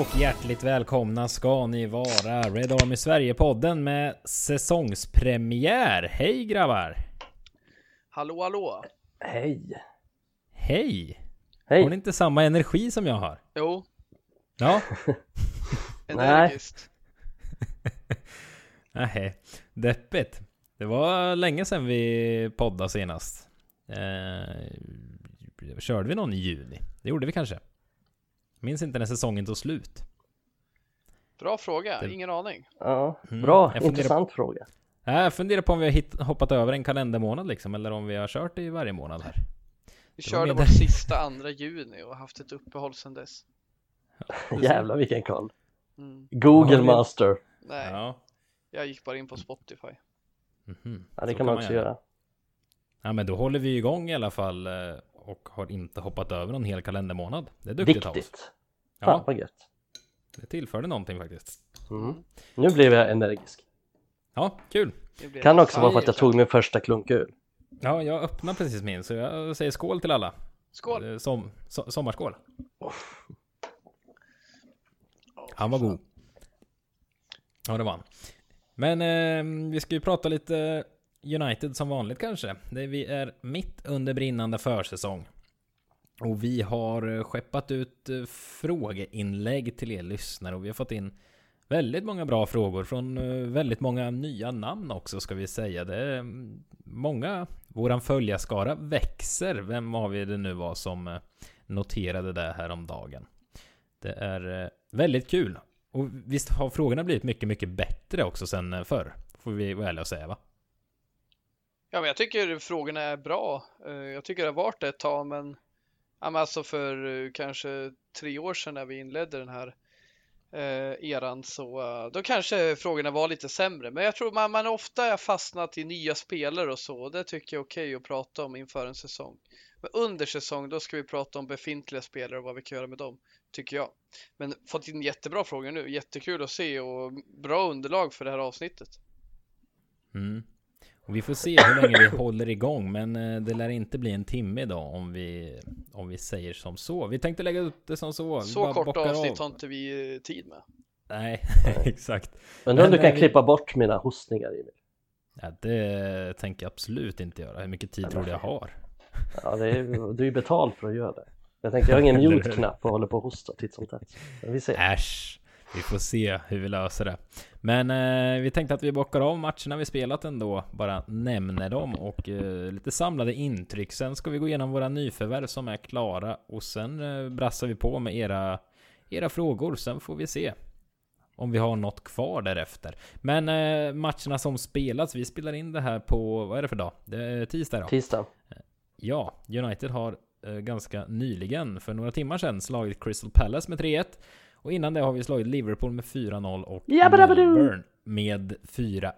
Och hjärtligt välkomna ska ni vara Red Army Sverige-podden med säsongspremiär. Hej grabbar! Hallå hallå! Hej! Hej! Hej! Har ni inte samma energi som jag har? Jo, Ja? energiskt. Nej, deppigt. Det var länge sedan vi poddade senast. Eh, körde vi någon i juni? Det gjorde vi kanske. Minns inte när säsongen tog slut. Bra fråga, Det- ingen aning. Ja, Mm, bra, funderar- intressant fråga. Nej, Jag funderar på om vi har hitt- hoppat över en kalendermånad liksom, eller om vi har kört i varje månad här. Vi Det körde vårt sista andra juni och haft ett uppehåll sedan dess. Jävlar vilken koll. Mm. Google Ja, Master. Nej, Ja. jag gick bara in på Spotify. Mhm. Ja, det Så kan man också göra. Ja, men då håller vi igång i alla fall eh, och har inte hoppat över någon hel kalendermånad. Det är duktigt av oss. Fan Ja, vad gött. det tillförde någonting faktiskt. Mm. Nu blev jag energisk. Ja, kul. Kan också vara för att jag tog min första klunk öl. Ja, jag öppnar precis min, så jag säger skål till alla. Skål! Eh, Som, so, sommarskål. Han var god. Ja, det var han. Men eh, vi ska ju prata lite United som vanligt kanske. Det, vi är mitt under brinnande försäsong. Och vi har eh, skeppat ut eh, frågeinlägg till er lyssnare och vi har fått in väldigt många bra frågor från eh, väldigt många nya namn också ska vi säga. Det är mm, många, våran följarskara växer. Vem av er det nu var som noterade det här om dagen. Det är väldigt kul. Och visst har frågorna blivit mycket, mycket bättre också sen förr. Får vi vara ärliga och säga va? Ja, men jag tycker frågorna är bra. Jag tycker det har varit det ett tag, men ja, men alltså för eh, kanske tre år sedan när vi inledde den här eh, eran så eh, då kanske frågorna var lite sämre. Men jag tror man, man ofta har fastnat i nya spelare och så. Och det tycker jag är okej att prata om inför en säsong. Men under säsong, då ska vi prata om befintliga spelare och vad vi kan göra med dem, tycker jag. Men fått in jättebra frågor nu. Jättekul att se och bra underlag för det här avsnittet. Mm. Vi får se hur länge vi håller igång, men eh, det lär inte bli en timme idag om vi, om vi säger som så. Vi tänkte lägga upp det som så. Vi Så bara kort bockar avsnitt av. har inte vi eh, tid med. Nej, exakt. Men om du kan eh, vi- klippa bort mina hostningar Emil. Ja, det tänker jag absolut inte göra. Hur mycket tid tror du jag har? Ja, det är, du är ju betald för att göra det. Jag tänker, jag har ingen mute-knapp och håller på att hosta titt som tätt. Men vi ser. Äsch, vi får se hur vi löser det. Men eh, vi tänkte att vi bockar av matcherna vi spelat ändå, bara nämner dem och eh, lite samlade intryck. Sen ska vi gå igenom våra nyförvärv som är klara och sen eh, brassar vi på med era, era frågor. Sen får vi se om vi har något kvar därefter. Men eh, matcherna som spelats, vi spelar in det här på, vad är det för dag? Det är tisdag idag. Tisdag. Ja, United har eh, ganska nyligen, för några timmar sedan, slagit Crystal Palace med 3-1. Och innan det har vi slagit Liverpool med 4-0 och! Melbourne med 4-1.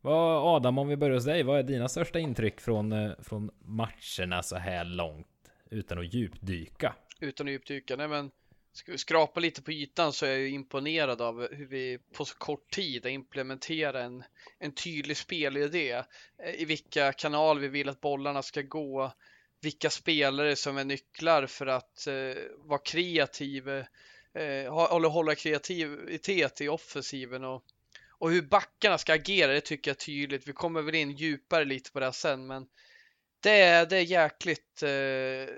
Vad Adam, om vi börjar hos dig, vad är dina största intryck från, eh, från matcherna så här långt? Utan att djupdyka. Utan att djupdyka. Nej, men ska vi skrapa lite på ytan så är jag imponerad av hur vi på så kort tid har implementerat en, en tydlig spelidé. eh, I vilka kanaler vi vill att bollarna ska gå. Vilka spelare som är nycklar för att eh, vara kreativ. Eh, hålla kreativitet i offensiven. Och, och hur backarna ska agera, det tycker jag är tydligt. Vi kommer väl in djupare lite på det här sen, men det är, det är jäkligt eh,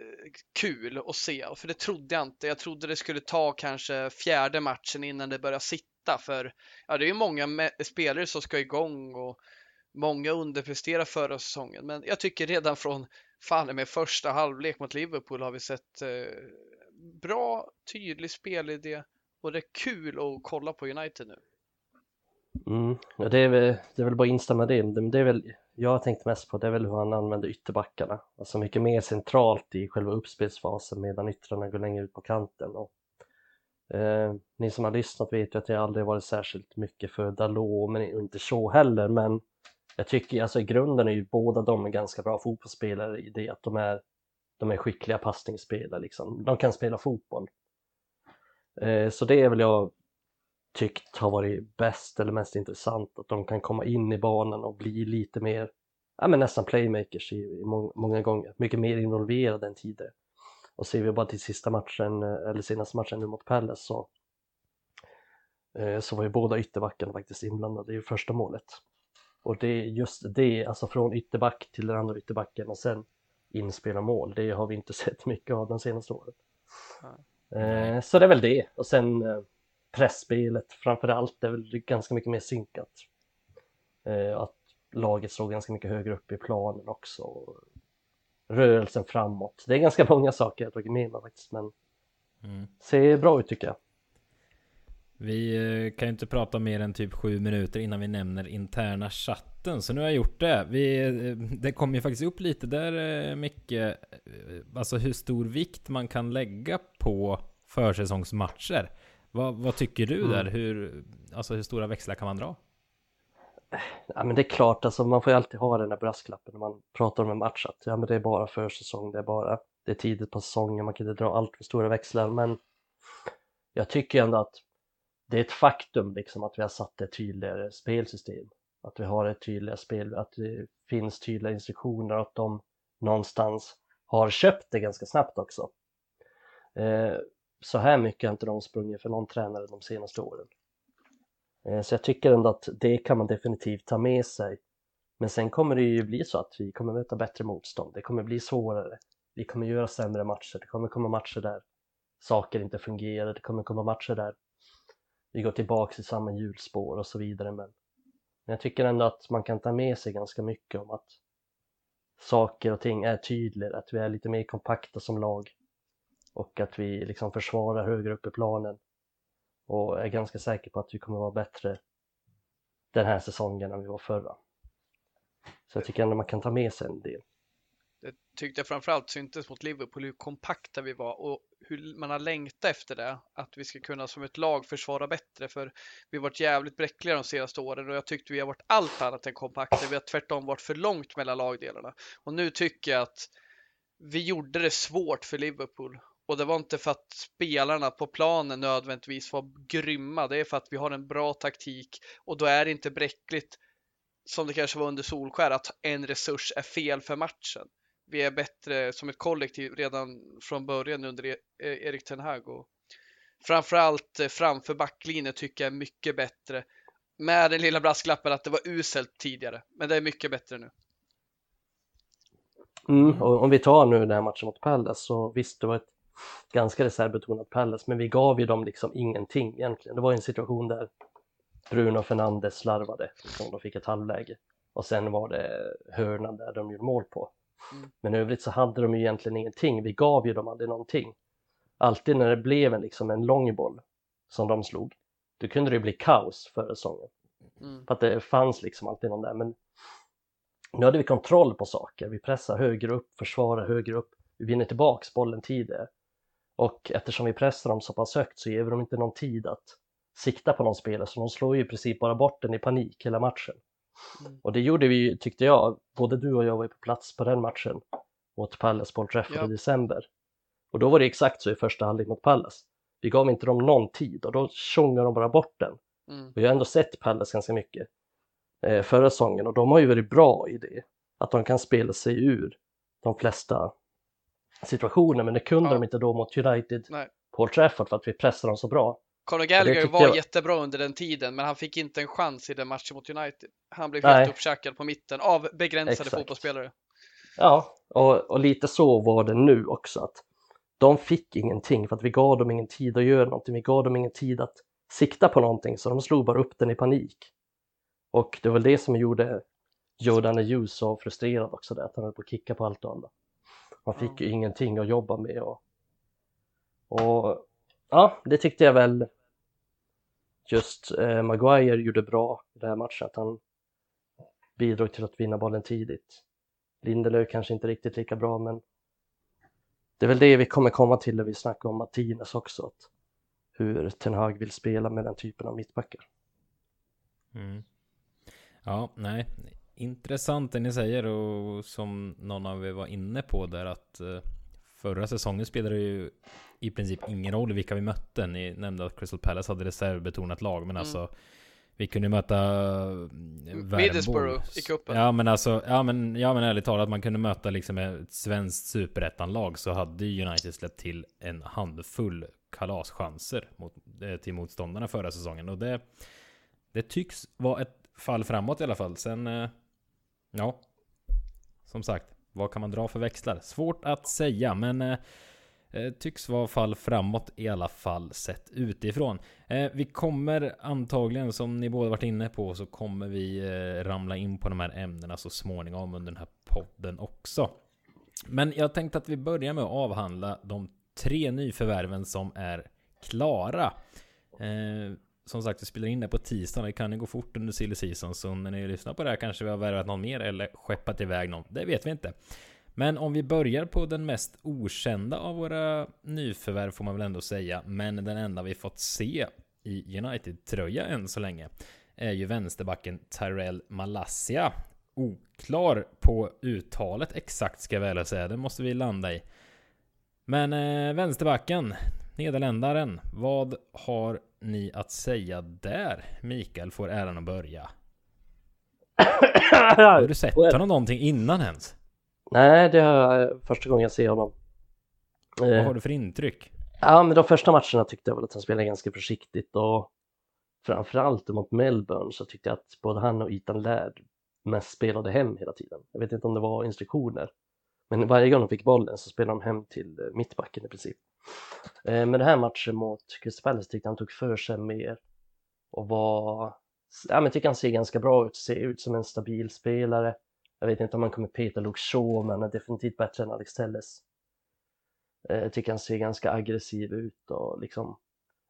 kul att se, för det trodde jag inte. Jag trodde det skulle ta kanske fjärde matchen innan det börjar sitta, för ja, det är ju många spelare som ska igång och många underpresterar förra säsongen. Men jag tycker redan från fan med första halvlek mot Liverpool har vi sett eh, bra, tydlig spelidé och det är kul att kolla på United nu. Mm. Ja, det, är väl, det är väl bara att instämma i det. Det är väl, jag har tänkt mest på det är väl hur han använder ytterbackarna. Alltså mycket mer centralt i själva uppspelsfasen medan yttrarna går längre ut på kanten. Och, eh, ni som har lyssnat vet ju att jag aldrig varit särskilt mycket för Dalot, men inte så heller. Men jag tycker alltså i grunden är ju båda de är ganska bra fotbollsspelare i det att de är, de är skickliga passningsspelare liksom. De kan spela fotboll. Eh, så det är väl jag tyckt har varit bäst eller mest intressant, att de kan komma in i banan och bli lite mer, ja men nästan playmakers i, i må, många gånger, mycket mer involverade än tidigare. Och ser vi bara till sista matchen, eh, eller senaste matchen nu mot Palace så, eh, så var ju båda ytterbackarna faktiskt inblandade i första målet. Och det är just det, alltså från ytterback till den andra ytterbacken och sen inspela mål, det har vi inte sett mycket av de senaste åren. Eh, så det är väl det. Och sen eh, pressspelet framför allt är väl ganska mycket mer synkat. Eh, att laget står ganska mycket högre upp i planen också. Rörelsen framåt. Det är ganska många saker jag tagit med mig faktiskt, men Mm. ser bra ut tycker jag. Vi eh, kan ju inte prata mer än typ sju minuter innan vi nämner interna chatten. Så nu har jag gjort det. Vi, eh, det kom ju faktiskt upp lite där eh, mycket. Alltså hur stor vikt man kan lägga på försäsongsmatcher. Vad, vad tycker du Mm. där? Hur, alltså hur stora växlar kan man dra? Ja men det är klart, alltså man får ju alltid ha den där brasklappen när man pratar om en match att ja men det är bara försäsong, det är bara, det är tidigt på säsongen, man kan inte dra allt för stora växlar men jag tycker ändå att det är ett faktum liksom att vi har satt ett tydligare spelsystem, att vi har ett tydligare spel, att det finns tydliga instruktioner och att de någonstans har köpt det ganska snabbt också. Eh, så här mycket har inte de sprungit för någon tränare de senaste åren. Eh, Så jag tycker ändå att det kan man definitivt ta med sig. Men sen kommer det ju bli så att vi kommer möta bättre motstånd. Det kommer bli svårare. Vi kommer göra sämre matcher. Det kommer komma matcher där saker inte fungerar. Det kommer komma matcher där vi går tillbaks i samma hjulspår och så vidare. Men men jag tycker ändå att man kan ta med sig ganska mycket om att saker och ting är tydligare, att vi är lite mer kompakta som lag och att vi liksom försvarar högre upp i planen och är ganska säker på att vi kommer vara bättre den här säsongen än vi var förra. Så jag tycker ändå man kan ta med sig en del. Det tyckte jag framförallt syntes mot Liverpool hur kompakta vi var och hur man har längtat efter det. Att vi ska kunna som ett lag försvara bättre för vi har varit jävligt bräckliga de senaste åren och jag tyckte vi har varit allt annat än kompakta. Vi har tvärtom varit för långt mellan lagdelarna. Och nu tycker jag att vi gjorde det svårt för Liverpool. Och det var inte för att spelarna på planen nödvändigtvis var grymma. Det är för att vi har en bra taktik och då är det inte bräckligt som det kanske var under Solskär att en resurs är fel för matchen. Vi är bättre som ett kollektiv redan från början under e-, e-, Erik Ten Hag och framförallt eh, framför backlinjen tycker jag är mycket bättre. Med den lilla brasklappen att det var uselt tidigare, men det är mycket bättre nu. Mm, och om vi tar nu den här matchen mot Palace så visst, det var ett ganska reservbetonat Palace, men vi gav ju dem liksom ingenting egentligen. Det var en situation där Bruno Fernandes slarvade, liksom, de fick ett halvläge och sen var det hörnan där de gjorde mål på. Mm. Men i övrigt så hade de ju egentligen ingenting, vi gav ju dem aldrig någonting. Alltid när det blev en, liksom en lång boll som de slog, då kunde det ju bli kaos förra säsongen. Mm. För att det fanns liksom alltid någon där. Men nu hade vi kontroll på saker. Vi pressar högre upp, försvarar högre upp. Vi vinner tillbaks bollen tidigare. Och eftersom vi pressar dem så pass högt så ger vi dem inte någon tid att sikta på någon spelare. Så de slår ju i princip bara bort den i panik hela matchen. Mm. Och det gjorde vi, tyckte jag, både du och jag var på plats på den matchen mot Palace på Ja. i december. Och då var det exakt så i första halvlek mot Palace. Vi gav inte dem någon tid och då tjongade de bara bort den. Mm. Och jag har ändå sett Palace ganska mycket eh, förra säsongen och de har ju varit bra i det. Att de kan spela sig ur de flesta situationer, men det kunde Ja. de inte då mot United Nej. på Old Trafford för att vi pressade dem så bra. Conor Gallagher var jag- jättebra under den tiden, men han fick inte en chans i den matchen mot United. Han blev helt uppkäkad på mitten av begränsade Exakt. fotbollsspelare. Ja, och, och lite så var det nu också. att De fick ingenting för att vi gav dem ingen tid att göra någonting. Vi gav dem ingen tid att sikta på någonting, så de slog bara upp den i panik. Och det var väl det som gjorde Jordan Ayew så frustrerad också, där, att han höll på att kicka på allt och alla. Man fick ju ingenting att jobba med. Och, och ja, det tyckte jag väl just eh, Maguire gjorde bra i den här matchen, att han bidrog till att vinna bollen tidigt. Lindelöf kanske inte riktigt lika bra, men det är väl det vi kommer komma till när vi snackar om Martinez också, att hur Ten Hag vill spela med den typen av mittbackar. Mm. Ja, nej. Intressant det ni säger och som någon av er var inne på där att eh, förra säsongen spelade det ju i princip ingen roll vilka vi mötte. Ni nämnde att Crystal Palace hade reservbetonat lag, men Mm. alltså vi kunde möta Middlesbrough i cupen. Ja men alltså, ja men, ja men ärligt talat, man kunde möta liksom ett svenskt superettanlag så hade United släppt till en handfull kalaschanser mot, eh, till motståndarna förra säsongen. Och det, det tycks vara ett fall framåt i alla fall. Sen, eh, ja, som sagt, vad kan man dra för växlar? Svårt att säga, men eh, eh, tycks vara fall framåt i alla fall sett utifrån. Eh, vi kommer antagligen, som ni båda varit inne på, så kommer vi eh, ramla in på de här ämnena så småningom under den här podden också. Men jag tänkte att vi börjar med att avhandla de tre nyförvärven som är klara. Eh, som sagt, vi spelar in det på tisdag. Det kan ju gå fort under silly season. Så när ni lyssnar på det här kanske vi har värvat någon mer eller skeppat iväg någon. Det vet vi inte. Men om vi börjar på den mest okända av våra nyförvärv får man väl ändå säga. Men den enda vi fått se i United-tröja än så länge. Är ju vänsterbacken Tyrell Malassia. Oklar på uttalet exakt ska jag väl säga. Det måste vi landa i. Men eh, vänsterbacken, Nederländaren. Vad har ni att säga där? Mikael får äran att börja. Har du sett honom någonting innan ens? Nej, det är första gången jag ser honom. Vad har du för intryck? Ja, men de första matcherna tyckte jag väl att han spelade ganska försiktigt och framförallt mot Melbourne så tyckte jag att både han och Ethan Laird mest spelade hem hela tiden. Jag vet inte om det var instruktioner, men varje gång de fick bollen så spelade de hem till eh, mittbacken i princip. Eh, men den här matchen mot Crystal Palace tyckte han tog för sig mer och var, ja men tycker han ser ganska bra ut, ser ut som en stabil spelare. Jag vet inte om han kommer peta Luke Shaw, men han är definitivt bättre än Alex Telles. Eh, jag tycker han ser ganska aggressiv ut och liksom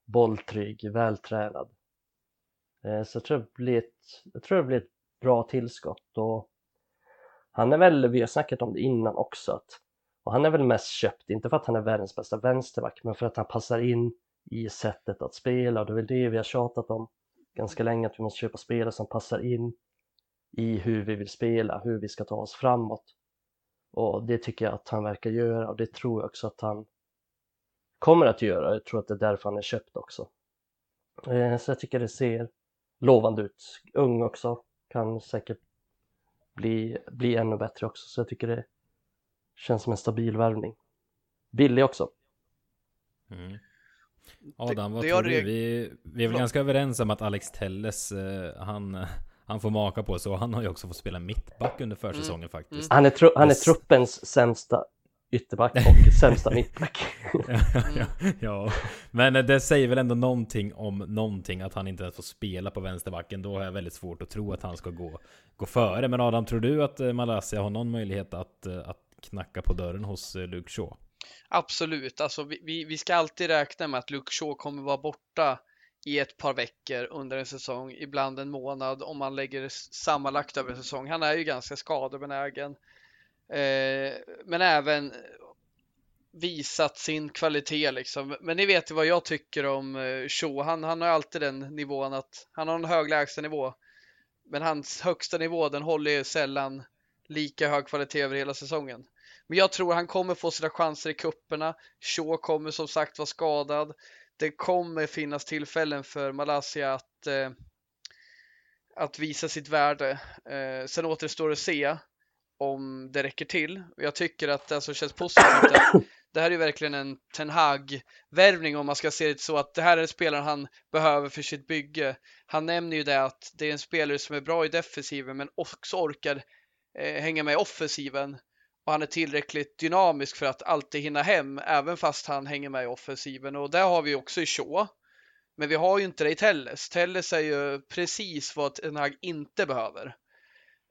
bolltrygg, vältränad. Eh, så jag tror det blir ett, jag tror det blir ett bra tillskott och han är väl, vi har snackat om det innan också, att, och han är väl mest köpt, inte för att han är världens bästa vänsterback, men för att han passar in i sättet att spela och det är väl det vi har tjatat om ganska länge, att vi måste köpa spelare som passar in i hur vi vill spela, hur vi ska ta oss framåt. Och det tycker jag att han verkar göra och det tror jag också att han kommer att göra. Jag tror att det är därför han är köpt också. Eh, så jag tycker det ser lovande ut. Ung också, kan säkert bli, bli ännu bättre också. Så jag tycker det känns som en stabil värvning. Billig också. Mm. Adam, vad det, tror du? Vi, vi är väl ganska överens om att Alex Telles, eh, han, han får maka på så. Han har ju också fått spela mittback under försäsongen mm. faktiskt. Han är, tru, han är truppens sämsta ytterback och sämsta mittback. ja, ja, ja, men det säger väl ändå någonting om någonting att han inte ens får spela på vänsterbacken. Då har jag väldigt svårt att tro att han ska gå, gå före. Men Adam, tror du att eh, Malaysia har någon möjlighet att, eh, att knacka på dörren hos eh, Luke Shaw? Absolut, alltså vi, vi ska alltid räkna med att Luke Shaw kommer vara borta i ett par veckor under en säsong, ibland en månad om man lägger sammanlagt över en säsong. Han är ju ganska skadebenägen. Eh, men även visat sin kvalitet liksom. Men ni vet ju vad jag tycker om eh, Shaw. Han, han har alltid den nivån att han har en hög lägstanivå. Men hans högsta nivå den håller ju sällan lika hög kvalitet över hela säsongen. Men jag tror han kommer få sina chanser i kupperna. Shaw kommer som sagt vara skadad. Det kommer finnas tillfällen för Malaysia att, eh, att visa sitt värde. Eh, sen återstår det att se om det räcker till. Jag tycker att det alltså känns positivt att det här är verkligen en Ten Hag-värvning om man ska se det så att det här är spelaren han behöver för sitt bygge. Han nämner ju det att det är en spelare som är bra i defensiven men också orkar eh, hänga med i offensiven och han är tillräckligt dynamisk för att alltid hinna hem även fast han hänger med i offensiven och det har vi också i Shaw. Men vi har ju inte det i Telles. Telles är ju precis vad Ten Hag inte behöver.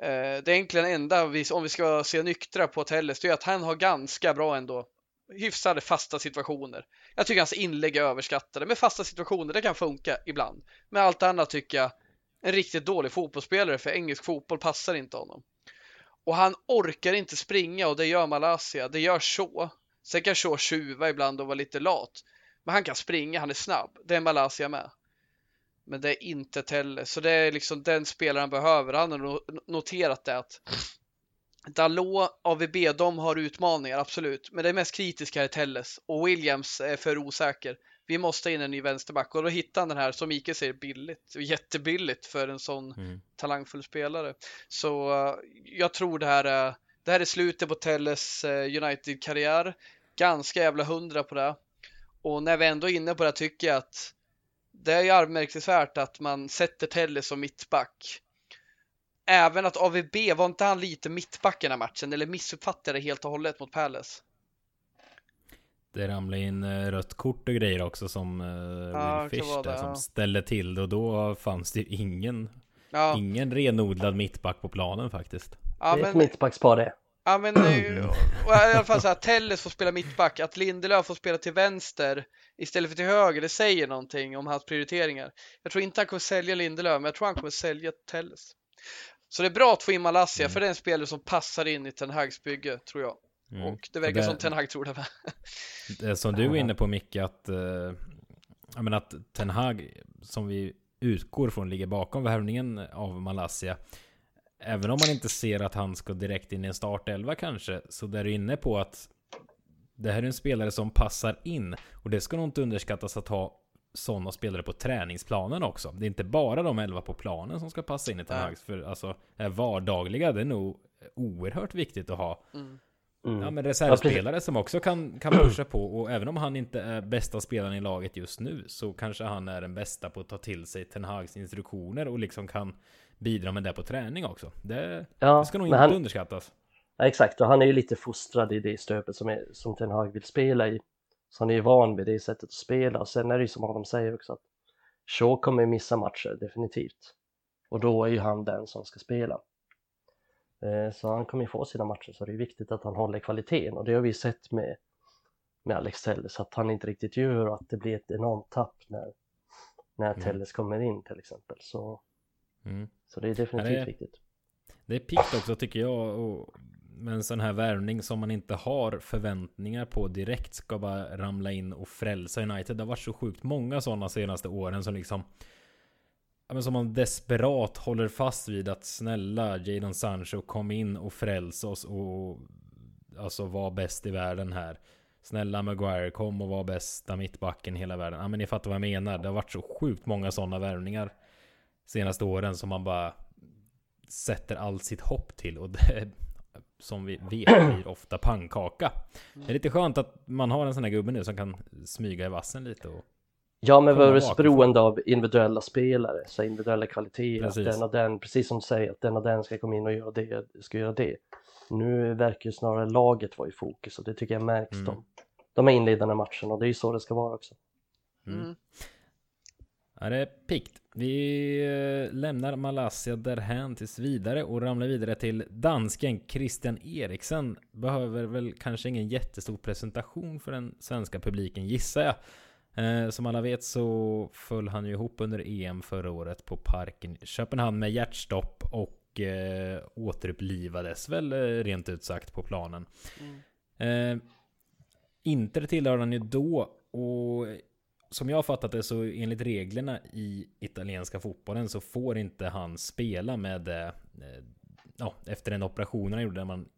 Eh, det det egentligen enda, om vi ska se nyktra på Telles, det är att han har ganska bra ändå hyfsade fasta situationer. Jag tycker hans inlägg är överskattade, men fasta situationer, det kan funka ibland. Men allt annat tycker jag, en riktigt dålig fotbollsspelare för engelsk fotboll passar inte honom. Och han orkar inte springa och det gör Malaysia, det gör så. Sen kan Shaw tjuva ibland och vara lite lat. Men han kan springa, han är snabb. Det är Malaysia med. Men det är inte Telle, så det är liksom den spelaren behöver. Han har noterat det att Dalot, AVB, de har utmaningar, absolut. Men det mest kritiska är Telles och Williams är för osäker vi måste in en ny vänsterback och då hittade han den här, som Mikael säger, billigt, jättebilligt för en sån mm. talangfull spelare. Så uh, jag tror det här är, det här är slutet på Telles uh, United-karriär. Ganska jävla hundra på det. Och när vi ändå är inne på det tycker jag att det är ju anmärkningsvärt att man sätter Telles som mittback. Även att AVB, var inte han lite mittback i den här matchen? Eller missuppfattade det helt och hållet mot Palace? Det ramlade in eh, rött kort och grejer också som uh, ja, Will Fish där, som ja. ställde till det och då fanns det ju ingen ja. Ingen renodlad mittback på planen faktiskt. Ja, det är men, ett mittbackspar det. Ja men mm. och i alla fall så här, Telles får spela mittback, att Lindelöf får spela till vänster istället för till höger, det säger någonting om hans prioriteringar. Jag tror inte han kommer sälja Lindelöf, men jag tror han kommer sälja Telles. Så det är bra att få in Malassia, mm. för det är en spelare som passar in i Ten Hags bygge, tror jag. Mm. Och det verkar det, som Ten Hag tror det med. Det som du är inne på Micke, att, jag menar att Ten Hag, som vi utgår från ligger bakom värvningen av Malaysia. Även om man inte ser att han ska direkt in i en startelva kanske, så där är du inne på att det här är en spelare som passar in. Och det ska nog inte underskattas att ha sådana spelare på träningsplanen också. Det är inte bara de elva på planen som ska passa in i Ten Hag. För alltså, vardagliga, det är nog oerhört viktigt att ha. Mm. Mm. Ja men reservspelare ja, som också kan, kan pusha på och även om han inte är bästa spelaren i laget just nu så kanske han är den bästa på att ta till sig Ten Hags instruktioner och liksom kan bidra med det på träning också. Det, ja, det ska nog inte han, underskattas. Ja, exakt, och han är ju lite fostrad i det stöpet som, är, som Ten Hag vill spela i. Så han är ju van vid det sättet att spela och sen är det ju som Adam säger också att Shaw kommer missa matcher definitivt. Och då är ju han den som ska spela. Eh, så han kommer ju få sina matcher så det är viktigt att han håller kvaliteten och det har vi sett med, med Alex Telles att han inte riktigt gör och att det blir ett enormt tapp när, när mm. Telles kommer in till exempel. Så, mm. så det är definitivt det är, viktigt. Det är piggt också tycker jag och med en sån här värvning som man inte har förväntningar på direkt ska bara ramla in och frälsa United. Det har varit så sjukt många sådana senaste åren som liksom men som man desperat håller fast vid att snälla Jadon Sancho kom in och fräls oss och alltså var bäst i världen här. Snälla Maguire kom och var bästa mittbacken i hela världen. Ja men ni fattar vad jag menar. Det har varit så sjukt många sådana värvningar senaste åren som man bara sätter allt sitt hopp till och det som vi vet blir ofta pannkaka. Det är lite skönt att man har en sån här gubbe nu som kan smyga i vassen lite och Ja, men vi är beroende av individuella spelare, så individuella kvaliteter, precis. att den och den, precis som du säger, att den och den ska komma in och göra det, ska göra det. Nu verkar ju snarare laget vara i fokus och det tycker jag märks mm. de, de här inledande matcherna och det är ju så det ska vara också. Mm. mm. Ja, det är pikt. Vi eh, lämnar Malaysia därhän tills vidare och ramlar vidare till dansken Christian Eriksen. Behöver väl kanske ingen jättestor presentation för den svenska publiken gissar jag. Eh, som alla vet så föll han ju ihop under EM förra året på parken i Köpenhamn med hjärtstopp och eh, återupplivades väl eh, rent ut sagt på planen. Mm. Eh, Inter tillhörde han ju då och som jag har fattat det så enligt reglerna i italienska fotbollen så får inte han spela med eh, ja, efter den operationen han gjorde där man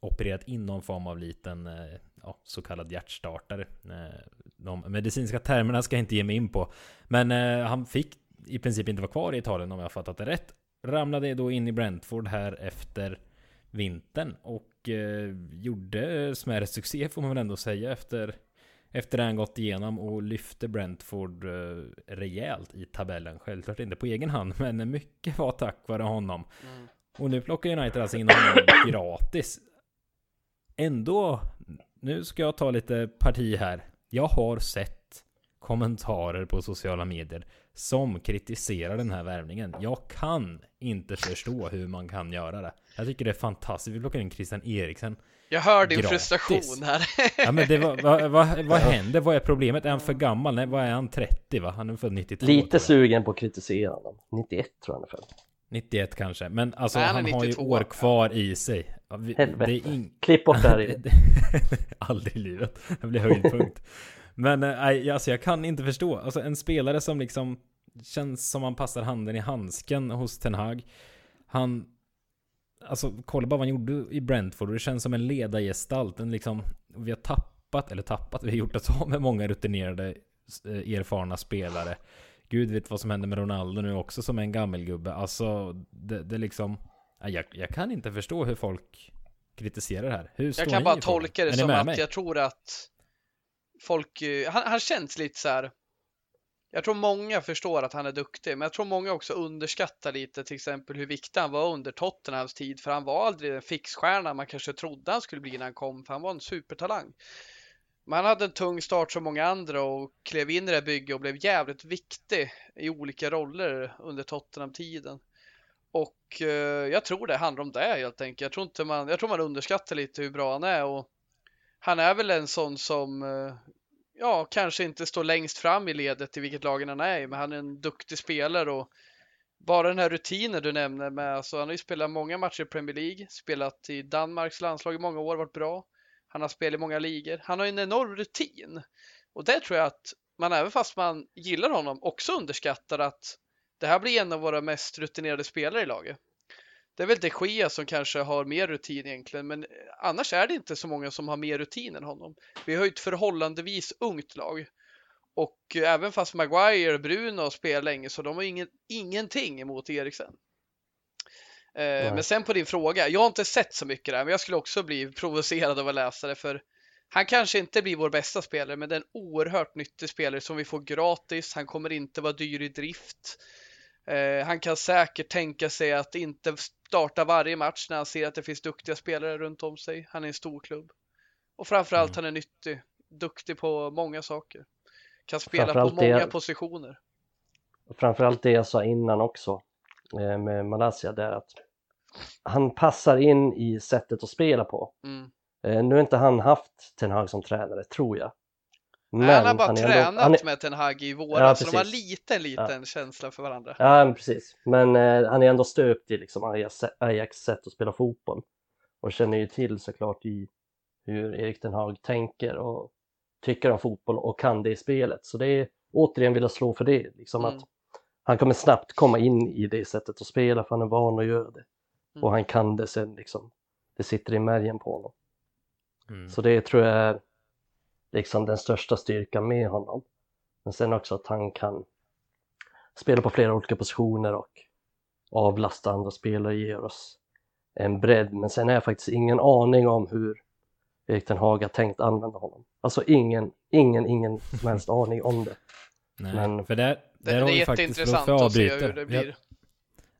opererat in någon form av liten eh, ja, så kallad hjärtstartare. Eh, de medicinska termerna ska jag inte ge mig in på. Men eh, han fick i princip inte vara kvar i Italien om jag har fattat det rätt. Ramlade då in i Brentford här efter vintern och eh, gjorde smärre succé får man väl ändå säga efter efter det han gått igenom och lyfte Brentford rejält i tabellen. Självklart inte på egen hand, men mycket var tack vare honom. Mm. Och nu plockar United alltså in honom gratis. Ändå nu ska jag ta lite parti här. Jag har sett kommentarer på sociala medier som kritiserar den här värvningen. Jag kan inte förstå hur man kan göra det. Jag tycker det är fantastiskt. Vi plockar in Christian Eriksen. Jag hör din gratis. frustration här. ja men det var, vad, vad, vad händer? Vad är problemet? Är han för gammal? Nej, vad är han? 30 va? Han är född 92. Lite sugen på att kritisera honom. 91 tror jag han är född. 91 kanske, men alltså Nej, han, han har ju år kvar i sig. Helvete, in... klipp bort det här Aldrig i livet, det blir höjdpunkt. men eh, nej, alltså jag kan inte förstå. Alltså en spelare som liksom känns som han passar handen i handsken hos Ten Hag. Han, alltså kolla bara vad han gjorde i Brentford det känns som en ledargestalt. En liksom, vi har tappat, eller tappat, vi har gjort oss av med många rutinerade eh, erfarna spelare. Gud vet vad som händer med Ronaldo nu också som är en gammelgubbe. Alltså, det, det liksom... Jag, jag kan inte förstå hur folk kritiserar det här. Hur jag kan bara tolka det som att mig? jag tror att folk, eh, han, han känns lite så här. Jag tror många förstår att han är duktig, men jag tror många också underskattar lite till exempel hur viktig han var under Tottenhams tid, för han var aldrig den fixstjärna man kanske trodde han skulle bli när han kom, för han var en supertalang. Men han hade en tung start som många andra och klev in i det bygget och blev jävligt viktig i olika roller under Tottenham-tiden. Och eh, jag tror det handlar om det helt enkelt. Jag tror, inte man, jag tror man underskattar lite hur bra han är och han är väl en sån som eh, ja, kanske inte står längst fram i ledet i vilket lag han är i, men han är en duktig spelare och bara den här rutinen du nämner med, alltså han har ju spelat många matcher i Premier League, spelat i Danmarks landslag i många år, varit bra. Han har spelat i många ligor. Han har en enorm rutin och det tror jag att man även fast man gillar honom också underskattar att det här blir en av våra mest rutinerade spelare i laget. Det är väl de Gea som kanske har mer rutin egentligen, men annars är det inte så många som har mer rutin än honom. Vi har ju ett förhållandevis ungt lag och även fast Maguire och Bruno spelar länge så de har ingen, ingenting emot Eriksen. Eh, men sen på din fråga, jag har inte sett så mycket där, men jag skulle också bli provocerad av att läsa det för han kanske inte blir vår bästa spelare, men det är en oerhört nyttig spelare som vi får gratis. Han kommer inte vara dyr i drift. Eh, han kan säkert tänka sig att inte starta varje match när han ser att det finns duktiga spelare runt om sig. Han är en stor klubb. Och framförallt mm. han är nyttig, duktig på många saker. Kan spela på många det, positioner. Framförallt det jag sa innan också eh, med Malaysia, det är att han passar in i sättet att spela på. Mm. Eh, nu har inte han haft Ten Hag som tränare, tror jag. Men han har bara han tränat ändå, han är... med Ten Hag i våras, ja, så de har liten, liten ja. känsla för varandra. Ja, precis. Men eh, han är ändå stöpt i liksom Ajax sätt att spela fotboll och känner ju till såklart i hur Erik Ten Hag tänker och tycker om fotboll och kan det i spelet. Så det är återigen vill jag slå för det, liksom mm. att han kommer snabbt komma in i det sättet att spela för han är van att göra det. Mm. Och han kan det sen liksom, det sitter i märgen på honom. Mm. Så det tror jag är liksom den största styrkan med honom. Men sen också att han kan spela på flera olika positioner och avlasta andra spelare ger oss en bredd. Men sen har jag faktiskt ingen aning om hur Erik Ten Hag har tänkt använda honom. Alltså ingen, ingen, ingen som helst aning om det. Nej, Men, för där, där det, har vi faktiskt, för att se hur det blir.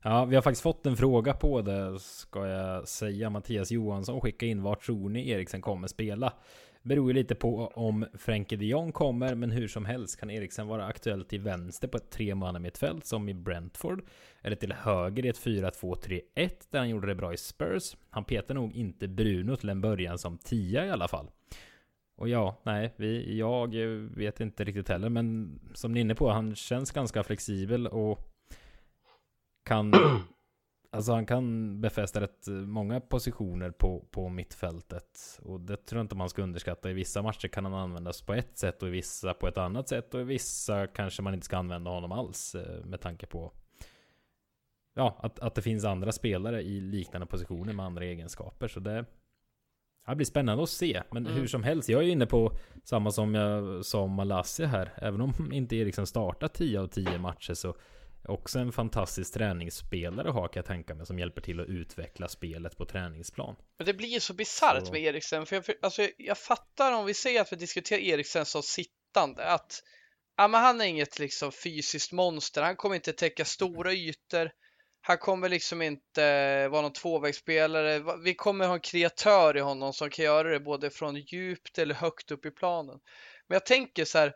Ja, vi har faktiskt fått en fråga på det, ska jag säga. Mattias Johansson skickade in, vart tror ni Eriksen kommer spela? Beror ju lite på om Frenkie de Jong kommer, men hur som helst kan Eriksen vara aktuell till vänster på ett tremannamittfält som i Brentford. Eller till höger i ett 4-2-3-1 där han gjorde det bra i Spurs. Han petar nog inte Bruno till en början som tia i alla fall. Och ja, nej, vi, jag vet inte riktigt heller, men som ni är inne på, han känns ganska flexibel och kan Alltså han kan befästa rätt många positioner på, på mittfältet. Och det tror jag inte man ska underskatta. I vissa matcher kan han användas på ett sätt och i vissa på ett annat sätt. Och i vissa kanske man inte ska använda honom alls eh, med tanke på Ja, att, att det finns andra spelare i liknande positioner med andra egenskaper. Så det, det blir spännande att se. Men mm. hur som helst, jag är inne på samma som jag sa om Malaysia här. Även om inte Eriksson startar 10 av 10 matcher så Också en fantastisk träningsspelare har kan jag tänka mig som hjälper till att utveckla spelet på träningsplan. Men det blir så bisarrt så... med Eriksen, för jag, alltså, jag fattar om vi säger att vi diskuterar Eriksen som sittande, att ja, men han är inget liksom fysiskt monster, han kommer inte täcka stora ytor, han kommer liksom inte vara någon tvåvägsspelare. Vi kommer ha en kreatör i honom som kan göra det både från djupt eller högt upp i planen. Men jag tänker så här,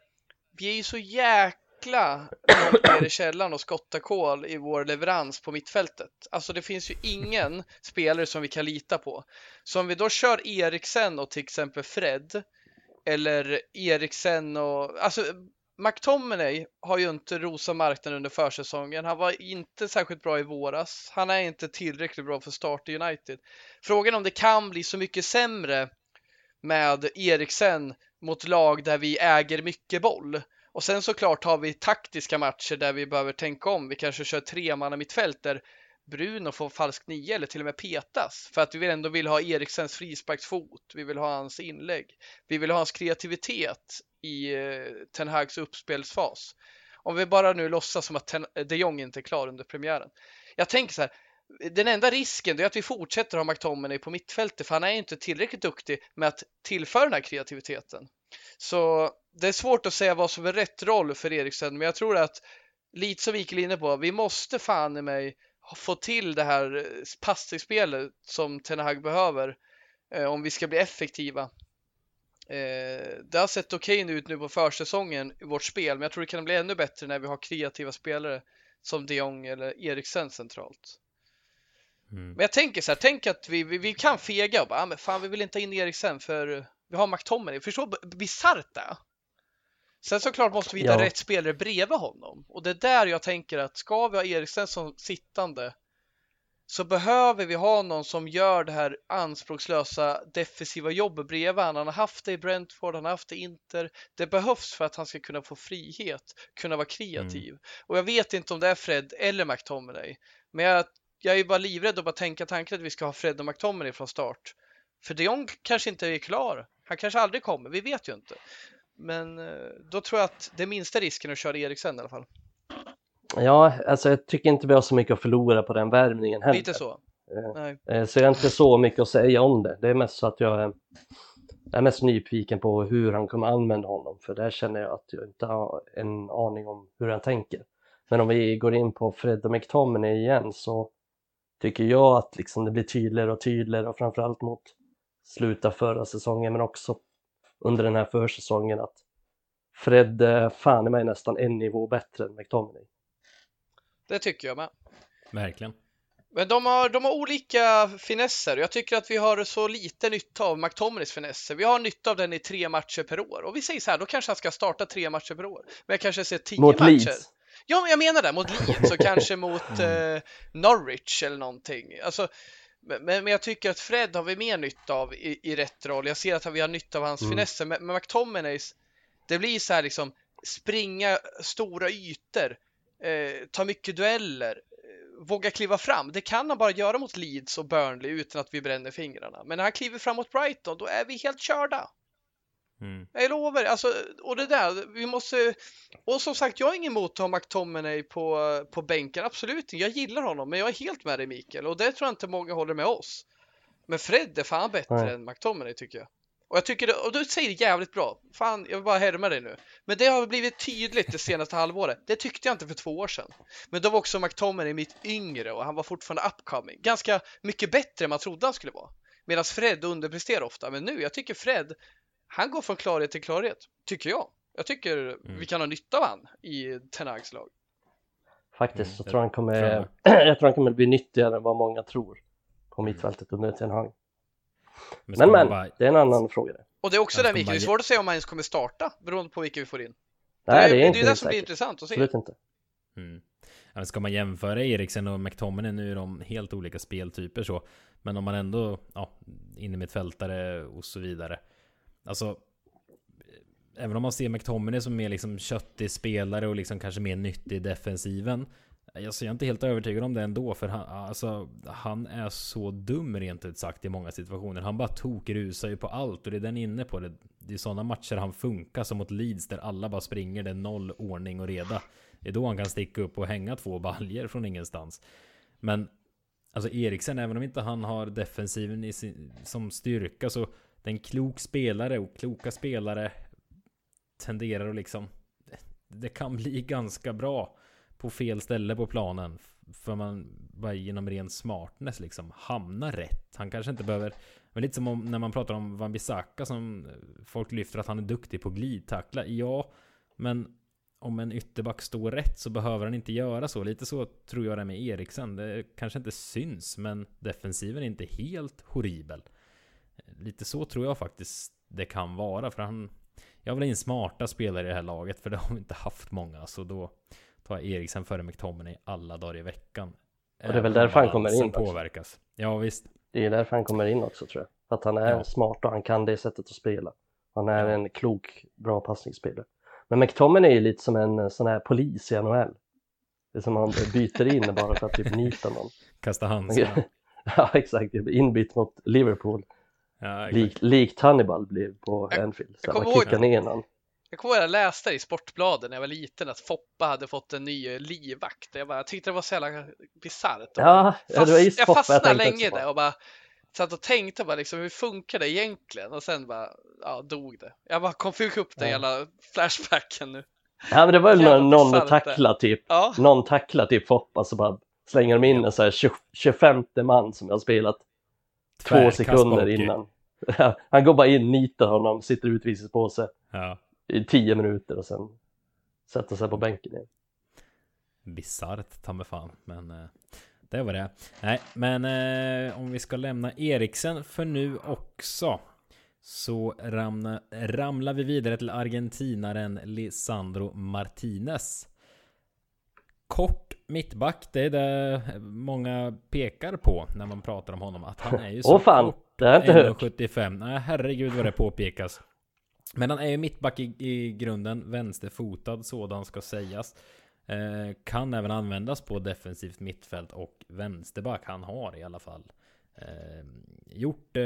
vi är ju så jäkla jäkla långt ner i källaren och skotta kol i vår leverans på mittfältet. Alltså det finns ju ingen spelare som vi kan lita på. Så om vi då kör Eriksen och till exempel Fred eller Eriksen och alltså McTominay har ju inte rosat marknaden under försäsongen. Han var inte särskilt bra i våras. Han är inte tillräckligt bra för start i United. Frågan om det kan bli så mycket sämre med Eriksen mot lag där vi äger mycket boll. Och sen såklart har vi taktiska matcher där vi behöver tänka om. Vi kanske kör tre manna mittfält där Bruno får falsk nio eller till och med petas för att vi ändå vill ha Eriksens frisparksfot. Vi vill ha hans inlägg. Vi vill ha hans kreativitet i eh, Ten Hags uppspelsfas. Om vi bara nu låtsas som att Ten, eh, de Jong inte är klar under premiären. Jag tänker så här, den enda risken är att vi fortsätter ha McTominay på mittfältet för han är inte tillräckligt duktig med att tillföra den här kreativiteten. Så det är svårt att säga vad som är rätt roll för Eriksen, men jag tror att lite som Mikael inne på, vi måste fan i mig få till det här eh, passningsspelet som Ten Hag behöver eh, om vi ska bli effektiva. Eh, det har sett okej okay ut nu på försäsongen i vårt spel, men jag tror det kan bli ännu bättre när vi har kreativa spelare som de Jong eller Eriksen centralt. Mm. Men jag tänker så här, tänk att vi, vi, vi kan fega och bara, ah, men fan vi vill inte ha in Eriksen för vi har McTominay. Förstår bisarrt det? Sen såklart måste vi hitta ja. rätt spelare bredvid honom och det är där jag tänker att ska vi ha Eriksen som sittande så behöver vi ha någon som gör det här anspråkslösa defensiva jobbet bredvid han. Han har haft det i Brentford, han har haft det i Inter. Det behövs för att han ska kunna få frihet, kunna vara kreativ. Mm. Och jag vet inte om det är Fred eller McTominay, men jag, jag är bara livrädd att bara tänka tanken att vi ska ha Fred och McTominay från start. För de kanske inte är klar. Han kanske aldrig kommer, vi vet ju inte. Men eh, då tror jag att det är minsta risken att köra Eriksen i alla fall. Ja, alltså jag tycker inte vi har så mycket att förlora på den värvningen heller. Lite så. Eh, eh, så jag har inte så mycket att säga om det. Det är mest så att jag är, jag är mest nyfiken på hur han kommer använda honom, för där känner jag att jag inte har en aning om hur han tänker. Men om vi går in på Fred och McTominay igen så tycker jag att liksom det blir tydligare och tydligare och framförallt mot slutet av förra säsongen men också under den här försäsongen att Fred fan är mig nästan en nivå bättre än McTominay. Det tycker jag med. Verkligen. Men de har, de har olika finesser. Jag tycker att vi har så lite nytta av McTominays finesser. Vi har nytta av den i tre matcher per år. Och vi säger så här, då kanske han ska starta tre matcher per år. Men jag kanske ser tio mot matcher. Leeds. Ja, men jag menar det. Mot Leeds och kanske mot mm. eh, Norwich eller någonting. Alltså, men, men jag tycker att Fred har vi mer nytta av i, i rätt roll. Jag ser att vi har nytta av hans mm. finesser. Men, men McTominays, det blir så här liksom springa stora ytor, eh, ta mycket dueller, eh, våga kliva fram. Det kan han bara göra mot Leeds och Burnley utan att vi bränner fingrarna. Men när han kliver fram mot Brighton, då är vi helt körda. Mm. Jag lovar, alltså, och det där, vi måste, och som sagt, jag är ingen emot att ha McTominay på, på bänken, absolut inte, jag gillar honom, men jag är helt med dig Mikael, och det tror jag inte många håller med oss. Men Fred är fan bättre Nej. än McTominay tycker jag. Och jag tycker det, och du säger det jävligt bra. Fan, jag vill bara härma dig nu. Men det har blivit tydligt det senaste halvåret. Det tyckte jag inte för två år sedan. Men då var också McTominay mitt yngre och han var fortfarande upcoming. Ganska mycket bättre än man trodde han skulle vara. Medan Fred underpresterar ofta. Men nu, jag tycker Fred, han går från klarhet till klarhet, tycker jag. Jag tycker mm. vi kan ha nytta av han i Tenags lag. Faktiskt mm, så tror han kommer, jag tror han kommer bli nyttigare än vad många tror på mm. mittfältet under Ten Hag. Men men, men bara... det är en annan fråga. Det. Och det är också det Mikael, det är svårt att säga om han ens kommer starta beroende på vilka vi får in. Nej, det är, det är inte det, det som blir intressant att se. Absolut inte. Mm. Ja, ska man jämföra Eriksen och McTominay nu är de helt olika speltyper så. Men om man ändå, ja, innermittfältare och så vidare. Alltså, även om man ser McTominay som mer liksom köttig spelare och liksom kanske mer nyttig i defensiven. Alltså jag är inte helt övertygad om det ändå, för han, alltså, han är så dum rent ut sagt i många situationer. Han bara tokrusar ju på allt och det är den inne på. Det, det är sådana matcher han funkar som mot Leeds där alla bara springer, det är noll ordning och reda. Det är då han kan sticka upp och hänga två baljer från ingenstans. Men Alltså Eriksen, även om inte han har defensiven i sin, som styrka så det är en klok spelare och kloka spelare tenderar att liksom det kan bli ganska bra på fel ställe på planen för man bara genom ren smartness liksom hamnar rätt. Han kanske inte behöver men lite som om, när man pratar om Van Bissaka som folk lyfter att han är duktig på glidtackla. Ja, men om en ytterback står rätt så behöver han inte göra så. Lite så tror jag det är med Eriksen. Det kanske inte syns, men defensiven är inte helt horribel. Lite så tror jag faktiskt det kan vara, för han... Jag vill ha in smarta spelare i det här laget, för det har vi inte haft många, så då tar jag Eriksen före McTominay alla dagar i veckan. Och det är väl därför han kommer in också. påverkas. Ja, visst. Det är därför han kommer in också, tror jag. För att han är ja. smart och han kan det sättet att spela. Han är ja. en klok, bra passningsspelare. Men McTominay är ju lite som en sån här polis i NHL. Det är som man byter in bara för att typ nita någon. Kasta handskarna. ja, exakt. Inbytt mot Liverpool. Ja, Lik, likt Hannibal blev på Jag- Anfield. Så jag ner. Jag kommer ihåg att jag läste i Sportbladet när jag var liten att Foppa hade fått en ny eh, livvakt. Jag, bara, jag tyckte det var så jävla bisarrt. Ja, ja, det var just jag Foppa jag fastnade tänkte länge där och bara satt och tänkte bara liksom hur funkar det egentligen? Och sen bara, ja, dog det. Jag bara kom fick upp den Ja. jävla flashbacken nu. Ja men det var väl Jävla någon, tackla typ. Ja, Någon tackla typ Foppa så bara slänger de in en så här 20, 25 man som jag har spelat två sekunder innan. Han går bara in, nitar honom, sitter i utvisningspåse Ja. i 10 minuter och sen sätter sig på bänken igen. Bisarrt ta mig fan. Men eh, det var det. Nej, men eh, om vi ska lämna Eriksen för nu också. Så ramna, ramlar vi vidare till argentinaren Lisandro Martinez. Kort mittback, det är det många pekar på när man pratar om honom. Att han är ju så Åh fan, kort. Det har jag inte hört. 1,75. Nej, herregud vad det påpekas. Men han är ju mittback i, i grunden, vänsterfotad sådan ska sägas. Eh, kan även användas på defensivt mittfält och vänsterback. Han har i alla fall eh, gjort, eh,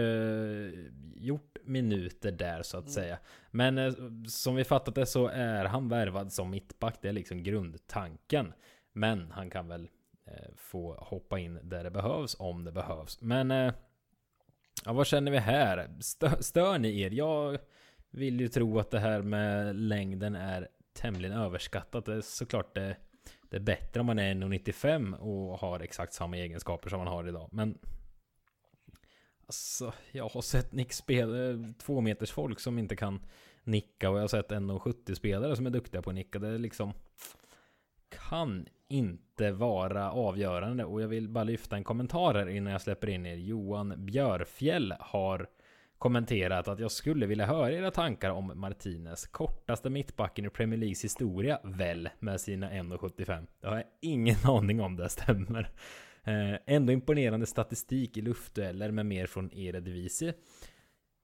gjort minuter där så att säga. Men eh, som vi fattat det så är han värvad som mittback. Det är liksom grundtanken. Men han kan väl eh, få hoppa in där det behövs om det behövs. Men eh, ja, vad känner vi här? Stör, stör ni er? Jag vill ju tro att det här med längden är tämligen överskattat. Det är såklart det, det är bättre om man är 1,95 och har exakt samma egenskaper som man har idag. Men Alltså, jag har sett nickspelare, eh, två meters folk som inte kan nicka och jag har sett 1,70 spelare som är duktiga på att nicka. Det är liksom kan inte vara avgörande och jag vill bara lyfta en kommentar här innan jag släpper in er. Johan Björfjell har kommenterat att jag skulle vilja höra era tankar om Martinez. Kortaste mittbacken i Premier Leagues historia, väl, med sina 1,75. Jag har ingen aning om det stämmer. Eh, ändå imponerande statistik i luftdueller med mer från Eredivisie.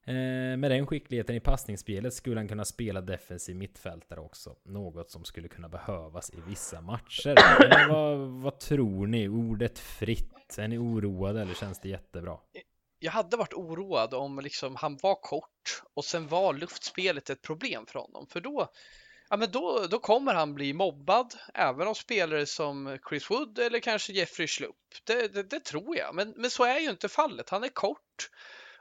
Eh, med den skickligheten i passningsspelet skulle han kunna spela defensiv mittfältare också. Något som skulle kunna behövas i vissa matcher. Men vad, vad tror ni? Ordet fritt. Är ni oroade eller känns det jättebra? jag hade varit oroad om liksom han var kort och sen var luftspelet ett problem för honom. För då, ja, men då, då kommer han bli mobbad, även av spelare som Chris Wood eller kanske Jeffrey Schlupp. Det, det, det tror jag, men, men så är ju inte fallet. Han är kort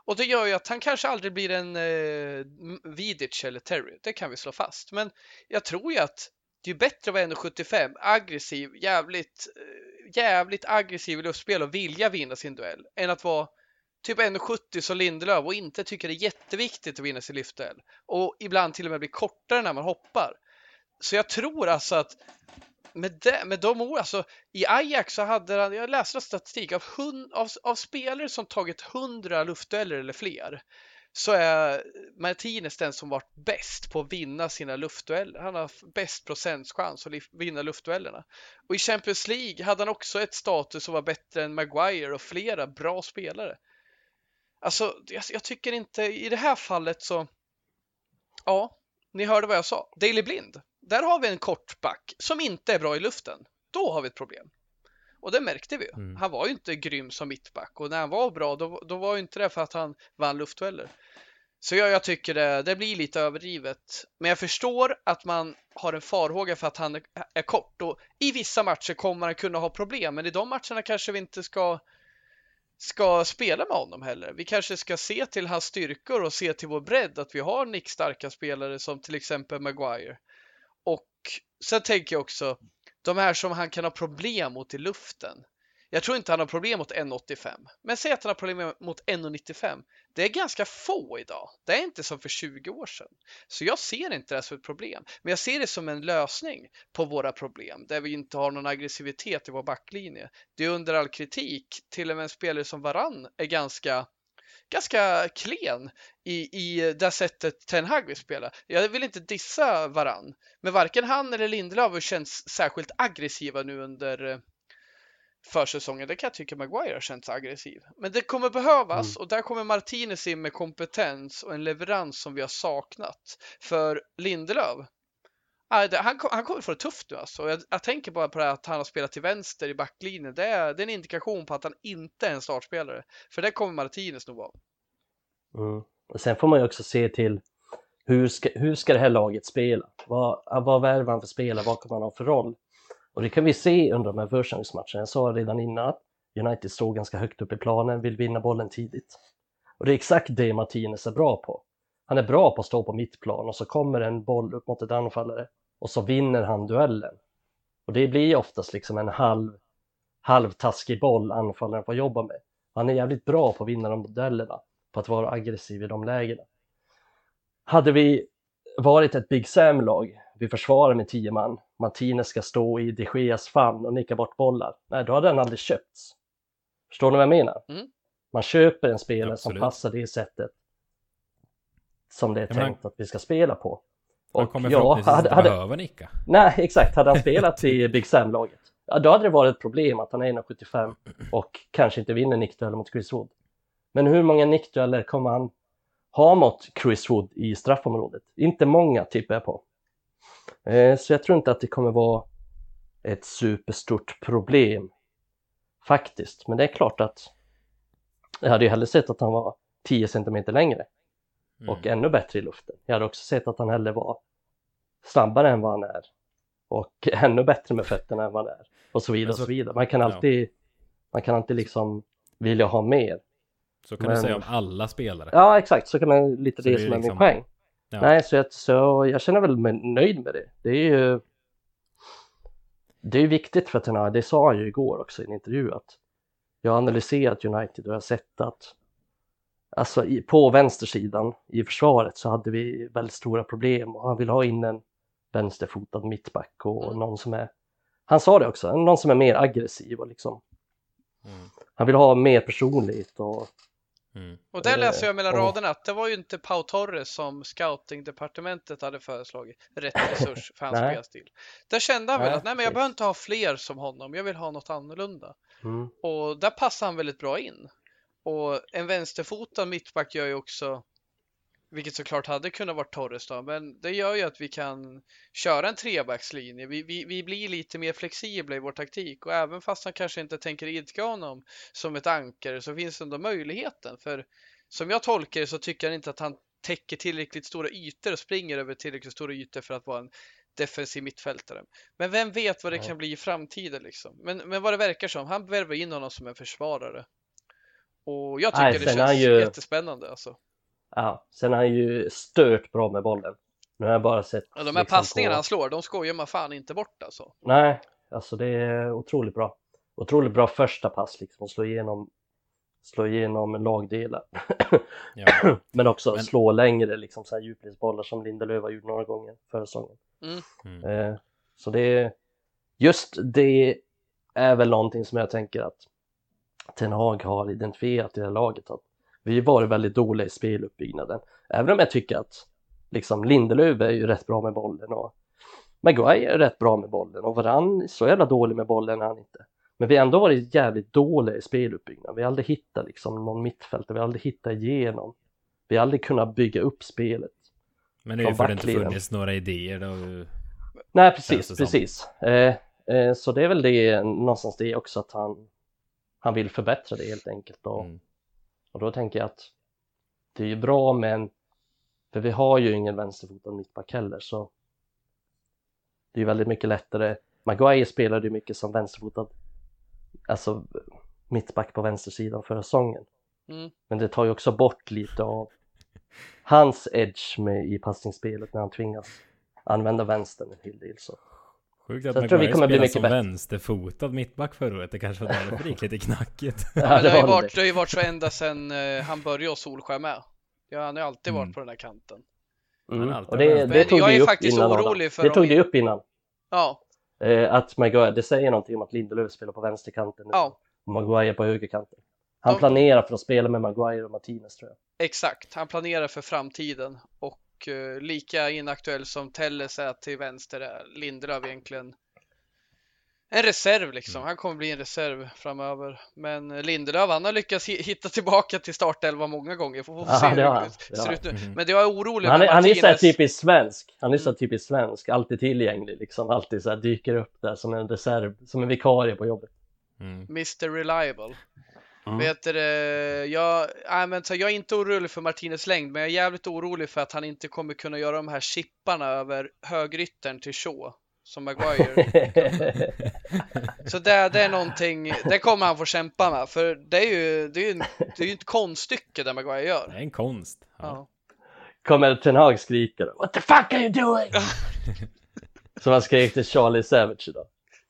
och det gör ju att han kanske aldrig blir en eh, Vidic eller Terry. Det kan vi slå fast. Men jag tror ju att det är bättre att vara 1,75 aggressiv, jävligt, eh, jävligt aggressiv i luftspel och vilja vinna sin duell än att vara typ 1,70 som Lindelöf och inte tycker det är jätteviktigt att vinna sin lyftduell och ibland till och med blir kortare när man hoppar. Så jag tror alltså att med, det, med de orden, alltså i Ajax så hade han, jag läste statistik av, hund, av, av spelare som tagit 100 luftdueller eller fler så är Martinez den som varit bäst på att vinna sina luftdueller. Han har bäst procentchans att vinna luftduellerna. Och i Champions League hade han också ett status som var bättre än Maguire och flera bra spelare. Alltså, jag, jag tycker inte i det här fallet så. Ja, ni hörde vad jag sa. Daily Blind. Där har vi en kort back som inte är bra i luften. Då har vi ett problem. Och det märkte vi. Mm. Han var ju inte grym som mittback och när han var bra då, då var ju inte det för att han vann luftdueller. Så jag, jag tycker det, det blir lite överdrivet. Men jag förstår att man har en farhåga för att han är, är kort och i vissa matcher kommer han kunna ha problem. Men i de matcherna kanske vi inte ska ska spela med honom heller. Vi kanske ska se till hans styrkor och se till vår bredd att vi har nickstarka spelare som till exempel Maguire. Sen tänker jag också de här som han kan ha problem mot i luften. Jag tror inte han har problem mot 1,85. Men säg att han har problem mot 1,95. Det är ganska få idag. Det är inte som för 20 år sedan. Så jag ser inte det som ett problem. Men jag ser det som en lösning på våra problem där vi inte har någon aggressivitet i vår backlinje. Det är under all kritik. Till och med en spelare som Varann är ganska ganska klen i, i det sättet Ten Hag vill spela. Jag vill inte dissa Varann, men varken han eller Lindelöf känns särskilt aggressiva nu under försäsongen. Det kan jag tycka Maguire har känts aggressiv. Men det kommer behövas Mm. och där kommer Martinez in med kompetens och en leverans som vi har saknat. För Lindelöf, han, kom, han, han kommer få det tufft nu alltså. Jag, jag tänker bara på det här att han har spelat till vänster i backlinjen. Det är, det är en indikation på att han inte är en startspelare. För det kommer Martinez nog vara. Mm. Och sen får man ju också se till hur ska, hur ska det här laget spela? Vad, vad värvar han för spelare? Vad kommer han ha för roll? Och det kan vi se under de här försäsongsmatcherna. Jag sa redan innan att United står ganska högt upp i planen, vill vinna bollen tidigt. Och det är exakt det Martinez är bra på. Han är bra på att stå på mittplan och så kommer en boll upp mot ett anfallare och så vinner han duellen. Och det blir oftast liksom en halv, halvtaskig boll anfallaren får jobba med. Han är jävligt bra på att vinna de duellerna, på att vara aggressiv i de lägena. Hade vi varit ett Big Sam-lag, vi försvarar med tio man, Martinez ska stå i de Geas famn och nicka bort bollar, nej då hade den aldrig köpts. Förstår ni vad jag menar? Mm. Man köper en spelare Absolut. som passar det sättet som det är tänkt att vi ska spela på. Han Och kommer ja, hade, inte hade, behöva nicka. nej exakt, hade han spelat i Big Sam-laget, då hade det varit ett problem att han är 1,75 och kanske inte vinner nickdueller mot Chris Wood. Men hur många nickdueller kommer han ha mot Chris Wood i straffområdet? Inte många tippar jag på. Eh, så jag tror inte att det kommer vara ett superstort problem faktiskt. Men det är klart att jag hade ju hellre sett att han var 10 centimeter längre och Mm. ännu bättre i luften. Jag hade också sett att han hellre var snabbare än vad han är och ännu bättre med fötterna än vad han är och så vidare så- och så vidare. Man kan ja. alltid, man kan alltid liksom vilja ha mer. Så kan men- du säga om alla spelare. Ja, exakt, så kan man lite Så det, som är liksom- min poäng. Ja. Nej, så jag, så jag känner väl mig nöjd med det. Det är ju det är viktigt för Ten Hag, det sa han ju igår också i en intervju att jag har analyserat United och jag har sett att alltså i, på vänstersidan i försvaret så hade vi väldigt stora problem och han vill ha in en vänsterfotad mittback och Mm. någon som är han sa det också, någon som är mer aggressiv och liksom Mm. han vill ha mer personlighet och Mm. Och där läser jag mellan Eh, och- raderna att det var ju inte Pau Torres som scoutingdepartementet hade föreslagit rätt resurs för hans spelstil. Där kände han väl Nej, att nej, men jag precis. behöver inte ha fler som honom. Jag vill ha något annorlunda. mm, Och där passar han väldigt bra in. Och en vänsterfotad mittback gör ju också, vilket såklart hade kunnat vara Torres då, men det gör ju att vi kan köra en trebackslinje. Vi, vi, vi blir lite mer flexibla i vår taktik och även fast han kanske inte tänker idka honom som ett ankare så finns ändå möjligheten. För som jag tolkar det så tycker han inte att han täcker tillräckligt stora ytor och springer över tillräckligt stora ytor för att vara en defensiv mittfältare. Men vem vet vad det kan bli i framtiden liksom. Men, men vad det verkar som, han värvar in honom som en försvarare. Och jag tycker Nej, det sen är känns han ju- jättespännande alltså. Ja, sen är han ju stört bra med bollen. Nu har jag bara sett... Och de här liksom passningarna på- han slår, de skojar man fan inte bort alltså. Nej, alltså det är otroligt bra. Otroligt bra första pass liksom, att slå igenom, slå igenom lagdelar. Ja. Men också Men- slå längre, liksom så här djupledsbollar som Lindelöf har gjort några gånger förra säsongen. Mm. Eh, så det är, just det är väl någonting som jag tänker att Ten Hag har identifierat i det här laget att vi varit väldigt dåliga i speluppbyggnaden. Även om jag tycker att liksom Lindelöf är ju rätt bra med bollen och Maguire är rätt bra med bollen och Varann så jävla dålig med bollen är han inte. Men vi har ändå varit jävligt dåliga i speluppbyggnad. Vi har aldrig hittat liksom någon mittfältare, vi har aldrig hittat igenom. Vi har aldrig kunnat bygga upp spelet. Men det är ju för att det inte funnits några idéer då. Nej, precis, precis. Eh, eh, så det är väl det någonstans det också att han, han vill förbättra det helt enkelt. Och, Mm. och då tänker jag att det är ju bra men för vi har ju ingen vänsterfotad mittback heller så det är ju väldigt mycket lättare. Maguire spelade ju mycket som vänsterfotad, alltså mittback på vänstersidan förra säsongen. Mm. Men det tar ju också bort lite av hans edge med, i passningsspelet när han tvingas använda vänstern en hel del. Så. Sjukt att Så jag tror vi Maguire kommer bli mycket som bättre. vänsterfotad mittback förra året. Det kanske var därför det gick lite knackigt. Ja, det, har ju var varit, det. har ju varit så ända sedan eh, han började hos Solskär med. Ja, han har ju alltid Mm. varit på den här kanten. Mm. Och det, det tog Jag är faktiskt innan orolig för Det tog du upp innan. Ja, Eh, att Maguire, det säger någonting om att Lindelöf spelar på vänsterkanten nu. Ja. Och Maguire på högerkanten. Han De- planerar för att spela med Maguire och Martinez tror jag. exakt. Han planerar för framtiden och eh, lika inaktuell som Telles är till vänster är Lindelöf egentligen en reserv liksom. Mm. Han kommer bli en reserv framöver. Men Lindelöf, han har lyckats hi- hitta tillbaka till startelva många gånger. Får, se det hur det han. Det ser har ut nu. Mhm. Men det jag är orolig Han är, han är så här typiskt svensk, han är så här Mm. typiskt svensk, alltid tillgänglig liksom, alltid så här dyker upp där som en reserv, som en vikarie på jobbet. Mm. Mr Reliable. Mm. Vet du, det, jag, nej, men så jag är inte orolig för Martinez längd, men jag är jävligt orolig för att han inte kommer kunna göra de här chipparna över högryttern till Shaw som Maguire. Så det, det är någonting, det kommer han få kämpa med, för det är ju, det är ju, det är ju ett konststycke det Maguire Det gör. är en konst. Ja. Ja. Kommer Ten Hag skriker What the fuck are you doing? Som han skrek till Charlie Savage idag.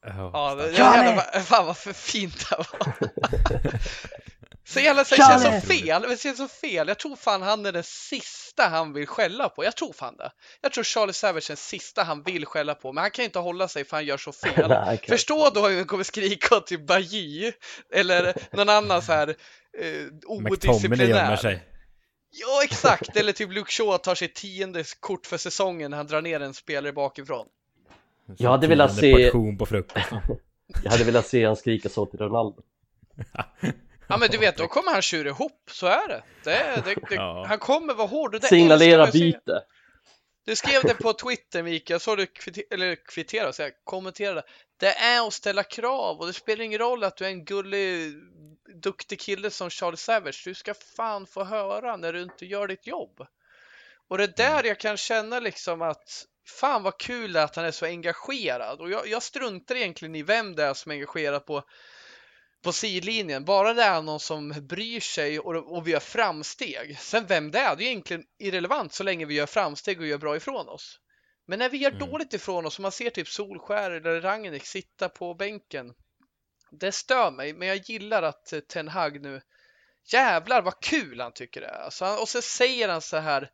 Ja, det, jävla, fan vad för fint det var. Så jävla så det känns så fel, det känns så fel. Jag tror fan han är den sista han vill skälla på. Jag tror fan det. Jag tror Charlie Savage är den sista han vill skälla på, men han kan inte hålla sig för han gör så fel. Nej, Förstå då hur han kommer skrika till Bajy eller någon annan så här eh, odisciplinär. sig. Ja, exakt. Eller typ Luke Shaw tar sitt tionde kort för säsongen när han drar ner en spelare bakifrån. Jag hade velat se- portion på frukosten. Jag hade velat se han skrika så till Ronaldo. Ja men du vet, då kommer han tjura ihop, så är det. det, det, det Ja. Han kommer vara hård det Signalera byte. Du skrev det på Twitter Mikael, jag såg du kvitter, eller kvittera, så jag kommenterade. Det är att ställa krav och det spelar ingen roll att du är en gullig, duktig kille som Charlie Savage. Du ska fan få höra när du inte gör ditt jobb. Och det är där jag kan känna liksom att fan vad kul det är att han är så engagerad. Och jag, jag struntar egentligen i vem det är som är engagerad på, på sidlinjen. Bara det är någon som bryr sig och, och vi gör framsteg. Sen vem det är, det är egentligen irrelevant så länge vi gör framsteg och gör bra ifrån oss. Men när vi gör Mm. dåligt ifrån oss och man ser typ Solskär eller Rangnick sitta på bänken. Det stör mig, men jag gillar att eh, Ten Hag nu Jävlar vad kul han tycker det är. Alltså, och så säger han så här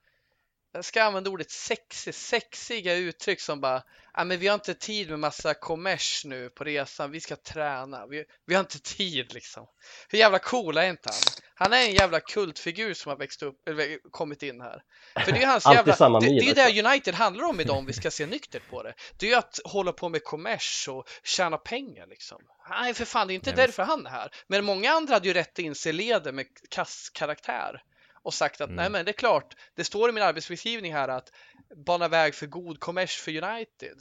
jag ska använda ordet sexy, sexiga uttryck som bara ja men vi har inte tid med massa kommers nu på resan, vi ska träna, vi, vi har inte tid liksom. Hur jävla cool är inte han? Han är en jävla kultfigur som har växt upp, eller kommit in här. För det är hans jävla, samma det, det är det United handlar om idag om vi ska se nyktert på det. Det är ju att hålla på med kommers och tjäna pengar liksom. Nej för fan, det är inte Nej, därför han är här. Men många andra hade ju rätt att inse leder med kass karaktär och sagt att Mm. nej men det är klart, det står i min arbetsbeskrivning här att bana väg för god kommers för United.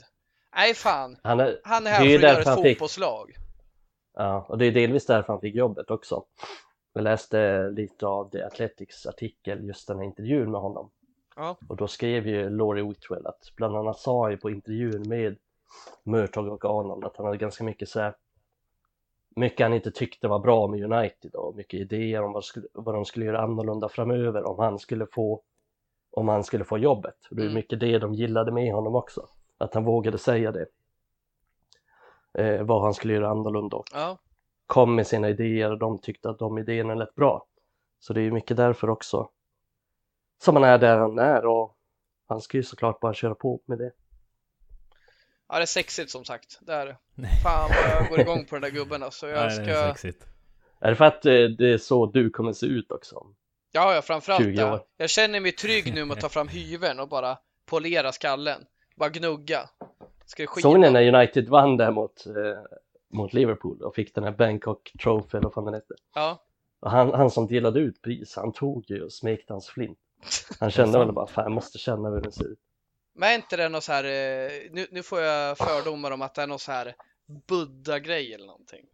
Nej fan, Han är, han är här är för att göra ett han fick- fotbollslag. ja, och det är delvis därför han fick jobbet också. Jag läste lite av The Athletics artikel, just den här intervjun med honom. Ja. Och då skrev ju Laurie Whitwell att bland annat sa ju på intervjun med Murtog och Arnold att han hade ganska mycket så här mycket han inte tyckte var bra med United och mycket idéer om vad, skulle, vad de skulle göra annorlunda framöver om han skulle få om han skulle få jobbet. Och det är Mm. mycket det de gillade med honom också. Att han vågade säga det. Eh, vad han skulle göra annorlunda och Ja, kom med sina idéer och de tyckte att de idéerna lät bra. Så det är mycket därför också som han är där han är och han ska ju såklart bara köra på med det. Ja det är sexigt som sagt. Det är det. Fan vad jag går igång på den där gubben alltså. Jag Nej, det är ska... sexigt. Är det för att eh, det är så du kommer se ut också? Ja, ja, framförallt 20 det. år. Jag känner mig trygg nu med att ta fram hyveln och bara polera skallen. Bara gnugga. Ska? Såg ni när United vann där mot, eh, mot Liverpool och fick den här Bangkok Trophy eller vad fan den hette? Ja. Och han, han som delade ut pris, han tog ju och smekte hans flint. Han kände väl bara, fan jag måste känna hur den ser ut. Men är inte det något så här, eh, nu, nu får jag fördomar om att det är något så här Buddha-grej eller någonting.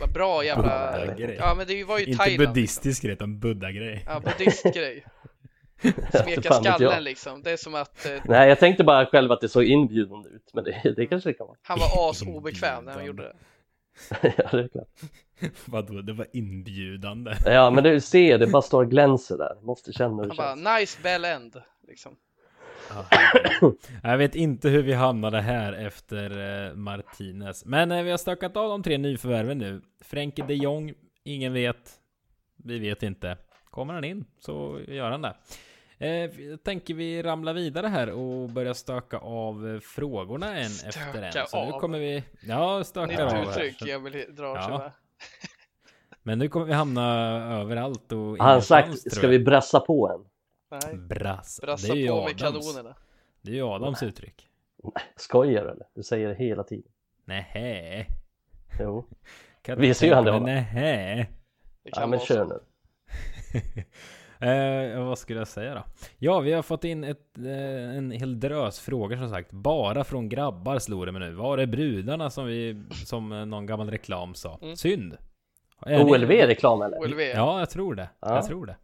Vad bra jävla... Buddha-grej. Ja, men det var ju Inte Thailand. Liksom. buddhistisk grej, utan buddha-grej. Ja, buddhistgrej. Inte Smeka skallen liksom. Det är som att eh, Nej, jag tänkte bara själv att det såg inbjudande ut, men det, det kanske det kan vara. han var asobekväm när han gjorde det. ja, det är klart. Vadå, det var inbjudande. Ja, men du ser, det bara står glänser där. Måste känna hur det Han bara, känns. nice bell end. Liksom. Jag vet inte hur vi hamnade här efter eh, Martinez. Men eh, vi har stökat av de tre nyförvärven nu. Frenkie de Jong, ingen vet. Vi vet inte. Kommer han in så gör han det. Eh, jag tänker vi ramla vidare här och börja stöka av eh, frågorna en Stöka efter en. Så nu av. kommer vi... Ja, stökar av Nytt uttryck Så- jag vill dra Ja. Men nu kommer vi hamna överallt och Har han sagt, ska vi brassa på en? Nej, Brass. brassa det är på med Adams. kanonerna. Det är ju Adams uttryck. Skojar du eller? Du säger det hela tiden. Nähä. Jo. Kan Visar ju han det, va? Nej. Det kan Ja men kör nu. Eh, vad skulle jag säga då? Ja, vi har fått in ett, eh, en hel drös frågor som sagt. Bara från grabbar slår det mig nu. Var är brudarna som vi, som eh, någon gammal reklam sa? Mm. Synd. OLV-reklam eller? OLV. Ja, jag tror det. Ja. Jag tror det.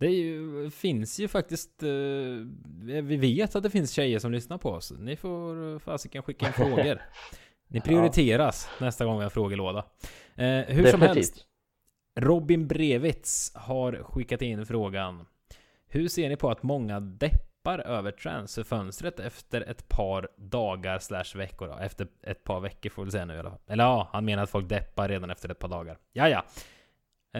Det ju, finns ju faktiskt, eh, vi vet att det finns tjejer som lyssnar på oss. Ni får eh, fasiken skicka in frågor. Ni prioriteras nästa gång vi har frågelåda. Eh, hur som helst. Definitivt. Robin Brevitz har skickat in frågan. Hur ser ni på att många deppar över transferfönstret efter ett par dagar slash veckor då? Efter ett par veckor får vi säga nu i alla fall. Eller ja, han menar att folk deppar redan efter ett par dagar. Ja, ja.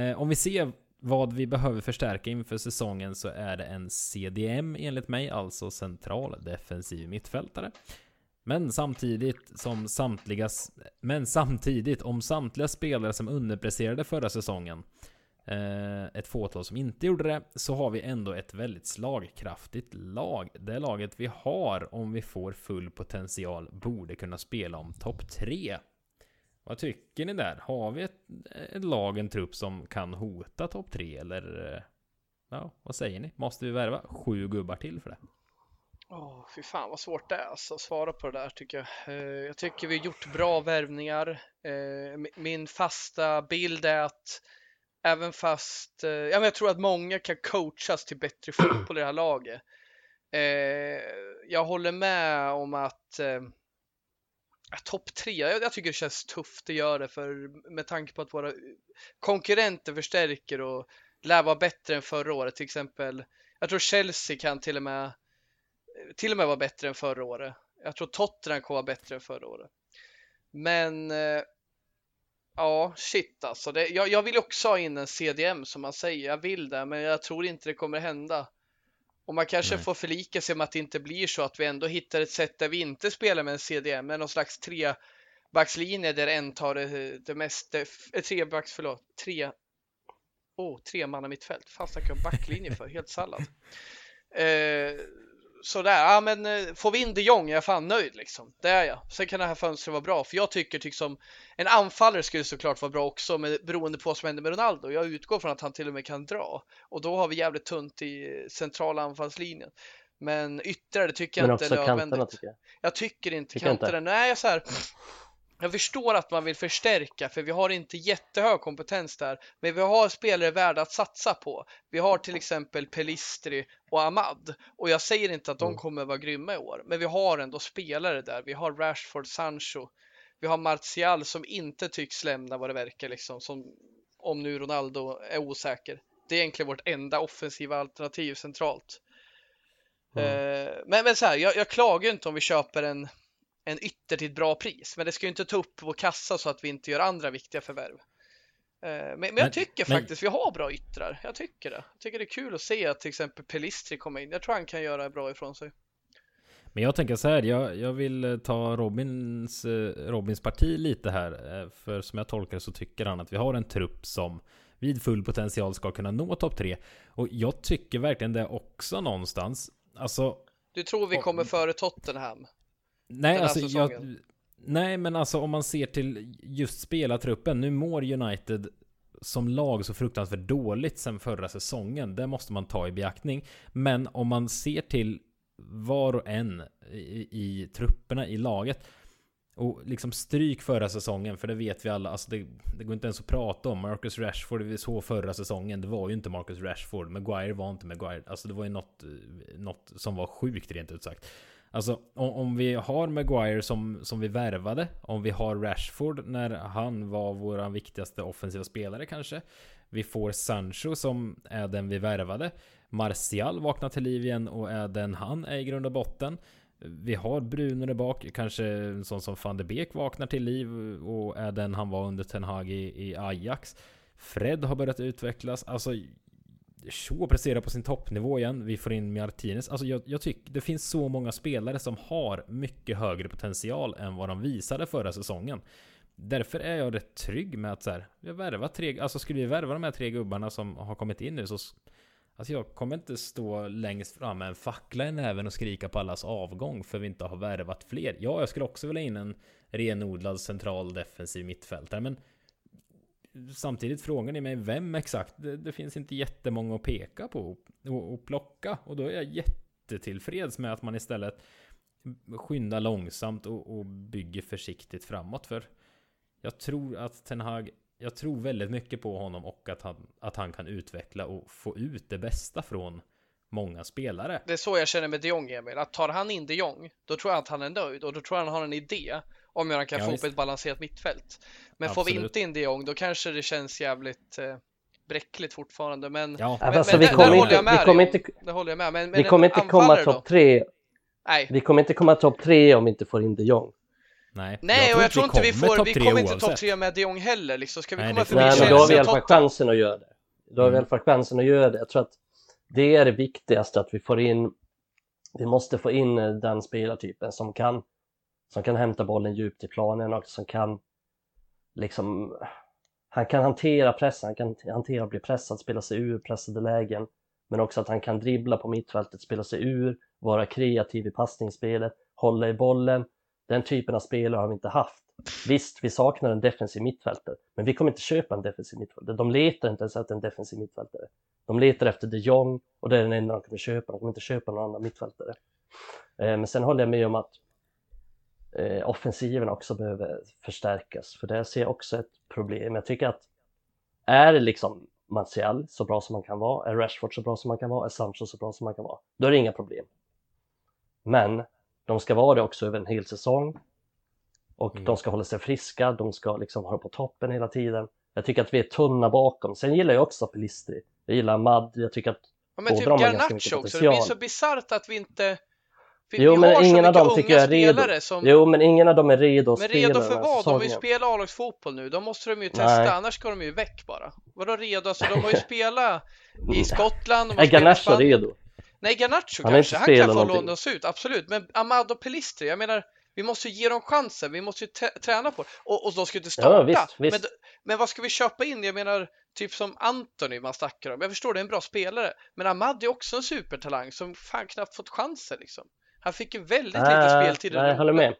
Eh, om vi ser vad vi behöver förstärka inför säsongen så är det en CDM enligt mig, alltså central defensiv mittfältare. Men samtidigt som samtliga, men samtidigt om samtliga spelare som underpresterade förra säsongen, eh, ett fåtal som inte gjorde det, så har vi ändå ett väldigt slagkraftigt lag. Det laget vi har, om vi får full potential, borde kunna spela om topp 3. Vad tycker ni där? Har vi ett, ett lag, en trupp som kan hota topp tre? eller? Eh, ja, vad säger ni? Måste vi värva sju gubbar till för det? Åh, fy fan vad svårt det är alltså, att svara på det där tycker jag. Eh, jag tycker vi har gjort bra värvningar. Eh, min fasta bild är att även fast, eh, jag tror att många kan coachas till bättre fotboll i det här laget. Eh, jag håller med om att eh, topp tre, jag, jag tycker det känns tufft att göra det för med tanke på att våra konkurrenter förstärker och lär vara bättre än förra året. Till exempel, jag tror Chelsea kan till och med till och med vara bättre än förra året. Jag tror Tottenham kommer vara bättre än förra året. Men eh, ja, shit alltså. Det, jag, jag vill också ha in en CDM som man säger. Jag vill det, men jag tror inte det kommer hända. Och man kanske Nej. får förlika sig med att det inte blir så att vi ändå hittar ett sätt där vi inte spelar med en CDM, men någon slags trebackslinje där en tar det, det mest, eh, trebacks, förlåt, tre, oh, tre manna mittfält. Fan snackar jag backlinje för, helt sallad. Eh, sådär, ja men eh, får vi in de Jong är jag fan nöjd liksom. Det är jag. Sen kan det här fönstret vara bra, för jag tycker liksom en anfallare skulle såklart vara bra också, men beroende på vad som händer med Ronaldo. Jag utgår från att han till och med kan dra och då har vi jävligt tunt i centrala anfallslinjen. Men ytterligare det tycker jag Men inte är kanterna nödvändigt. tycker jag. Jag tycker inte Tycker inte? kanterna. Nej, jag så här. Jag förstår att man vill förstärka för vi har inte jättehög kompetens där. Men vi har spelare värda att satsa på. Vi har till exempel Pelistri och Ahmad. Och jag säger inte att de Mm. kommer vara grymma i år. Men vi har ändå spelare där. Vi har Rashford, Sancho. Vi har Martial som inte tycks lämna vad det verkar liksom. Som, om nu Ronaldo är osäker. Det är egentligen vårt enda offensiva alternativ centralt. Mm. Eh, men, men så här, jag, jag klagar inte om vi köper en, en ytter till ett bra pris, men det ska ju inte ta upp vår kassa så att vi inte gör andra viktiga förvärv. Eh, men, men jag Men- tycker men- faktiskt vi har bra yttrar. Jag tycker det. Jag tycker det är kul att se att till exempel Pelistri kommer in. Jag tror han kan göra bra ifrån sig. Men jag tänker så här, jag, jag vill eh, ta Robins, eh, Robins parti lite här. För som jag tolkar så tycker han att vi har en trupp som vid full potential ska kunna nå topp 3. Och jag tycker verkligen det också någonstans. Alltså, Du tror vi Och- kommer före Tottenham? Nej alltså jag. Nej men alltså om man ser till just spelartruppen. Nu mår United som lag så fruktansvärt dåligt sen förra säsongen. Det måste man ta i beaktning. Men om man ser till var och en i, i trupperna i laget. Och liksom stryk förra säsongen, för det vet vi alla. Alltså det, det går inte ens att prata om. Marcus Rashford, vi såg förra säsongen. Det var ju inte Marcus Rashford. Maguire var inte Maguire. Alltså det var ju något, något som var sjukt rent ut sagt. Alltså om, om vi har Maguire som, som vi värvade. Om vi har Rashford när han var vår viktigaste offensiva spelare kanske. Vi får Sancho som är den vi värvade. Martial vaknar till liv igen och är den han är i grund och botten. Vi har Bruno där bak, kanske en sån som van de Beek vaknar till liv och är den han var under Ten Hag i, i Ajax. Fred har börjat utvecklas, alltså Shaw presterar på sin toppnivå igen. Vi får in Martinez. Alltså jag, jag tycker det finns så många spelare som har mycket högre potential än vad de visade förra säsongen. Därför är jag rätt trygg med att så här, vi har värvat tre, alltså skulle vi värva de här tre gubbarna som har kommit in nu så Alltså jag kommer inte stå längst fram med en fackla i näven och skrika på allas avgång för vi inte har värvat fler. Ja, jag skulle också vilja in en renodlad central defensiv mittfältare, men samtidigt frågar ni mig vem exakt? Det, det finns inte jättemånga att peka på och, och plocka och då är jag jättetillfreds med att man istället skyndar långsamt och, och bygger försiktigt framåt för jag tror att Ten Hag jag tror väldigt mycket på honom och att han, att han kan utveckla och få ut det bästa från många spelare. Det är så jag känner med de Jong, Emil. Att tar han in de Jong, då tror jag att han är nöjd och då tror jag han har en idé om han kan ja, få upp ett balanserat mittfält. Men Absolut. får vi inte in de Jong, då kanske det känns jävligt eh, bräckligt fortfarande. Men, ja. men, alltså, men vi kommer inte, vi kommer inte, det håller jag med. Men, vi kommer inte komma topp tre. Nej. Vi kommer inte komma topp tre om vi inte får in de Jong. Nej, Nej jag och jag tror inte vi får, vi kommer inte topp tre med de Jong heller liksom. Ska vi Nej, komma förbi Nej, men då har vi i alla fall chansen att göra det. Då har vi i alla fall chansen att göra det. Jag tror att det är det viktigaste att vi får in, vi måste få in den spelartypen som kan, som kan hämta bollen djupt i planen och som kan liksom, han kan hantera pressen, han kan hantera att bli pressad, spela sig ur pressade lägen, men också att han kan dribbla på mittfältet, spela sig ur, vara kreativ i passningsspelet, hålla i bollen den typen av spelare har vi inte haft. Visst, vi saknar en defensiv mittfältare, men vi kommer inte köpa en defensiv mittfältare. De letar inte ens efter en defensiv mittfältare. De letar efter de Jong och det är den enda de kommer köpa. De kommer inte köpa någon annan mittfältare. Eh, men sen håller jag med om att eh, offensiven också behöver förstärkas, för där ser jag också ett problem. Jag tycker att är liksom Martial så bra som man kan vara, är Rashford så bra som man kan vara, är Sancho så bra som man kan vara, då är det inga problem. Men de ska vara det också över en hel säsong. Och mm. de ska hålla sig friska, de ska liksom vara på toppen hela tiden. Jag tycker att vi är tunna bakom. Sen gillar jag också Pelistri. Jag gillar Mad, jag tycker att ja, men båda typ de har ganska mycket potential. Det blir så bisarrt att vi inte vi, jo, men ingen av dem tycker jag är redo. Som... Jo, men ingen av dem är redo att men spela redo för vad? De vill ju spela A-lagsfotboll nu. Då måste de ju testa, Nej. annars ska de ju väck bara. Vadå redo? Alltså, de har ju spelat i Skottland. Är Garnacho redo? Nej, Garnacho han kanske, han kan få lånas ut, absolut. Men Amado Pelistri, jag menar, vi måste ju ge dem chansen, vi måste ju träna på det. Och, och de ska ju inte starta. Ja, visst, visst. Men, men vad ska vi köpa in? Jag menar, typ som Anthony man snackar om. Jag förstår, det är en bra spelare. Men Ahmad är också en supertalang som fan knappt fått chansen liksom. Han fick ju väldigt äh, lite speltid. Nej, jag håller med.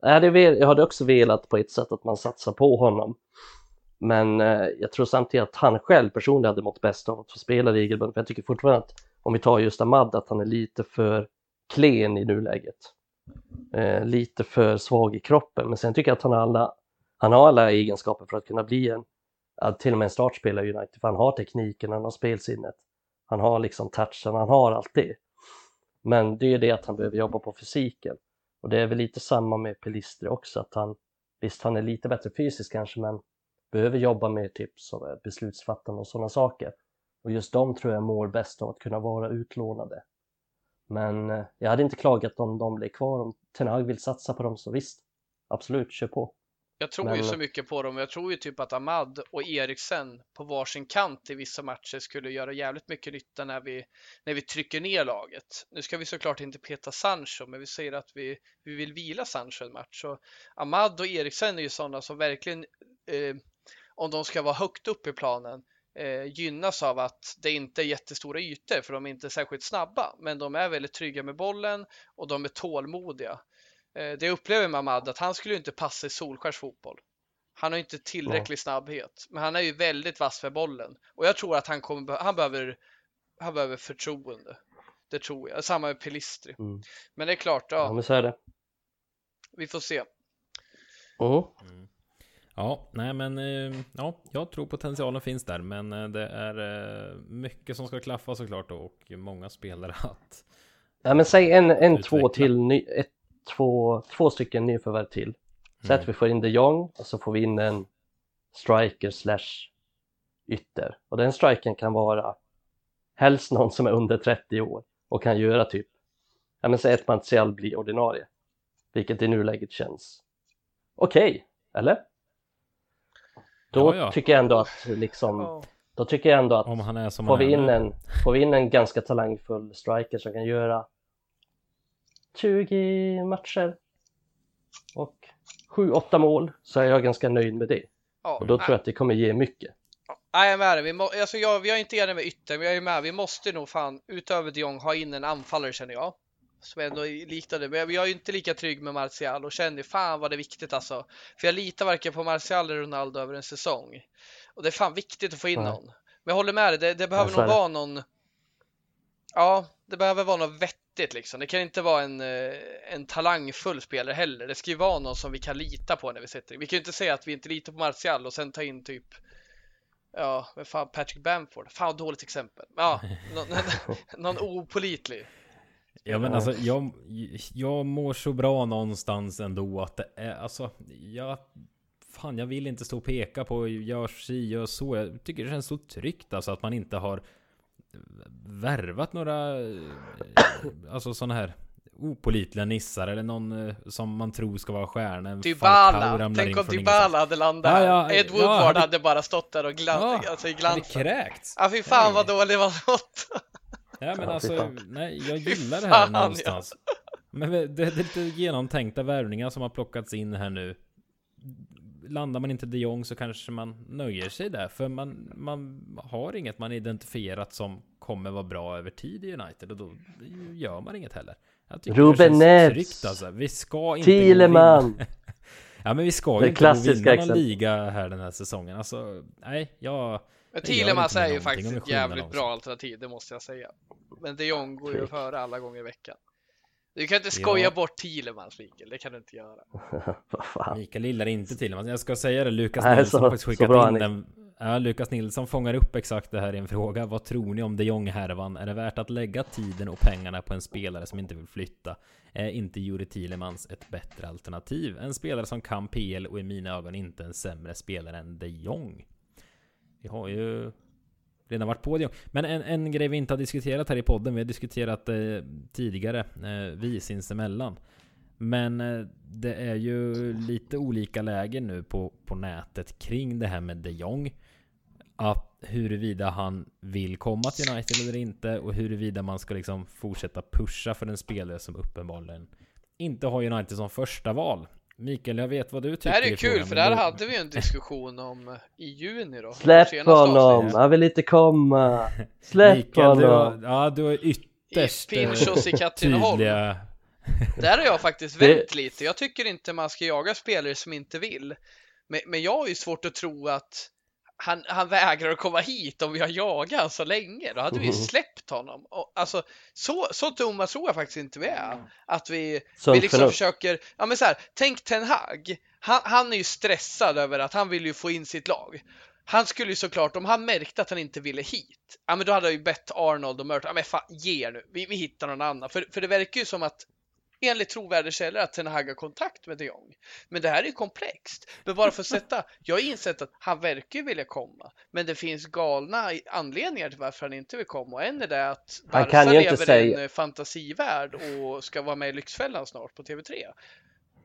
Jag hade också velat på ett sätt att man satsar på honom. Men eh, jag tror samtidigt att han själv personligen hade mått bäst av att få spela regelbundet. För jag tycker fortfarande att om vi tar just Ahmad, att han är lite för klen i nuläget. Eh, lite för svag i kroppen, men sen tycker jag att han har alla, han har alla egenskaper för att kunna bli en, till och med en startspelare i United, för han har tekniken, han har spelsinnet, han har liksom touchen, han har allt det. Men det är ju det att han behöver jobba på fysiken. Och det är väl lite samma med Pelistri också, att han, visst han är lite bättre fysiskt kanske, men behöver jobba med typ eh, beslutsfattande och sådana saker. Och just de tror jag mår bäst av att kunna vara utlånade. Men eh, jag hade inte klagat om de blev kvar. Om Ten Hag vill satsa på dem så visst, absolut, kör på. Jag tror Men... ju så mycket på dem. Jag tror ju typ att Ahmad och Eriksen på varsin kant i vissa matcher skulle göra jävligt mycket nytta när vi, när vi trycker ner laget. Nu ska vi såklart inte peta Sancho, men vi säger att vi, vi vill vila Sancho en match. Så Ahmad och Eriksen är ju sådana som verkligen, eh, om de ska vara högt upp i planen, eh, gynnas av att det inte är jättestora ytor för de är inte särskilt snabba men de är väldigt trygga med bollen och de är tålmodiga. Eh, det upplever Mamad att han skulle inte passa i Solskärs fotboll. Han har inte tillräcklig snabbhet men han är ju väldigt vass för bollen och jag tror att han, kommer, han, behöver, han behöver förtroende. Det tror jag. Samma med Pelistri. Mm. Men det är klart, ja. ja men så är det. Vi får se. Oh. Mm. Ja, nej men eh, ja, jag tror potentialen finns där, men eh, det är mycket som ska klaffa såklart och många spelare att. Ja, men säg en, en två till, ny, ett, två, två stycken nyförvärv till. Så mm. att vi får in de Jong och så får vi in en striker slash ytter. Och den strikern kan vara helst någon som är under 30 år och kan göra typ, ja men säg att Martial blir ordinarie. Vilket i nuläget känns okej, okay, eller? Då ja, ja. tycker jag ändå att liksom, då tycker jag ändå att Om han är som får, vi in en, får vi in en ganska talangfull striker som kan göra 20 matcher och 7-8 mål så är jag ganska nöjd med det. Ja, och då nej. tror jag att det kommer ge mycket. Nej, jag är med dig. Vi, må, alltså jag, vi är inte enig med ytter, men jag är med. Vi måste nog fan utöver de Jong ha in en anfallare känner jag. Som ändå liknande. Men jag är ju inte lika trygg med Martial och känner fan vad det är viktigt alltså. För jag litar varken på Martial eller Ronaldo över en säsong. Och det är fan viktigt att få in Nej. någon. Men jag håller med dig, det, det behöver nog vara någon. Ja, det behöver vara något vettigt liksom. Det kan inte vara en, eh, en talangfull spelare heller. Det ska ju vara någon som vi kan lita på när vi sätter Vi kan ju inte säga att vi inte litar på Martial och sen ta in typ Ja, men fan Patrick Bamford. Fan dåligt exempel. Ja, någon, någon opolitlig. Ja men alltså jag, jag mår så bra någonstans ändå att det är alltså jag Fan jag vill inte stå och peka på gör si, gör så. Jag tycker det känns så tryggt alltså att man inte har Värvat några eh, Alltså sådana här Opolitliga nissar eller någon eh, som man tror ska vara stjärnan. Dybala. Tänk om Dybala hade landat Ja, ja, Ed ja, Woodward hade- hade bara stått där och glans, Ja, alltså i Hade kräkts. Ja fy fan vad dålig man mått. Nej men Ja, alltså, nej jag gillar det här fan, ja. någonstans. Men det, det är lite genomtänkta värvningar som har plockats in här nu. Landar man inte de Jong så kanske man nöjer sig där. För man, man har inget man identifierat som kommer vara bra över tid i United. Och då gör man inget heller. Ruben Neves. alltså. Vi ska inte vinna- Ja men vi ska ju inte vinna någon liga här den här säsongen. Alltså, nej, jag... Men Thielemans är ju faktiskt ett jävligt bra alternativ, det måste jag säga. Men de Jong går ju före alla gånger i veckan. Du kan inte skoja Ja. bort Thielemans Mikael, det kan du inte göra. Vad fan. Mikael gillar inte till men Jag ska säga det, Lukas Nej, Nilsson har faktiskt så skickat bra in är. den. Ja, Lukas Nilsson fångar upp exakt det här i en fråga. Vad tror ni om de Jong-härvan? Är det värt att lägga tiden och pengarna på en spelare som inte vill flytta? Är inte Juri Thielemans ett bättre alternativ? En spelare som kan PL och i mina ögon inte en sämre spelare än de Jong. Vi har ju redan varit på det. Men en, en grej vi inte har diskuterat här i podden, vi har diskuterat eh, tidigare, eh, vi sinsemellan. Men eh, det är ju lite olika lägen nu på, på nätet kring det här med de Jong. Att huruvida han vill komma till United eller inte och huruvida man ska liksom fortsätta pusha för en spelare som uppenbarligen inte har United som första val. Mikael, jag vet vad du Det tycker här är i kul frågan, för det du- hade vi en diskussion om eh, i juni då. Släpp Senaste honom! avsnittet. Han vill inte komma! Släpp Mikael, du, honom! har- ja, du I ytterst eh, Pinchos i Katrineholm. tydliga... Där har jag faktiskt Det- vänt lite. Jag tycker inte man ska jaga spelare som inte vill. Men, men jag har ju svårt att tro att han, han vägrar att komma hit om vi har jagat så länge. Då hade vi ju Mhm. släppt honom. Och, alltså, så, så dumma tror jag faktiskt inte vi är. Att vi, vi liksom försöker, ja men så här, tänk Ten Hag. Han, han är ju stressad över att han vill ju få in sitt lag. Han skulle ju såklart, om han märkte att han inte ville hit, ja men då hade han ju bett Arnold och Merton, ja men fan ge er nu, vi, vi hittar någon annan. För, för det verkar ju som att enligt trovärdiga källor att Ten Hag har kontakt med de Jong. Men det här är ju komplext. Men bara för att sätta, jag har insett att han verkar vilja komma. Men det finns galna i- anledningar till varför han inte vill komma. Och en är det att Barca lever i säga- en eh, fantasivärld och ska vara med i Lyxfällan snart på TV3.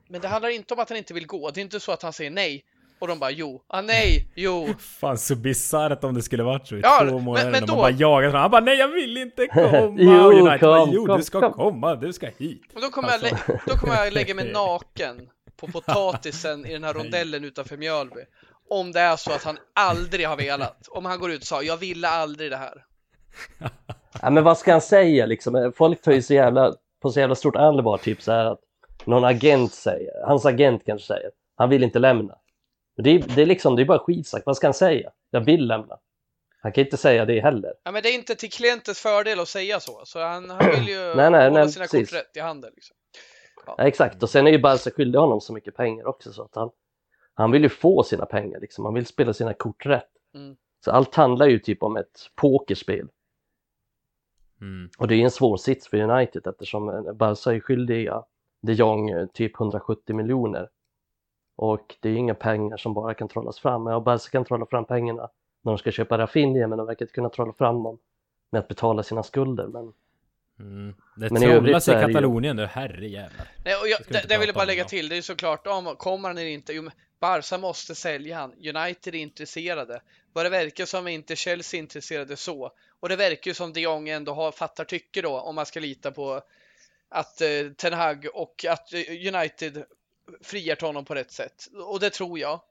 Men det handlar inte om att han inte vill gå. Det är inte så att han säger nej och de bara jo, ah, nej, jo. Fan så bisarrt om det skulle varit så i Ja, två men- månader men när då- man bara jagat honom. Han bara nej jag vill inte komma! Jo, United bara, kom, jo kom, du ska kom." komma, du ska hit! Och då kommer, jag, Alltså. lä- då kommer jag lägga mig naken på potatisen i den här rondellen utanför Mjölby. Om det är så att han aldrig har velat. Om han går ut och sa jag ville aldrig det här. Ja, men vad ska han säga liksom? Folk tar ju så jävla, på så jävla stort allvar typ så här att någon agent säger, hans agent kanske säger, han vill inte lämna. Men det är, det är liksom, det är bara skitsnack, vad ska han säga? Jag vill lämna. Han kan inte säga det heller. Ja, men det är inte till klientens fördel att säga så. Så han, han vill ju Nej, nej, hålla nej, sina precis. kort rätt i handen. Liksom. Ja, exakt, och sen är ju Barca skyldig honom så mycket pengar också så att han, han vill ju få sina pengar liksom, han vill spela sina kort rätt. Mm. Så allt handlar ju typ om ett pokerspel. Mm. Och det är en svår sits för United eftersom Barca är skyldiga de Jong eh, typ 170 miljoner. Och det är inga pengar som bara kan trollas fram. Ja, Barca kan trolla fram pengarna när de ska köpa Rafinha men de verkar inte kunna trolla fram dem med att betala sina skulder. Men Mm. Det Men i trollas i är det ju- Katalonien nu, herrejävlar. Nej, och jag, Det vill jag bara lägga till. Det är såklart om kommer han eller inte. Jo, men Barca måste sälja han. United är intresserade. Vad det verkar som är inte Chelsea intresserade så. Och det verkar ju som de Jong ändå har, fattar tycke då om man ska lita på att eh, Ten Hag och att eh, United friar till honom på rätt sätt. Och det tror jag.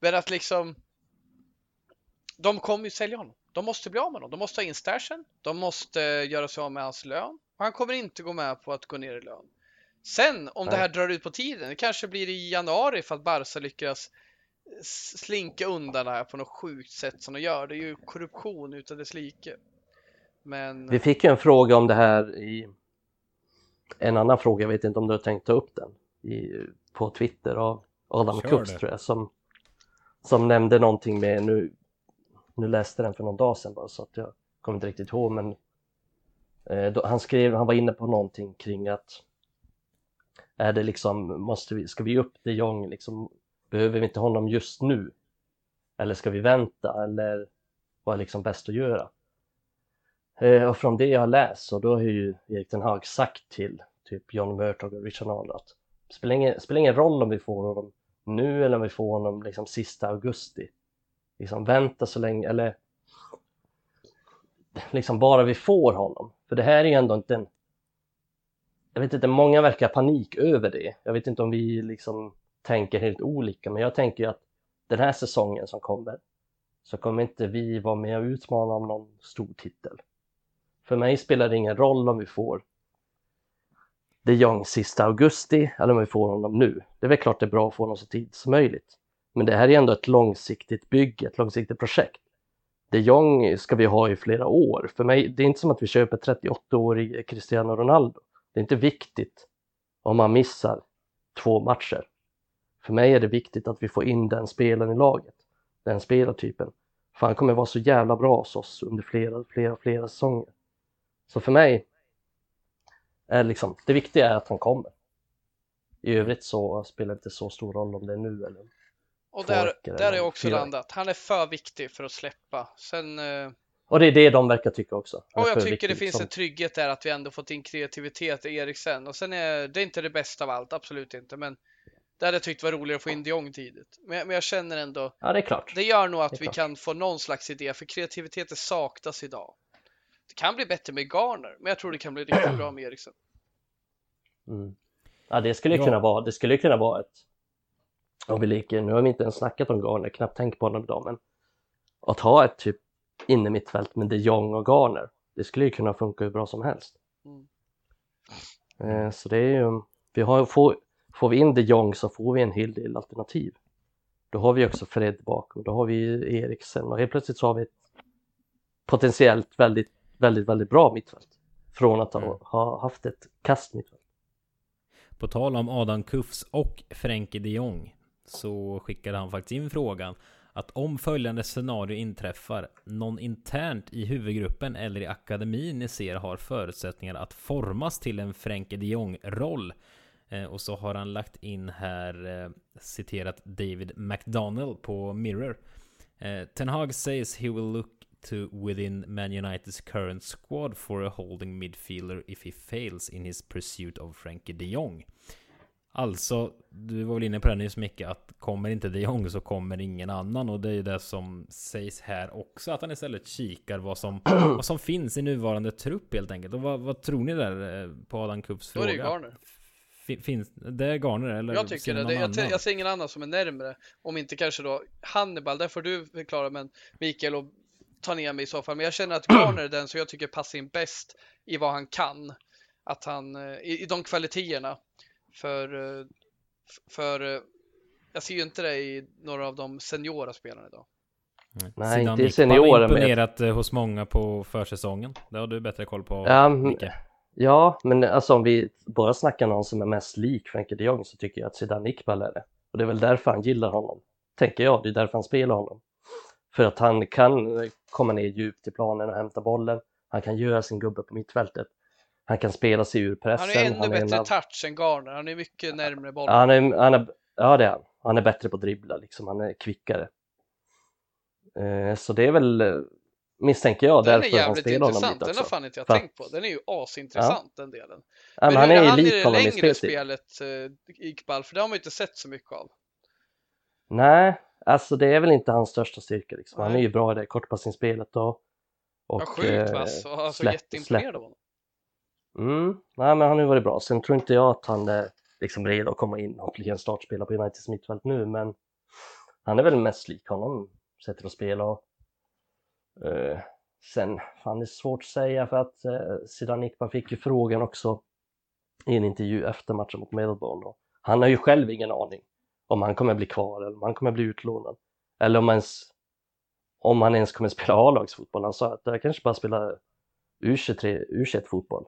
Men att liksom de kommer ju sälja honom. De måste bli av med honom. De måste ha in stashen. De måste göra sig av med hans lön. Han kommer inte gå med på att gå ner i lön. Sen om Nej. det här drar ut på tiden, det kanske blir i januari för att Barca lyckas slinka undan det här på något sjukt sätt som de gör. Det är ju korruption utan dess like. Men... Vi fick ju en fråga om det här i en annan fråga, jag vet inte om du har tänkt ta upp den, i, på Twitter av Adam Kux tror jag, som, som nämnde någonting med, nu, nu läste den för någon dag sedan bara så att jag kommer inte riktigt ihåg men eh, då, han skrev, han var inne på någonting kring att är det liksom, måste vi, ska vi upp de Jong liksom, behöver vi inte honom just nu? Eller ska vi vänta eller vad är liksom bäst att göra? Eh, och från det jag har läst så då har ju Erik den Hag sagt till typ John Murtog och Richard Arnold att spelar ingen, spelar ingen roll om vi får honom nu eller om vi får honom liksom sista augusti. Liksom vänta så länge eller liksom bara vi får honom. För det här är ju ändå inte en jag vet inte, många verkar panik över det. Jag vet inte om vi liksom tänker helt olika, men jag tänker ju att den här säsongen som kommer så kommer inte vi vara med och utmana om någon stor titel. För mig spelar det ingen roll om vi får de Jong sista augusti eller om vi får honom nu. Det är väl klart det är bra att få honom så tidigt som möjligt. Men det här är ändå ett långsiktigt bygge, ett långsiktigt projekt. De Jong ska vi ha i flera år. För mig, det är inte som att vi köper 38-årig Cristiano Ronaldo. Det är inte viktigt om man missar två matcher. För mig är det viktigt att vi får in den spelaren i laget, den spelartypen. För han kommer vara så jävla bra hos oss under flera, flera, flera säsonger. Så för mig är liksom, det viktiga är att han kommer. I övrigt så spelar det inte så stor roll om det är nu eller Och där, där är också landat. Han är för viktig för att släppa. Sen eh, och det är det de verkar tycka också. Och jag tycker det finns som... en trygghet där att vi ändå fått in kreativitet i Eriksen. Och sen är det inte det bästa av allt, absolut inte. Men det hade jag tyckt var roligare att få in de Jong tidigt. Men, men jag känner ändå. Ja, det är klart. Det gör nog att vi klart. kan få någon slags idé, för kreativiteten saknas idag. Det kan bli bättre med Garner, men jag tror det kan bli riktigt bra med Eriksen. Mm. Ja, det skulle ja. kunna vara. Det skulle kunna vara ett. Om vi leker, nu har vi inte ens snackat om Garner, knappt tänkt på honom idag, men att ha ett typ inne mittfält med de Jong och Garner. Det skulle ju kunna funka hur bra som helst. Mm. Eh, så det är ju, vi har, får, får vi in de Jong så får vi en hel del alternativ. Då har vi också Fred bakom, då har vi Eriksen och helt plötsligt så har vi ett potentiellt väldigt, väldigt, väldigt bra mittfält. Från att ha, mm. ha haft ett kast mittfält. På tal om Adam Kufs och Frenkie de Jong så skickade han faktiskt in frågan att om följande scenario inträffar, någon internt i huvudgruppen eller i akademin ni ser har förutsättningar att formas till en Frenkie de Jong-roll. Eh, och så har han lagt in här, eh, citerat David McDonnell på Mirror. Eh, Ten Hag says he will look to within Man Uniteds current squad for a holding midfielder if he fails in his pursuit of Frenkie de Jong. Alltså, du var väl inne på det nyss mycket att kommer inte de Jong så kommer ingen annan och det är ju det som sägs här också att han istället kikar vad som, vad som finns i nuvarande trupp helt enkelt. Och vad, vad tror ni där eh, på Adam Kupps fråga? Då är det Garner. Finns det är Garner eller? Jag tycker det. det jag, jag, ser ingen annan som är närmre. Om inte kanske då Hannibal, där får du förklara men Mikael och ta ner mig i så fall. Men jag känner att Garner är den som jag tycker passar in bäst i vad han kan. Att han, eh, i, i de kvaliteterna. För, eh, för eh, jag ser ju inte det i några av de seniora spelarna idag. Nej, Sidan inte seniorer. har imponerat med... hos många på försäsongen. Det har du bättre koll på, ja, Micke. Ja, men alltså om vi bara snackar någon som är mest lik Frenkie de Jong så tycker jag att Zidane Iqbal är det. Och det är väl därför han gillar honom, tänker jag. Det är därför han spelar honom. För att han kan komma ner djupt i planen och hämta bollen. Han kan göra sin gubbe på mittfältet. Han kan spela sig ur pressen. Han är ännu han är bättre en... touch än Garner. Han är mycket närmre bollen. Han är, han är, ja, det är han. Han är bättre på att dribbla liksom. Han är kvickare. Eh, så det är väl, misstänker jag, den därför han spelar honom lite också. Den har fan inte jag För... tänkt på. Den är ju asintressant ja. den delen. Ja, men, men han är ju lik honom i längre spelet, eh, Iqbal? För det har man ju inte sett så mycket av. Nej, alltså det är väl inte hans största styrka liksom. Han är ju bra i det kortpassningsspelet och, och ja, sjukt vass och alltså, jätteimponerad av honom. Mm, nej men han har ju varit bra. Sen tror inte jag att han är liksom redo att komma in och bli en startspelare på Uniteds mittfält nu, men han är väl mest lik honom, sättet att spela och Uh, sen, fan det är svårt att säga för att uh, Zidane Iqbal fick ju frågan också i en intervju efter matchen mot Melbourne. Och han har ju själv ingen aning om han kommer bli kvar eller om han kommer bli utlånad. Eller om, ens, om han ens kommer spela A-lagsfotboll. Han sa att jag kanske bara spelar U23, U21-fotboll.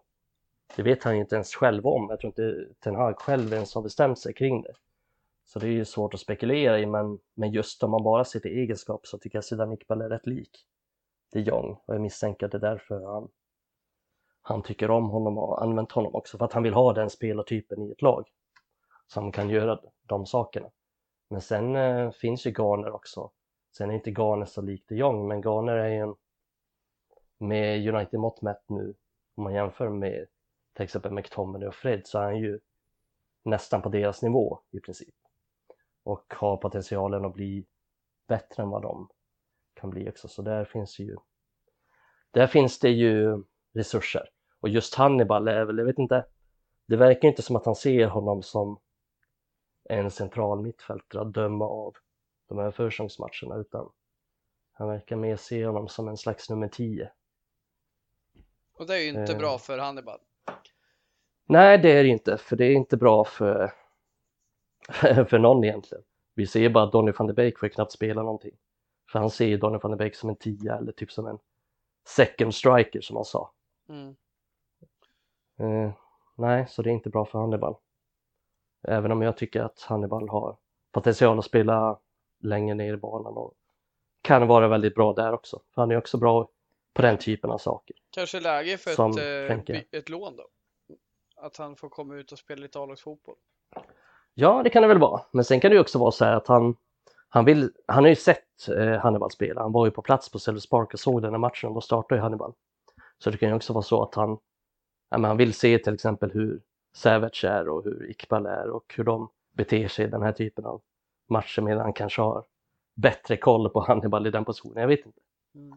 Det vet han ju inte ens själv om. Jag tror inte Ten Hag själv ens har bestämt sig kring det. Så det är ju svårt att spekulera i, men, men just om man bara ser till egenskap så tycker jag Zidane Iqbal är rätt lik de Jong och jag misstänker att det är därför han, han tycker om honom och har använt honom också, för att han vill ha den spelartypen i ett lag som kan göra de sakerna. Men sen eh, finns ju Garner också. Sen är inte Garner så lik de Jong, men Garner är ju en med United mått mätt nu, om man jämför med till exempel McTominay och Fred, så är han ju nästan på deras nivå i princip. Och har potentialen att bli bättre än vad de kan bli också, så där finns ju där finns det ju resurser. Och just Hannibal är väl, jag vet inte, det verkar inte som att han ser honom som en central mittfältare att döma av de här försäsongsmatcherna utan han verkar mer se honom som en slags nummer 10 och det är ju inte eh. bra för Hannibal. Nej, det är det inte, för det är inte bra för, för någon egentligen. Vi ser bara att Donny van de Beek får knappt spela någonting. För han ser ju Donny van de Beek som en tia eller typ som en second striker som han sa. Mm. Eh, nej, så det är inte bra för Hannibal. Även om jag tycker att Hannibal har potential att spela längre ner i banan och kan vara väldigt bra där också. För han är också bra på den typen av saker. Kanske läge för ett, eh, ett lån då? Att han får komma ut och spela lite A-lagsfotboll? Ja, det kan det väl vara. Men sen kan det ju också vara så här att han, han, vill, han har ju sett eh, Hannibal spela. Han var ju på plats på Sellers Park och såg den här matchen och då startade ju Hannibal. Så det kan ju också vara så att han, ja, men han vill se till exempel hur Savage är och hur Iqbal är och hur de beter sig i den här typen av matcher medan han kanske har bättre koll på Hannibal i den positionen. Jag vet inte. Mm.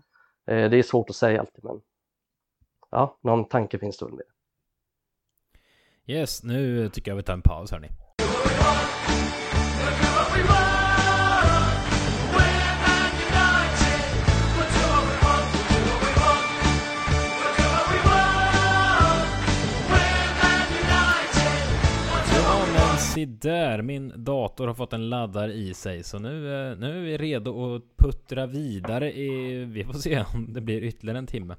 Eh, det är svårt att säga alltid men ja, någon tanke finns det väl med. Yes, nu tycker jag vi tar en paus hörni. Där, min dator har fått en laddare i sig så nu, eh, nu är vi redo att puttra vidare i, vi får se om det blir ytterligare en timme.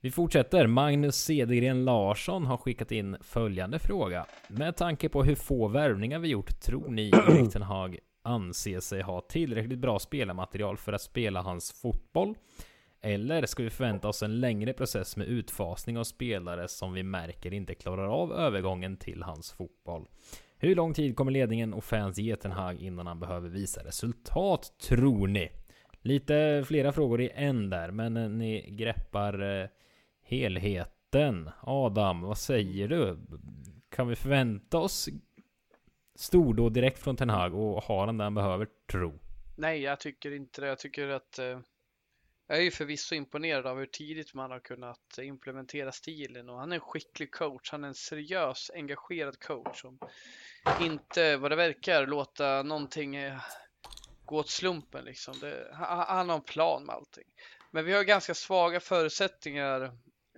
Vi fortsätter. Magnus Cedergren Larsson har skickat in följande fråga. Med tanke på hur få värvningar vi gjort, tror ni Erik Hag anser sig ha tillräckligt bra spelarmaterial för att spela hans fotboll? Eller ska vi förvänta oss en längre process med utfasning av spelare som vi märker inte klarar av övergången till hans fotboll? Hur lång tid kommer ledningen och fans ge Ten Hag innan han behöver visa resultat, tror ni? Lite flera frågor i en där, men eh, ni greppar eh, helheten. Adam, vad säger du? Kan vi förvänta oss stordåd direkt från Ten Hag och ha den där han behöver, tro? Nej, jag tycker inte det. Jag tycker att eh, jag är ju förvisso imponerad av hur tidigt man har kunnat implementera stilen och han är en skicklig coach. Han är en seriös, engagerad coach som inte, vad det verkar, låta någonting eh, gå åt slumpen liksom. Det, han har en plan med allting. Men vi har ganska svaga förutsättningar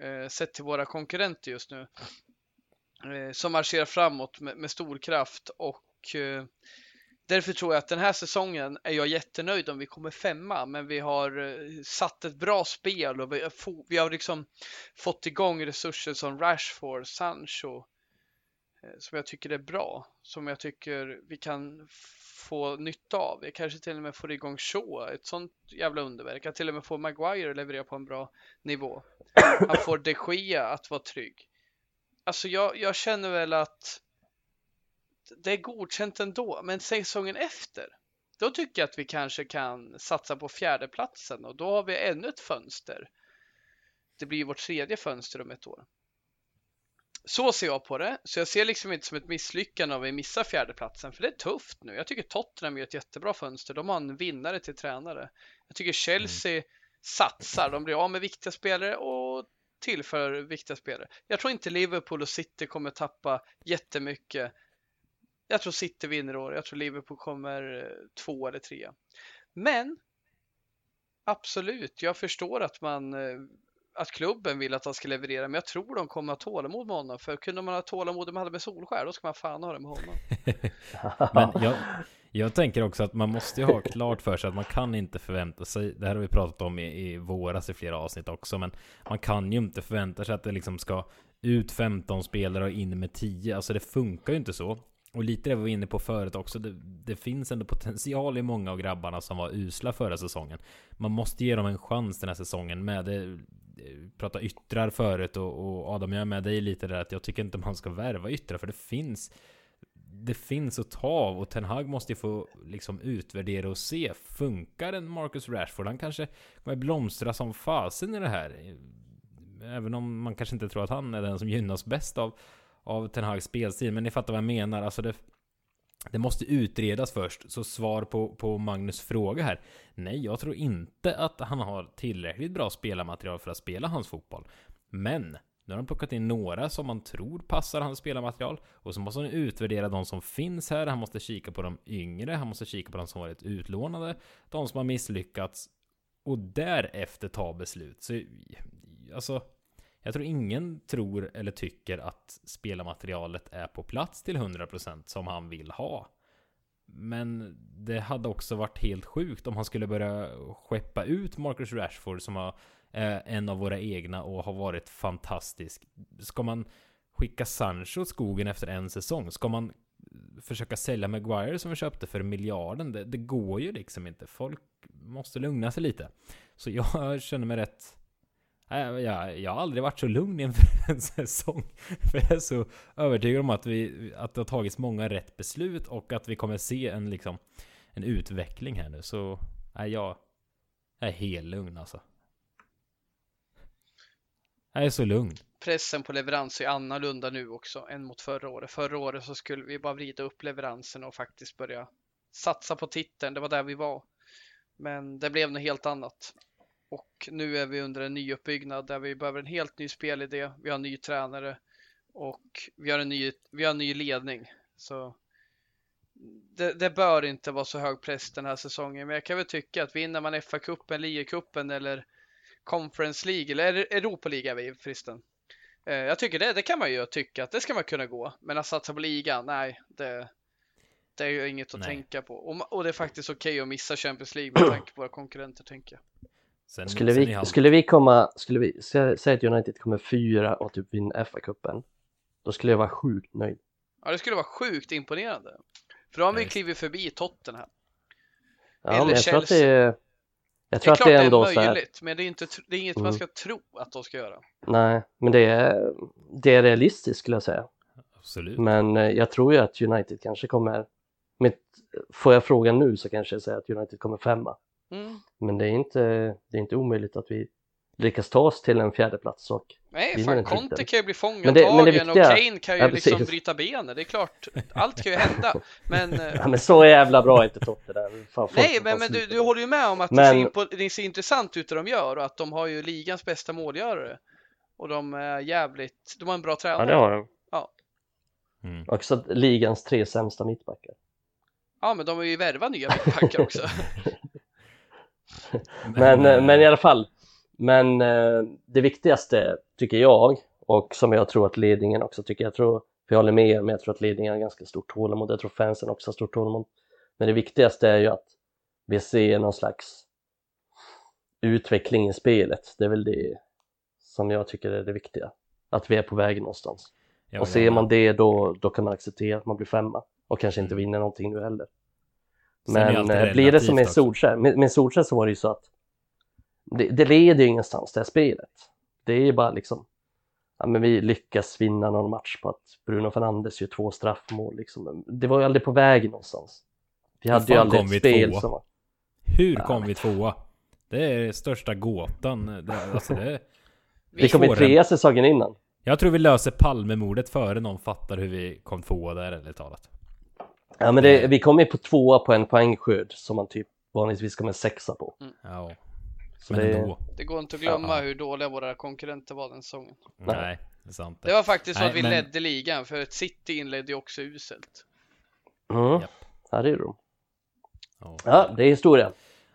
eh, sett till våra konkurrenter just nu eh, som marscherar framåt med, med stor kraft och eh, Därför tror jag att den här säsongen är jag jättenöjd om vi kommer femma, men vi har eh, satt ett bra spel och vi har, vi har liksom fått igång resurser som Rashford, Sancho, eh, som jag tycker är bra, som jag tycker vi kan få nytta av. Jag kanske till och med får igång Shaw, ett sånt jävla underverk. Jag till och med får Maguire att leverera på en bra nivå. Han får de Gea att vara trygg. Alltså jag, jag känner väl att det är godkänt ändå, men säsongen efter, då tycker jag att vi kanske kan satsa på fjärdeplatsen och då har vi ännu ett fönster. Det blir vårt tredje fönster om ett år. Så ser jag på det, så jag ser liksom inte som ett misslyckande om vi missar fjärdeplatsen, för det är tufft nu. Jag tycker Tottenham gör ett jättebra fönster. De har en vinnare till tränare. Jag tycker Chelsea mm. satsar. De blir av med viktiga spelare och tillför viktiga spelare. Jag tror inte Liverpool och City kommer tappa jättemycket jag tror City vinner år. Jag tror Liverpool kommer eh, två eller tre. Men absolut. Jag förstår att man eh, att klubben vill att han ska leverera, men jag tror de kommer att ha tålamod med honom. För kunde man ha tålamod de hade med Solskär, då ska man fan ha det med honom. Men jag, jag tänker också att man måste ju ha klart för sig att man kan inte förvänta sig, det här har vi pratat om i, i våras i flera avsnitt också, men man kan ju inte förvänta sig att det liksom ska ut 15 spelare och in med 10. Alltså det funkar ju inte så. Och lite det var vi inne på förut också. Det, det, finns ändå potential i många av grabbarna som var usla förra säsongen. Man måste ge dem en chans den här säsongen med det. Prata yttrar förut och, och Adam, jag är med dig lite där att jag tycker inte man ska värva yttrar för det finns det finns att ta av och Ten Hag måste ju få liksom utvärdera och se. Funkar en Marcus Rashford? Han kanske kommer blomstra som fasen i det här. Även om man kanske inte tror att han är den som gynnas bäst av, av Ten Hags spelstil. Men ni fattar vad jag menar. Alltså det, det måste utredas först. Så svar på, på Magnus fråga här. Nej, jag tror inte att han har tillräckligt bra spelarmaterial för att spela hans fotboll. Men nu har de plockat in några som man tror passar hans spelarmaterial och så måste han utvärdera de som finns här. Han måste kika på de yngre, han måste kika på de som varit utlånade, de som har misslyckats och därefter ta beslut. Så alltså, jag tror ingen tror eller tycker att spelarmaterialet är på plats till 100% som han vill ha. Men det hade också varit helt sjukt om han skulle börja skeppa ut Marcus Rashford som har eh, en av våra egna och har varit fantastisk. Ska man skicka Sancho åt skogen efter en säsong? Ska man försöka sälja Maguire som vi köpte för miljarden? Det, det går ju liksom inte. Folk måste lugna sig lite. Så jag känner mig rätt jag, jag, har aldrig varit så lugn inför en säsong. För jag är så övertygad om att, vi, att det har tagits många rätt beslut och att vi kommer se en, liksom, en utveckling här nu. Så nej, jag, jag är helt lugn alltså. Jag är så lugn. Pressen på leverans är annorlunda nu också än mot förra året. Förra året så skulle vi bara vrida upp leveransen och faktiskt börja satsa på titeln. Det var där vi var. Men det blev något helt annat. Och nu är vi under en ny uppbyggnad där vi behöver en helt ny spelidé. Vi har en ny tränare och vi har en ny, vi har en ny ledning. Så det, det, bör inte vara så hög press den här säsongen, men jag kan väl tycka att vinner man FA-cupen, ligacupen eller Conference League eller Europa League är vi förresten. Eh, jag tycker det, det kan man ju tycka att det ska man kunna gå, men att satsa på ligan, nej, det, det är ju inget att nej. tänka på. Och, och, det är faktiskt okej okay att missa Champions League med tanke på våra konkurrenter, tänker jag. Sen, skulle, vi, skulle vi komma, skulle vi säga att United kommer fyra och typ vinna FA-cupen, då skulle jag vara sjukt nöjd. Ja, det skulle vara sjukt imponerande. För då har vi klivit förbi Tottenham. Ja, Eller men jag Chelsea. tror att det är, jag tror det är att det är ändå det är möjligt, men det är, inte, det är inget mm. man ska tro att de ska göra. Nej, men det är, det är realistiskt skulle jag säga. Absolut. Men eh, jag tror ju att United kanske kommer, med, får jag frågan nu så kanske jag säger att United kommer femma. Mm. Men det är, inte, det är inte omöjligt att vi lyckas ta oss till en fjärde plats och Nej, fan Conte kan ju bli fångatagen och Kane kan ju ja, liksom bryta benen. Det är klart, allt kan ju hända. Men, eh, ja, men så jävla bra är inte Totte där. Fan, Nej, men, men du, du håller ju med om att men... det, ser, det ser intressant ut det de gör och att de har ju ligans bästa målgörare. Och de är jävligt, de har en bra tränare. Ja, det har de. Ja. Mm. Också ligans tre sämsta mittbackar. Ja, men de har ju värvat nya mittbackar också. men, men, eh, men i alla fall, men eh, det viktigaste tycker jag och som jag tror att ledningen också tycker, jag tror, för jag håller med er, men jag tror att ledningen har ganska stort tålamod, jag tror fansen också har stort tålamod. Men det viktigaste är ju att vi ser någon slags utveckling i spelet, det är väl det som jag tycker är det viktiga, att vi är på väg någonstans. Ja, och ser man det då, då kan man acceptera att man blir femma och kanske inte mm. vinner någonting nu heller. Men eh, blir det som med Solskär, med, med Solskär så var det ju så att det, det leder ju ingenstans det här spelet. Det är ju bara liksom, ja men vi lyckas vinna någon match på att Bruno Fernandes gör två straffmål liksom. Det var ju aldrig på väg någonstans. Vi hade ju aldrig ett spel tvåa? som var... Hur kom ja. vi tvåa? Det är största gåtan. Det, alltså det... vi kom i trea en... säsongen innan. Jag tror vi löser Palmemordet före någon fattar hur vi kom tvåa där, eller talat. Ja men det, vi kom ju på tvåa på en poängskörd som man typ vanligtvis kommer sexa på. Mm. Ja. Men det, ändå. det går inte att glömma ja. hur dåliga våra konkurrenter var den säsongen. Nej, det är sant. Det var faktiskt så att vi men... ledde ligan, för ett City inledde ju också uselt. Mm. Ja, det är de. Ja. ja, det är historia.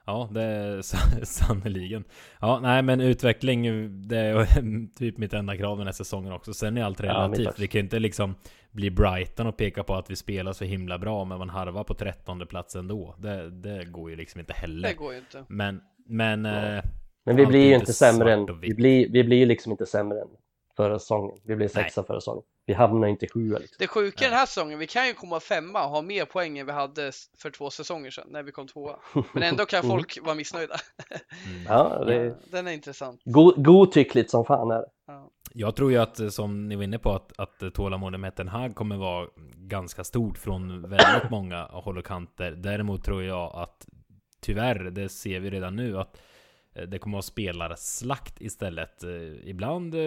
Ja, det är sannerligen. Ja, nej men utveckling, det är typ mitt enda krav den här säsongen också. Sen är allt relativt. Ja, vi kan inte liksom bli Brighton och peka på att vi spelar så himla bra, men man harvar på trettonde plats ändå. Det, det går ju liksom inte heller. Det går ju inte. Men, men... Ja. Eh, men vi blir ju inte sämre än, vi blir, vi blir liksom inte sämre än förra säsongen. Vi blev sexa förra säsongen. Vi hamnar inte sjua. Liksom. Det sjuka den här säsongen, vi kan ju komma femma och ha mer poäng än vi hade för två säsonger sedan när vi kom tvåa. Men ändå kan folk vara missnöjda. Mm. ja, det... Den är intressant. God, godtyckligt som fan är det. Ja. Jag tror ju att, eh, som ni var inne på, att, att tålamodet med Ten Hag kommer vara ganska stort från väldigt många håll och kanter. Däremot tror jag att tyvärr, det ser vi redan nu, att Eh, det kommer att vara spelarslakt istället. Eh, ibland eh,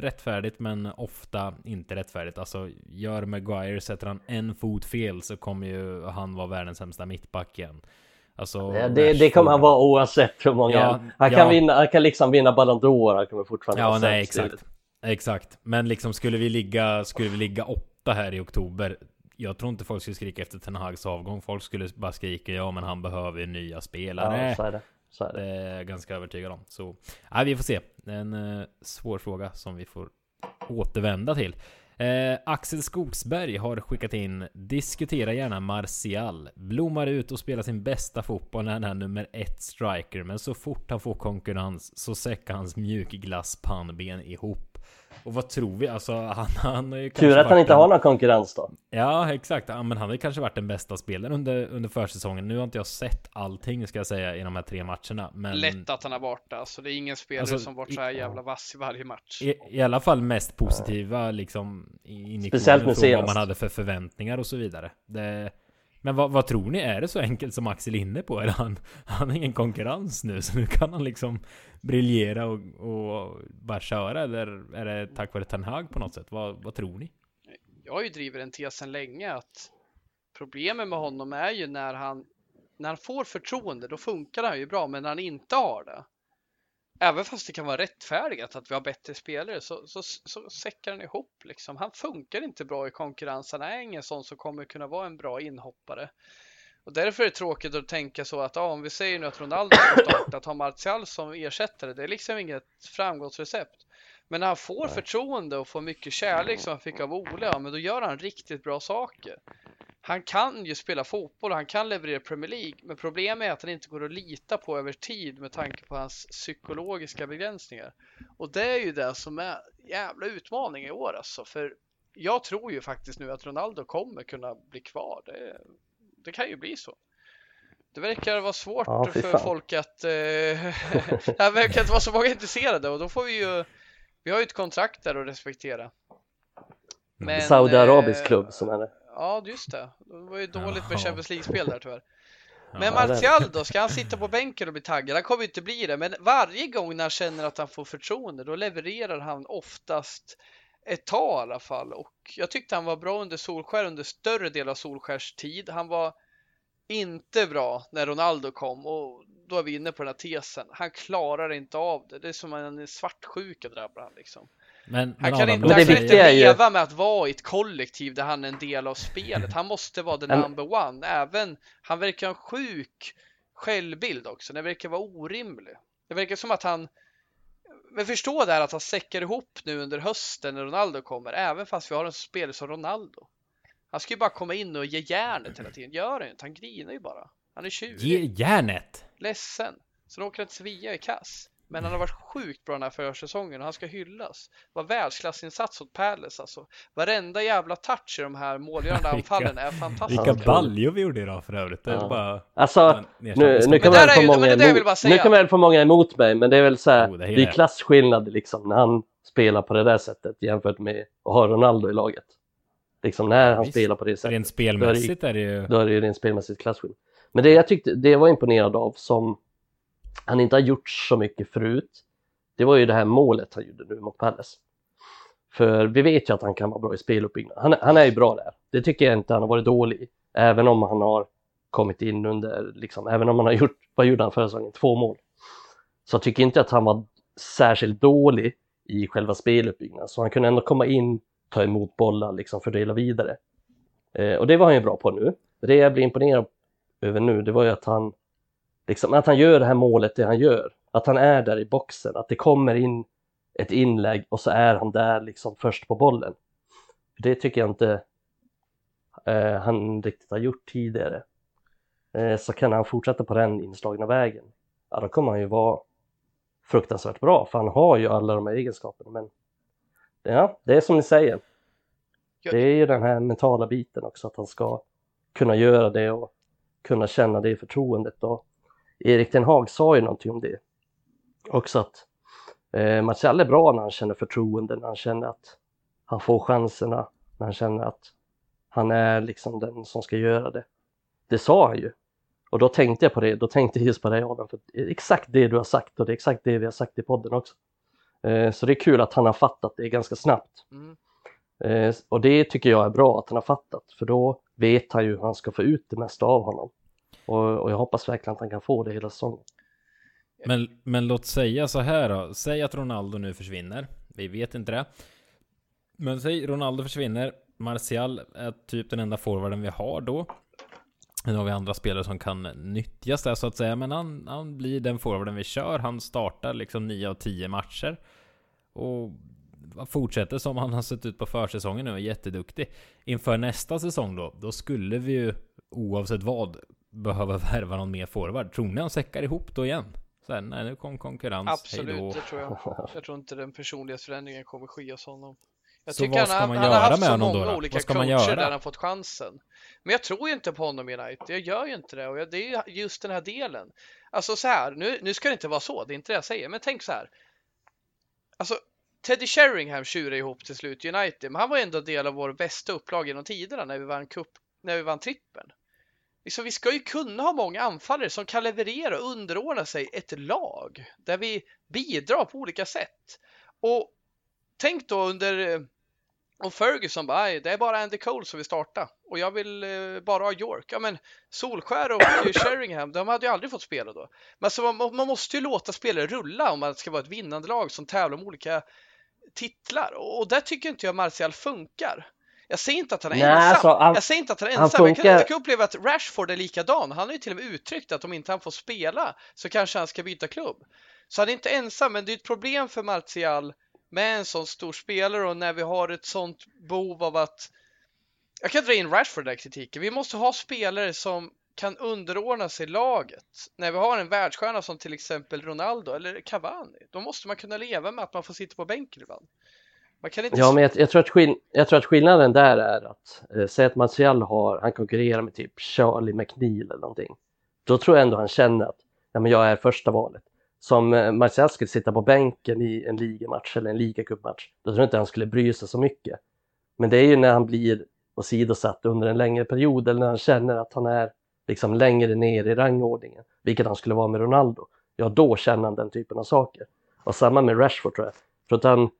rättfärdigt, men ofta inte rättfärdigt. Alltså, gör Maguire, sätter han en fot fel så kommer ju han vara världens sämsta mittback igen. Alltså, det, det kommer han vara oavsett hur många. Ja, han, kan ja. vinna, han kan liksom vinna Ballon d'Or, han kommer fortfarande Ja, nej, exakt. Exakt. Men liksom skulle vi ligga, skulle vi ligga åtta här i oktober jag tror inte folk skulle skrika efter Ten Hags avgång. Folk skulle bara skrika ja, men han behöver nya spelare. Ja, så är det. Är det. är jag ganska övertygad om. Så nej, vi får se. Det är en eh, svår fråga som vi får återvända till. Eh, Axel Skogsberg har skickat in Diskutera gärna Martial Blommar ut och spelar sin bästa fotboll när han är nummer ett striker Men så fort han får konkurrens så säckar hans mjukglass pannben ihop och vad tror vi? Alltså han, han har ju Tur att han inte en... har någon konkurrens då. Ja, exakt. Ja, men han har ju kanske varit den bästa spelaren under, under försäsongen. Nu har inte jag sett allting, ska jag säga, i de här tre matcherna. Men... Lätt att han är borta. Alltså det är ingen spelare alltså, som varit så här jävla vass i varje match. I, i alla fall mest positiva, liksom, in i Speciellt med vad man hade för förväntningar och så vidare. Det... Men vad, vad, tror ni? Är det så enkelt som Axel är inne på? Eller han, han har ingen konkurrens nu, så nu kan han liksom briljera och, och bara köra? Eller är det tack vare Ten Hag på något sätt? Vad, vad tror ni? Jag har ju drivit den tesen länge att problemet med honom är ju när han när han får förtroende, då funkar han ju bra, men när han inte har det, även fast det kan vara rättfärdigat att vi har bättre spelare så, så, så säckar han ihop liksom. Han funkar inte bra i konkurrens. Han är ingen sån som kommer kunna vara en bra inhoppare. Och därför är det tråkigt att tänka så att ja, om vi säger nu att Ronaldo ska starta, att ha Martial som ersättare, det är liksom inget framgångsrecept. Men när han får förtroende och får mycket kärlek som han fick av Ole, ja, men då gör han riktigt bra saker han kan ju spela fotboll och han kan leverera Premier League, men problemet är att han inte går att lita på över tid med tanke på hans psykologiska begränsningar. Och det är ju det som är jävla utmaning i år alltså, för jag tror ju faktiskt nu att Ronaldo kommer kunna bli kvar. Det, det kan ju bli så. Det verkar vara svårt ja, för folk att... Eh, det verkar inte vara så många intresserade och då får vi ju... Vi har ju ett kontrakt där att respektera. Men, Saudiarabisk eh, klubb som är det. Ja, just det. Det var ju dåligt med Champions League-spel där tyvärr. Men Martial då, ska han sitta på bänken och bli taggad? Han kommer ju inte bli det, men varje gång när han känner att han får förtroende, då levererar han oftast ett tag i alla fall. Och jag tyckte han var bra under Solskär under större del av Solskärs tid. Han var inte bra när Ronaldo kom och då är vi inne på den här tesen. Han klarar inte av det. Det är som en svartsjuka drabbar han liksom. Men, han kan Adam, inte, han kan inte leva ju... med att vara i ett kollektiv där han är en del av spelet. Han måste vara the number one. Även, han verkar ha en sjuk självbild också. Det verkar vara orimlig. Det verkar som att han men förstå det här att han säckar ihop nu under hösten när Ronaldo kommer, även fast vi har en spelare som Ronaldo. Han ska ju bara komma in och ge järnet hela tiden. Gör han inte, han grinar ju bara. Han är tjurig. Ge järnet! Ledsen. Så åker han till Sevilla i kass. Men han har varit sjukt bra den här försäsongen och han ska hyllas. Vad världsklassinsats åt Palace alltså. Varenda jävla touch i de här målgörande anfallen är fantastiska. Vilka baljor vi gjorde idag för övrigt. Det är ja. bara... Alltså, nu, nu kan väl få många emot, nu kan väl få många emot mig, men det är väl så här, oh, det, är klasskillnad liksom när han spelar på det där sättet jämfört med att ha Ronaldo i laget. Liksom när han Visst. spelar på det sättet. Rent spelmässigt är det ju... Då är det ju rent spelmässigt klasskillnad. Men det jag tyckte, det jag var imponerad av som han inte har gjort så mycket förut, det var ju det här målet han gjorde nu mot Palace. För vi vet ju att han kan vara bra i speluppbyggnad. Han, han är ju bra där. Det tycker jag inte han har varit dålig Även om han har kommit in under, liksom, även om han har gjort, vad gjorde han förra säsongen? Två mål. Så jag tycker inte att han var särskilt dålig i själva speluppbyggnaden. Så han kunde ändå komma in, ta emot bollar, liksom fördela vidare. Eh, och det var han ju bra på nu. Det jag blir imponerad över nu, det var ju att han liksom att han gör det här målet, det han gör, att han är där i boxen, att det kommer in ett inlägg och så är han där liksom först på bollen. Det tycker jag inte eh, han riktigt har gjort tidigare. Eh, så kan han fortsätta på den inslagna vägen, ja då kommer han ju vara fruktansvärt bra, för han har ju alla de här egenskaperna. Men ja, det är som ni säger. Det är ju den här mentala biten också, att han ska kunna göra det och kunna känna det förtroendet. Och Erik Den Haag sa ju någonting om det också att eh, Martial är bra när han känner förtroende, när han känner att han får chanserna, när han känner att han är liksom den som ska göra det. Det sa han ju. Och då tänkte jag på det, då tänkte jag just på det Adam, för exakt det du har sagt och det är exakt det vi har sagt i podden också. Eh, så det är kul att han har fattat det ganska snabbt. Mm. Eh, och det tycker jag är bra att han har fattat, för då vet han ju hur han ska få ut det mesta av honom. Och, och jag hoppas verkligen att han kan få det hela säsongen. Men, men låt säga så här då. Säg att Ronaldo nu försvinner. Vi vet inte det. Men säg Ronaldo försvinner. Martial är typ den enda forwarden vi har då. Sen har vi andra spelare som kan nyttjas där så att säga. Men han, han blir den forwarden vi kör. Han startar liksom 9 av 10 matcher. Och fortsätter som han har sett ut på försäsongen nu och är jätteduktig. Inför nästa säsong då, då skulle vi ju oavsett vad behöva värva någon mer forward. Tror ni han säckar ihop då igen? Så nej, nu kom konkurrens. Absolut, det tror jag. Jag tror inte den personlighetsförändringen kommer ske hos honom. Jag så vad ska han, man han göra med honom då? Olika vad ska man göra? där han fått chansen. Men jag tror ju inte på honom i United. Jag gör ju inte det och det är just den här delen. Alltså så här, nu, nu ska det inte vara så, det är inte det jag säger, men tänk så här. Alltså, Teddy Sheringham tjurade ihop till slut United, men han var ändå del av vår bästa upplag genom tiderna när vi vann cup, när vi vann trippeln. Liksom, vi ska ju kunna ha många anfallare som kan leverera och underordna sig ett lag där vi bidrar på olika sätt. Och tänk då under eh, och Ferguson bara, det är bara Andy Cole som vill starta och jag vill eh, bara ha York. Ja men Solskär och Sheringham, de hade ju aldrig fått spela då. Men alltså, man, man måste ju låta spelare rulla om man ska vara ett vinnande lag som tävlar om olika titlar och där tycker inte jag Martial funkar. Jag säger inte att han är Nej, ensam. Alltså, han, jag säger inte att han är ensam. Han funkar... jag, kan, jag kan uppleva att Rashford är likadan. Han har ju till och med uttryckt att om inte han får spela så kanske han ska byta klubb. Så han är inte ensam, men det är ett problem för Martial med en sån stor spelare och när vi har ett sånt behov av att jag kan dra in Rashford i kritiken. Vi måste ha spelare som kan underordna sig laget. När vi har en världsstjärna som till exempel Ronaldo eller Cavani, då måste man kunna leva med att man får sitta på bänken ibland. Man kan inte... Ja, men jag, jag, tror att skill jag tror att skillnaden där är att eh, säg att Martial har, han konkurrerar med typ Charlie McNeil eller någonting. Då tror jag ändå han känner att ja, men jag är första valet. Som eh, Martial skulle sitta på bänken i en ligamatch eller en ligacupmatch, då tror jag inte han skulle bry sig så mycket. Men det är ju när han blir åsidosatt under en längre period eller när han känner att han är liksom längre ner i rangordningen, vilket han skulle vara med Ronaldo. Ja, då känner han den typen av saker. Och samma med Rashford tror jag. För att han,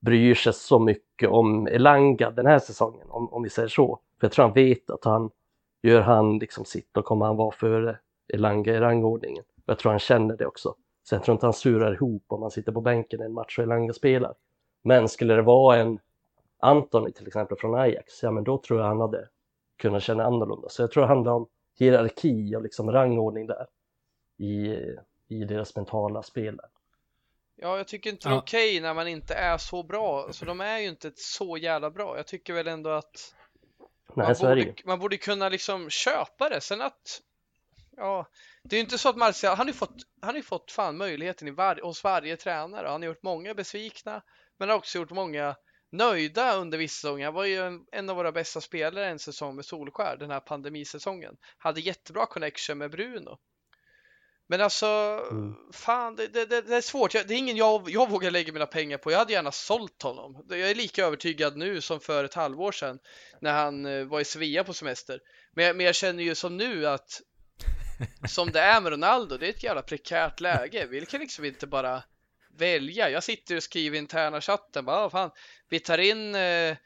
bryr sig så mycket om Elanga den här säsongen, om, om vi säger så. För jag tror han vet att han, gör han liksom sitt, då kommer han vara före Elanga i rangordningen. Och jag tror han känner det också. Så jag tror inte han surar ihop om han sitter på bänken i en match och Elanga spelar. Men skulle det vara en Antoni till exempel från Ajax, ja men då tror jag han hade kunnat känna annorlunda. Så jag tror det handlar om hierarki och liksom rangordning där i, i deras mentala spel. Där. Ja, jag tycker inte det är ja. okej okay när man inte är så bra. Så de är ju inte så jävla bra. Jag tycker väl ändå att Nej, man, borde, man borde kunna liksom köpa det. Sen att Ja, det är ju inte så att Martial, han har ju fått, han har fått fan möjligheten i var, hos varje tränare. Han har gjort många besvikna, men har också gjort många nöjda under vissa säsonger. Han var ju en, av våra bästa spelare en säsong med Solskär, den här pandemisäsongen. Hade jättebra connection med Bruno. Men alltså, mm. fan, det, det, det, är svårt. det är ingen jag, jag vågar lägga mina pengar på. Jag hade gärna sålt honom. Jag är lika övertygad nu som för ett halvår sedan när han eh, var i Sevilla på semester. Men, men jag känner ju som nu att som det är med Ronaldo, det är ett jävla prekärt läge. Vi kan liksom inte bara välja. Jag sitter och skriver interna chatten bara, ah, fan, vi tar in eh,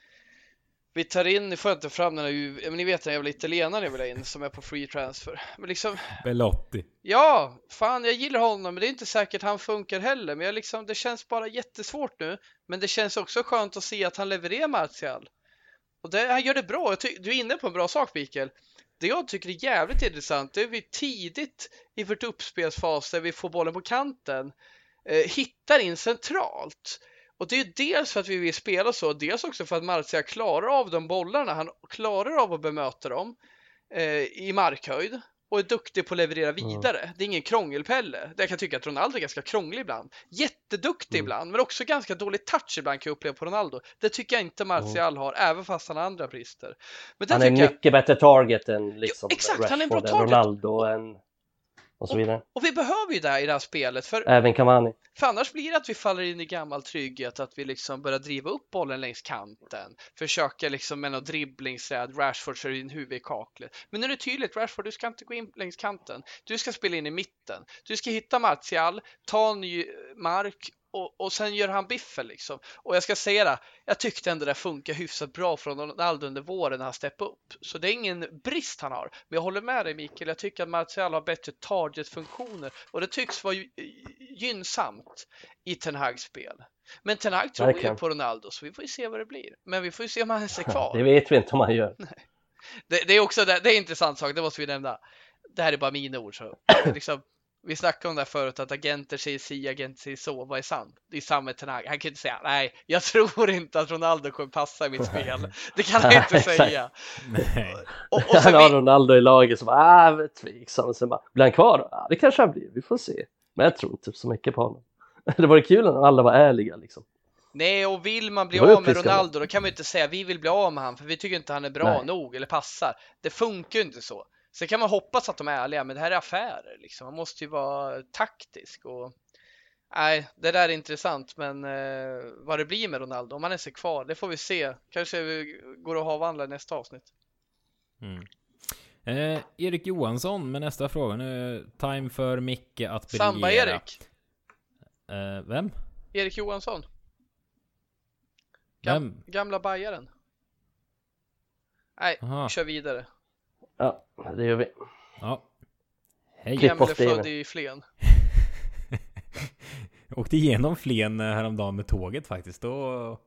vi tar in, nu får jag inte fram den här, men ni vet den jävla italienaren jag vill ha in som är på free transfer. Men liksom... Belotti. Ja, fan jag gillar honom, men det är inte säkert han funkar heller. Men jag liksom, det känns bara jättesvårt nu. Men det känns också skönt att se att han levererar Martial. Och det, han gör det bra. du är inne på en bra sak Mikael. det jag tycker är jävligt intressant, det är vi tidigt i vårt uppspelsfas där vi får bollen på kanten, hittar in centralt. Och det är dels för att vi vill spela så, dels också för att Marcia klarar av de bollarna, han klarar av att bemöta dem eh, i markhöjd och är duktig på att leverera vidare. Mm. Det är ingen krångelpelle. Jag kan tycka att Ronaldo är ganska krånglig ibland. Jätteduktig mm. ibland, men också ganska dålig touch ibland kan jag uppleva på Ronaldo. Det tycker jag inte Martial mm. har, även fast han har andra brister. Han är mycket jag... bättre target än liksom jo, exakt, Rashford, han är en bra target. Ronaldo än och så vidare. Och, och, vi behöver ju det i det här spelet. För, Även Cavani. För annars blir det att vi faller in i gammal trygghet, att vi liksom börjar driva upp bollen längs kanten, försöka liksom med något dribblingsräd, Rashford kör in huvudet i kaklet. Men nu är det tydligt, Rashford, du ska inte gå in längs kanten. Du ska spela in i mitten. Du ska hitta Martial, ta ny mark och, och sen gör han biffen liksom. Och jag ska säga det, jag tyckte ändå det funkar hyfsat bra från Ronaldo under våren när han steppade upp. Så det är ingen brist han har. Men jag håller med dig Mikael, jag tycker att Martial har bättre target-funktioner och det tycks vara gynnsamt i Ten Hags spel. Men Ten Hag tror ju på Ronaldo så vi får ju se vad det blir. Men vi får ju se om han är kvar. det vet vi inte om han gör. Det, det, är också det, det är en intressant sak, det måste vi nämna. Det här är bara mina ord. Så, liksom, vi snackade om det förut att agenter säger si, agenter säger så. Vad är sant? Det är samma Tenag. Han kan inte säga nej, jag tror inte att Ronaldo kommer passa i mitt spel. Det kan han inte säga. Nej. Och, och han har vi... Ronaldo i laget som bara, ah, tveksam. Och sen bara, blir han kvar? Ja, det kanske han blir. Vi får se. Men jag tror inte så mycket på honom. Det var kul när alla var ärliga liksom. Nej, och vill man bli av med Ronaldo då kan man ju inte säga vi vill bli av med honom för vi tycker inte han är bra Nej. nog eller passar. Det funkar ju inte så. Sen kan man hoppas att de är ärliga, men det här är affärer liksom. Man måste ju vara taktisk och nej, det där är intressant, men eh, vad det blir med Ronaldo, om han är sig kvar, det får vi se. Kanske vi går att avhandla i nästa avsnitt. Mm. Eh, Erik Johansson med nästa fråga. Nu time för Micke att briljera. Samba-Erik. Eh, vem? Erik Johansson. Gam vem? Gamla bajaren. Nej, Aha. kör vidare. Ja, det gör vi. Ja. Hej. Gamle född i Flen. Åkte igenom Flen eh, häromdagen med tåget faktiskt. Då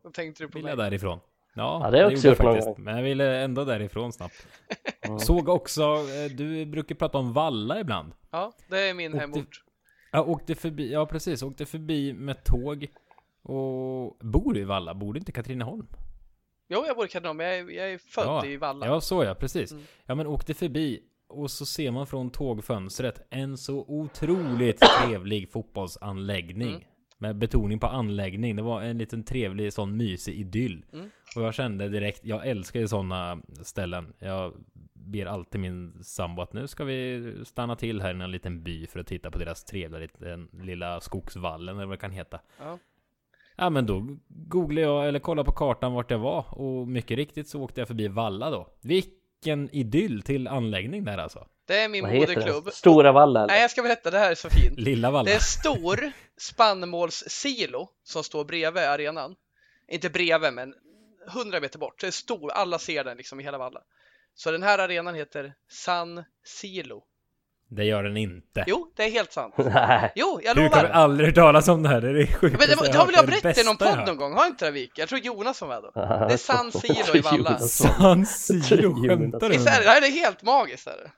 Vad tänkte du på ville jag därifrån. Ja, ja det är också gjort faktiskt. Men jag ville ändå därifrån snabbt. Mm. Såg också, eh, du brukar prata om Valla ibland. Ja, det är min åkte, hemort. Ja, åkte förbi, ja precis, åkte förbi med tåg. Och bor du i Valla? Bor du inte i Katrineholm? Jo, jag bor i Katrineholm, jag är, jag är född ja, i Valla. Ja, så ja, precis. Mm. Ja, men åkte förbi och så ser man från tågfönstret en så otroligt trevlig fotbollsanläggning. Mm. Med betoning på anläggning. Det var en liten trevlig sån mysig idyll. Mm. Och jag kände direkt, jag älskar ju sådana ställen. Jag ber alltid min sambo att nu ska vi stanna till här i en liten by för att titta på deras trevliga liten, lilla skogsvallen eller vad det kan heta. Ja. Ja men då googlade jag eller kollade på kartan vart jag var och mycket riktigt så åkte jag förbi Valla då. Vilken idyll till anläggning där alltså. Det är min moderklubb. Stora Valla? Nej jag ska berätta, det här är så fint. Lilla Valla. Det är stor spannmålssilo som står bredvid arenan. Inte bredvid men 100 meter bort. Det är stor, alla ser den liksom i hela Valla. Så den här arenan heter San Silo. Det gör den inte. Jo, det är helt sant. Nej. Jo, jag lovar. Du kan aldrig talas om det här. Det är sjukt. Men det, det har väl jag berättat i någon podd någon gång? Har inte det Vik? Jag tror Jonas var med då. Det är San Siro i Valla. San Siro? Skämtar du? Det här är helt magiskt. Är det.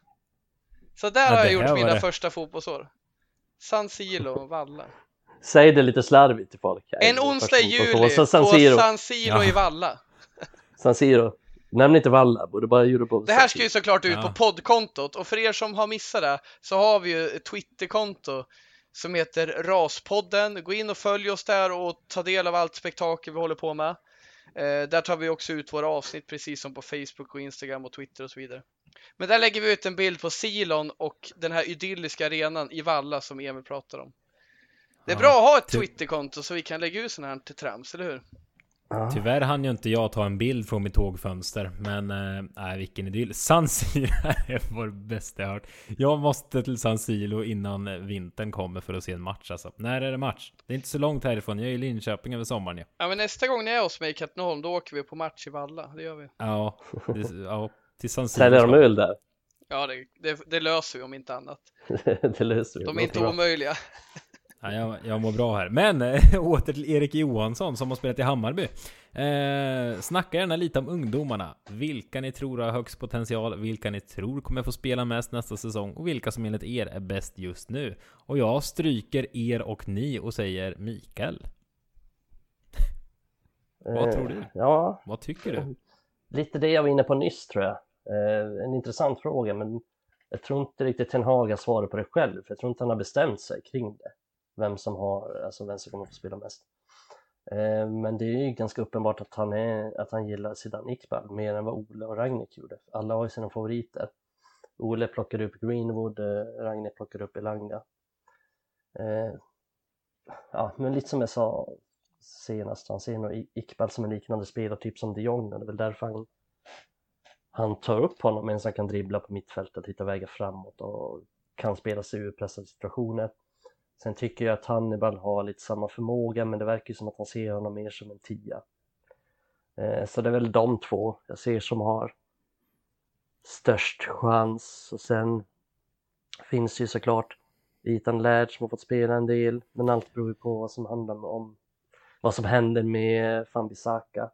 Så där ja, har jag gjort mina det. första fotbollsår. San Siro, Valla. Säg det lite slarvigt till folk. En onsdag i juli på San Siro, på San Siro ja. i Valla. San Siro. Nämn inte Valla, borde bara Europol. Det här ska ju såklart ut ja. på poddkontot och för er som har missat det så har vi ju ett Twitterkonto som heter Raspodden. Gå in och följ oss där och ta del av allt spektakel vi håller på med. Eh, där tar vi också ut våra avsnitt precis som på Facebook och Instagram och Twitter och så vidare. Men där lägger vi ut en bild på Silon och den här idylliska arenan i Valla som Emil pratar om. Det är ja, bra att ha ett Twitterkonto så vi kan lägga ut sådana här till trams, eller hur? Ja. Tyvärr hann ju inte jag ta en bild från mitt tågfönster Men äh, vilken idyll. San Siro är vår bästa jag hört. Jag måste till San Siro innan vintern kommer för att se en match alltså. När är det match? Det är inte så långt härifrån, jag är i Linköping över sommaren ja. ja men nästa gång ni är hos mig i Katrineholm då åker vi på match i Valla, det gör vi. Ja, det, ja till San Siro Säljer de öl där? Ja det, det, det, löser vi om inte annat. Det löser vi. De är inte omöjliga Ja, jag, jag mår bra här. Men åter till Erik Johansson som har spelat i Hammarby. Eh, snacka gärna lite om ungdomarna. Vilka ni tror har högst potential, vilka ni tror kommer få spela mest nästa säsong och vilka som enligt er är bäst just nu. Och jag stryker er och ni och säger Mikael. Vad tror du? Eh, Ja, Vad tycker du? lite det jag var inne på nyss tror jag. Eh, en intressant fråga, men jag tror inte riktigt Ten Hag har svaret på det själv, för jag tror inte han har bestämt sig kring det. Vem som har, alltså vem som kommer att få spela mest. Eh, men det är ju ganska uppenbart att han, är, att han gillar Zidane Iqbal mer än vad Ole och Ragnik gjorde. Alla har ju sina favoriter. Ole plockade upp Greenwood, Ragnek Ragnik plockade upp Elanga. Eh, ja, men lite som jag sa senast, han ser nog Iqbal som en liknande spelare, typ som de Jong, det är väl därför han, han tar upp honom medan han kan dribbla på mittfältet, hitta vägar framåt och kan spela sig ur pressade situationer. Sen tycker jag att Hannibal har lite samma förmåga, men det verkar ju som att han ser honom mer som en tia. Eh, så det är väl de två jag ser som har störst chans och sen finns det ju såklart Ethan Laird som har fått spela en del, men allt beror ju på vad som handlar om vad som händer med Fambisaka.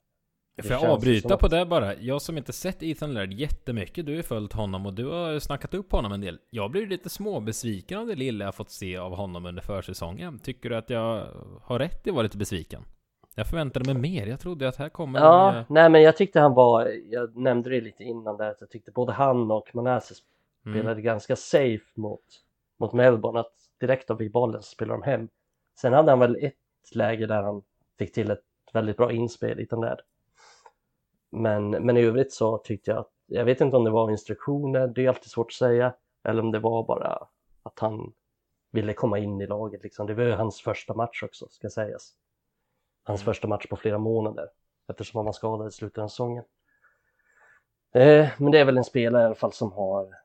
Får jag avbryta på det bara? Jag som inte sett Ethan Laird jättemycket, du har ju följt honom och du har snackat upp honom en del. Jag blir lite småbesviken av det lilla jag fått se av honom under försäsongen. Tycker du att jag har rätt i att vara lite besviken? Jag förväntade mig mer. Jag trodde att här kommer Ja, en, eh, nej men jag tyckte han var, jag nämnde det lite innan där, att jag tyckte både han och Manasseh mm. spelade ganska safe mot, mot Melbourne, att direkt av fick bollen så spelade de hem. Sen hade han väl ett läge där han fick till ett väldigt bra inspel utan där. Men, men i övrigt så tyckte jag att, jag vet inte om det var instruktioner, det är alltid svårt att säga, eller om det var bara att han ville komma in i laget liksom. Det var ju hans första match också, ska sägas. Hans Mm. första match på flera månader, eftersom han var skadad i slutet av säsongen. Eh, men det är väl en spelare i alla fall som har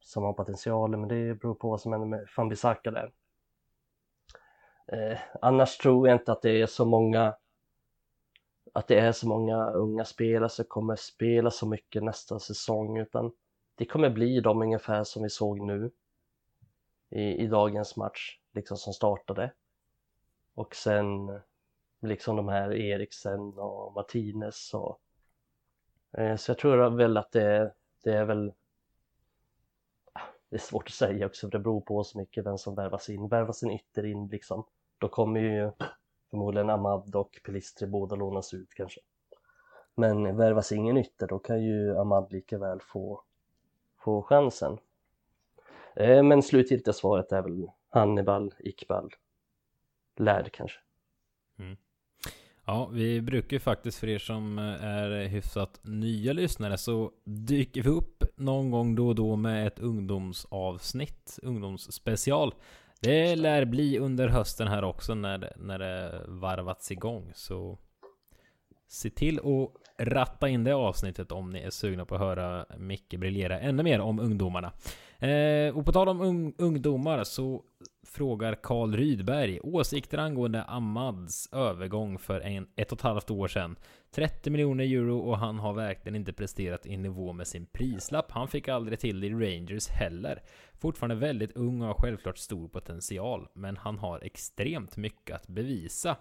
som har potentialen, men det beror på vad som händer med Fambisaka där. Eh, annars tror jag inte att det är så många att det är så många unga spelare som kommer spela så mycket nästa säsong, utan det kommer bli de ungefär som vi såg nu i, i dagens match, liksom som startade. Och sen liksom de här Eriksen och Martinez och eh, så jag tror väl att det, det är väl det är svårt att säga också, för det beror på så mycket vem som värvas in. Värvas en ytter in liksom, då kommer ju förmodligen Ahmad och Pelistri båda lånas ut kanske. Men värvas ingen ytter, då kan ju Ahmad lika väl få, få chansen. Eh, men slutgiltiga svaret är väl Hannibal, Iqbal, Lärd kanske. Mm. Ja, vi brukar ju faktiskt för er som eh, är hyfsat nya lyssnare så dyker vi upp någon gång då och då med ett ungdomsavsnitt, ungdomsspecial. Det lär bli under hösten här också när när det varvats igång så se till att ratta in det avsnittet om ni är sugna på att höra Micke briljera ännu mer om ungdomarna. Eh, och på tal om un ungdomar så frågar Karl Rydberg åsikter angående Amads övergång för en, ett och ett halvt år sedan. 30 miljoner euro och han har verkligen inte presterat i nivå med sin prislapp. Han fick aldrig till det i Rangers heller. Fortfarande väldigt ung och har självklart stor potential, men han har extremt mycket att bevisa.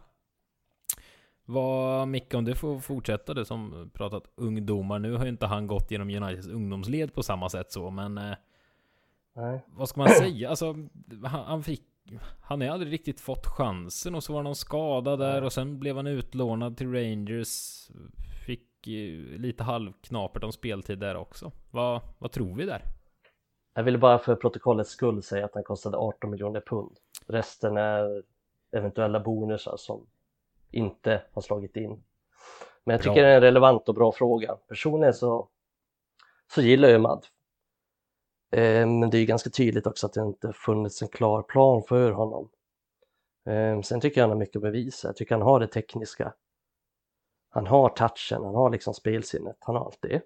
Vad, Micke, om du får fortsätta du som pratat ungdomar. Nu har ju inte han gått genom Uniteds ungdomsled på samma sätt så, men eh, Nej. vad ska man säga? Alltså, han, han fick... Han har aldrig riktigt fått chansen och så var det någon skada där och sen blev han utlånad till Rangers. Fick lite halvknapert om speltid där också. Vad, vad tror vi där? Jag ville bara för protokollets skull säga att han kostade 18 miljoner pund. Resten är eventuella bonusar som inte har slagit in. Men jag Bra. tycker det är en relevant och bra fråga. Personligen så, så gillar jag Mad. Eh, men det är ganska tydligt också att det inte funnits en klar plan för honom. Eh, sen tycker jag han har mycket att bevisa. Jag tycker han har det tekniska. Han har touchen, han har liksom spelsinnet, han har allt det.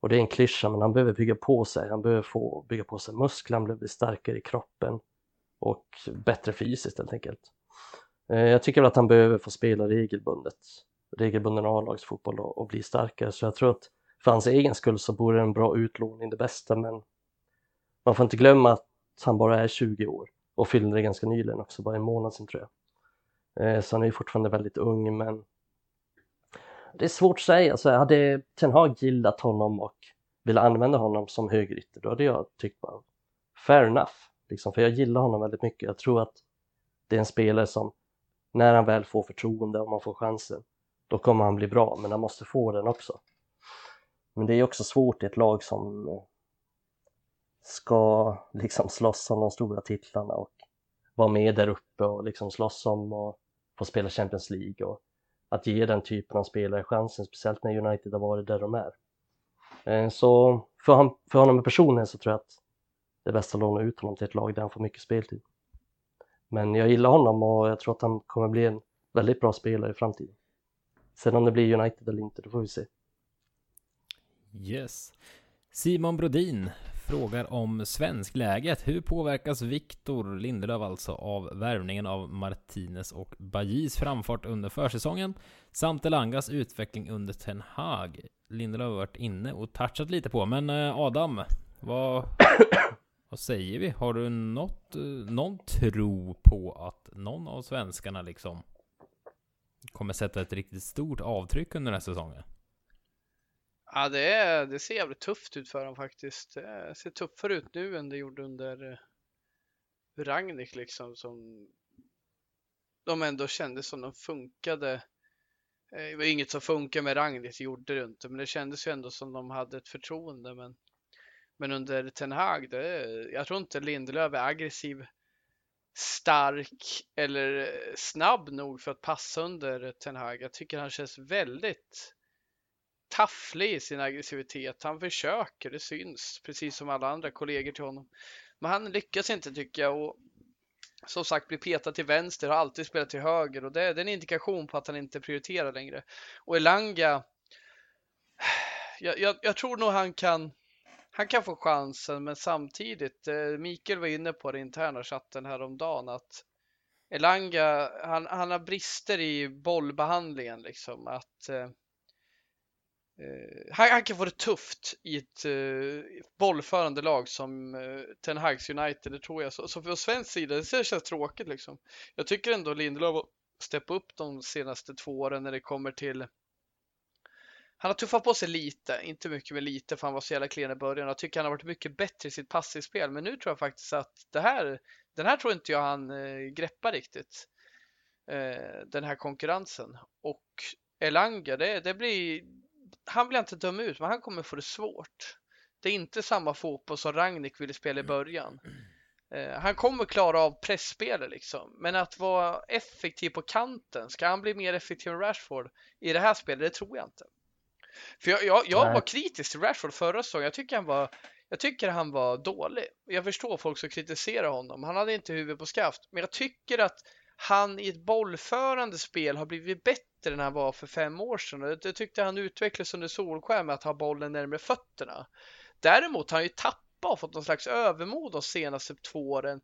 Och det är en klyscha, men han behöver bygga på sig. Han behöver få bygga på sig muskler, han behöver bli starkare i kroppen och bättre fysiskt helt enkelt. Eh, jag tycker väl att han behöver få spela regelbundet, regelbunden A-lagsfotboll och, och bli starkare. Så jag tror att för hans egen skull så vore en bra utlåning det bästa, men man får inte glömma att han bara är 20 år och fyllde det ganska nyligen också, bara en månad sedan tror jag. Eh, så han är ju fortfarande väldigt ung men det är svårt att säga, så hade Ten Hag gillat honom och ville använda honom som högerytter då hade jag tyckt bara fair enough, liksom, för jag gillar honom väldigt mycket. Jag tror att det är en spelare som när han väl får förtroende och man får chansen då kommer han bli bra, men han måste få den också. Men det är också svårt i ett lag som eh, ska liksom slåss om de stora titlarna och vara med där uppe och liksom slåss om och få spela Champions League och att ge den typen av spelare chansen, speciellt när United har varit där de är. Eh, så för, han, för honom personligen så tror jag att det är bäst att låna ut honom till ett lag där han får mycket speltid. Men jag gillar honom och jag tror att han kommer bli en väldigt bra spelare i framtiden. Sen om det blir United eller inte, det får vi se. Yes. Simon Brodin frågar om svenskläget. Hur påverkas Viktor Lindelöf alltså av värvningen av Martinez och Bajis framfart under försäsongen samt Elangas utveckling under Ten Hag? Lindelöf har varit inne och touchat lite på, men eh, Adam, vad, vad säger vi? Har du något, eh, någon tro på att någon av svenskarna liksom kommer sätta ett riktigt stort avtryck under den här säsongen? Ja, det, är, det ser jävligt tufft ut för dem faktiskt. Det ser tuffare ut nu än det gjorde under eh, Ragnik liksom som de ändå kände som de funkade. Eh, det var inget som funkade med Ragnik, det gjorde det inte, men det kändes ju ändå som de hade ett förtroende. Men, men under Ten Hag, det, jag tror inte Lindelöf är aggressiv, stark eller snabb nog för att passa under Ten Hag. Jag tycker han känns väldigt tafflig i sin aggressivitet. Han försöker, det syns, precis som alla andra kollegor till honom. Men han lyckas inte tycker jag och som sagt blir petad till vänster, har alltid spelat till höger och det, är en indikation på att han inte prioriterar längre. Och Elanga, jag, jag, jag tror nog han kan han kan få chansen, men samtidigt, eh, Mikael var inne på det interna chatten häromdagen att Elanga, han, han har brister i bollbehandlingen liksom. Att eh, eh, han, han, kan få det tufft i ett eh, bollförande lag som eh, Ten Hags United, det tror jag. Så, så från svensk sida, det känns tråkigt liksom. Jag tycker ändå Lindelöf har steppat upp de senaste två åren när det kommer till han har tuffat på sig lite, inte mycket med lite för han var så jävla klen i början. Jag tycker han har varit mycket bättre i sitt passivspel, men nu tror jag faktiskt att det här, den här tror inte jag han eh, greppar riktigt. Eh, den här konkurrensen. Och Elanga, det, det blir, han blir inte döma ut, men han kommer få det svårt. Det är inte samma fotboll som Ragnik ville spela i början. Eh, han kommer klara av pressspelet liksom, men att vara effektiv på kanten, ska han bli mer effektiv än Rashford i det här spelet? Det tror jag inte. För jag, jag, jag var kritisk till Rashford förra säsongen. Jag tycker han var jag tycker han var dålig. Jag förstår folk som kritiserar honom. Han hade inte huvudet på skaft, men jag tycker att han i ett bollförande spel har blivit bättre än han var för fem år sedan. Jag tyckte han utvecklades under Solskär med att ha bollen närmare fötterna. Däremot har han ju tappat och fått någon slags övermod de senaste två åren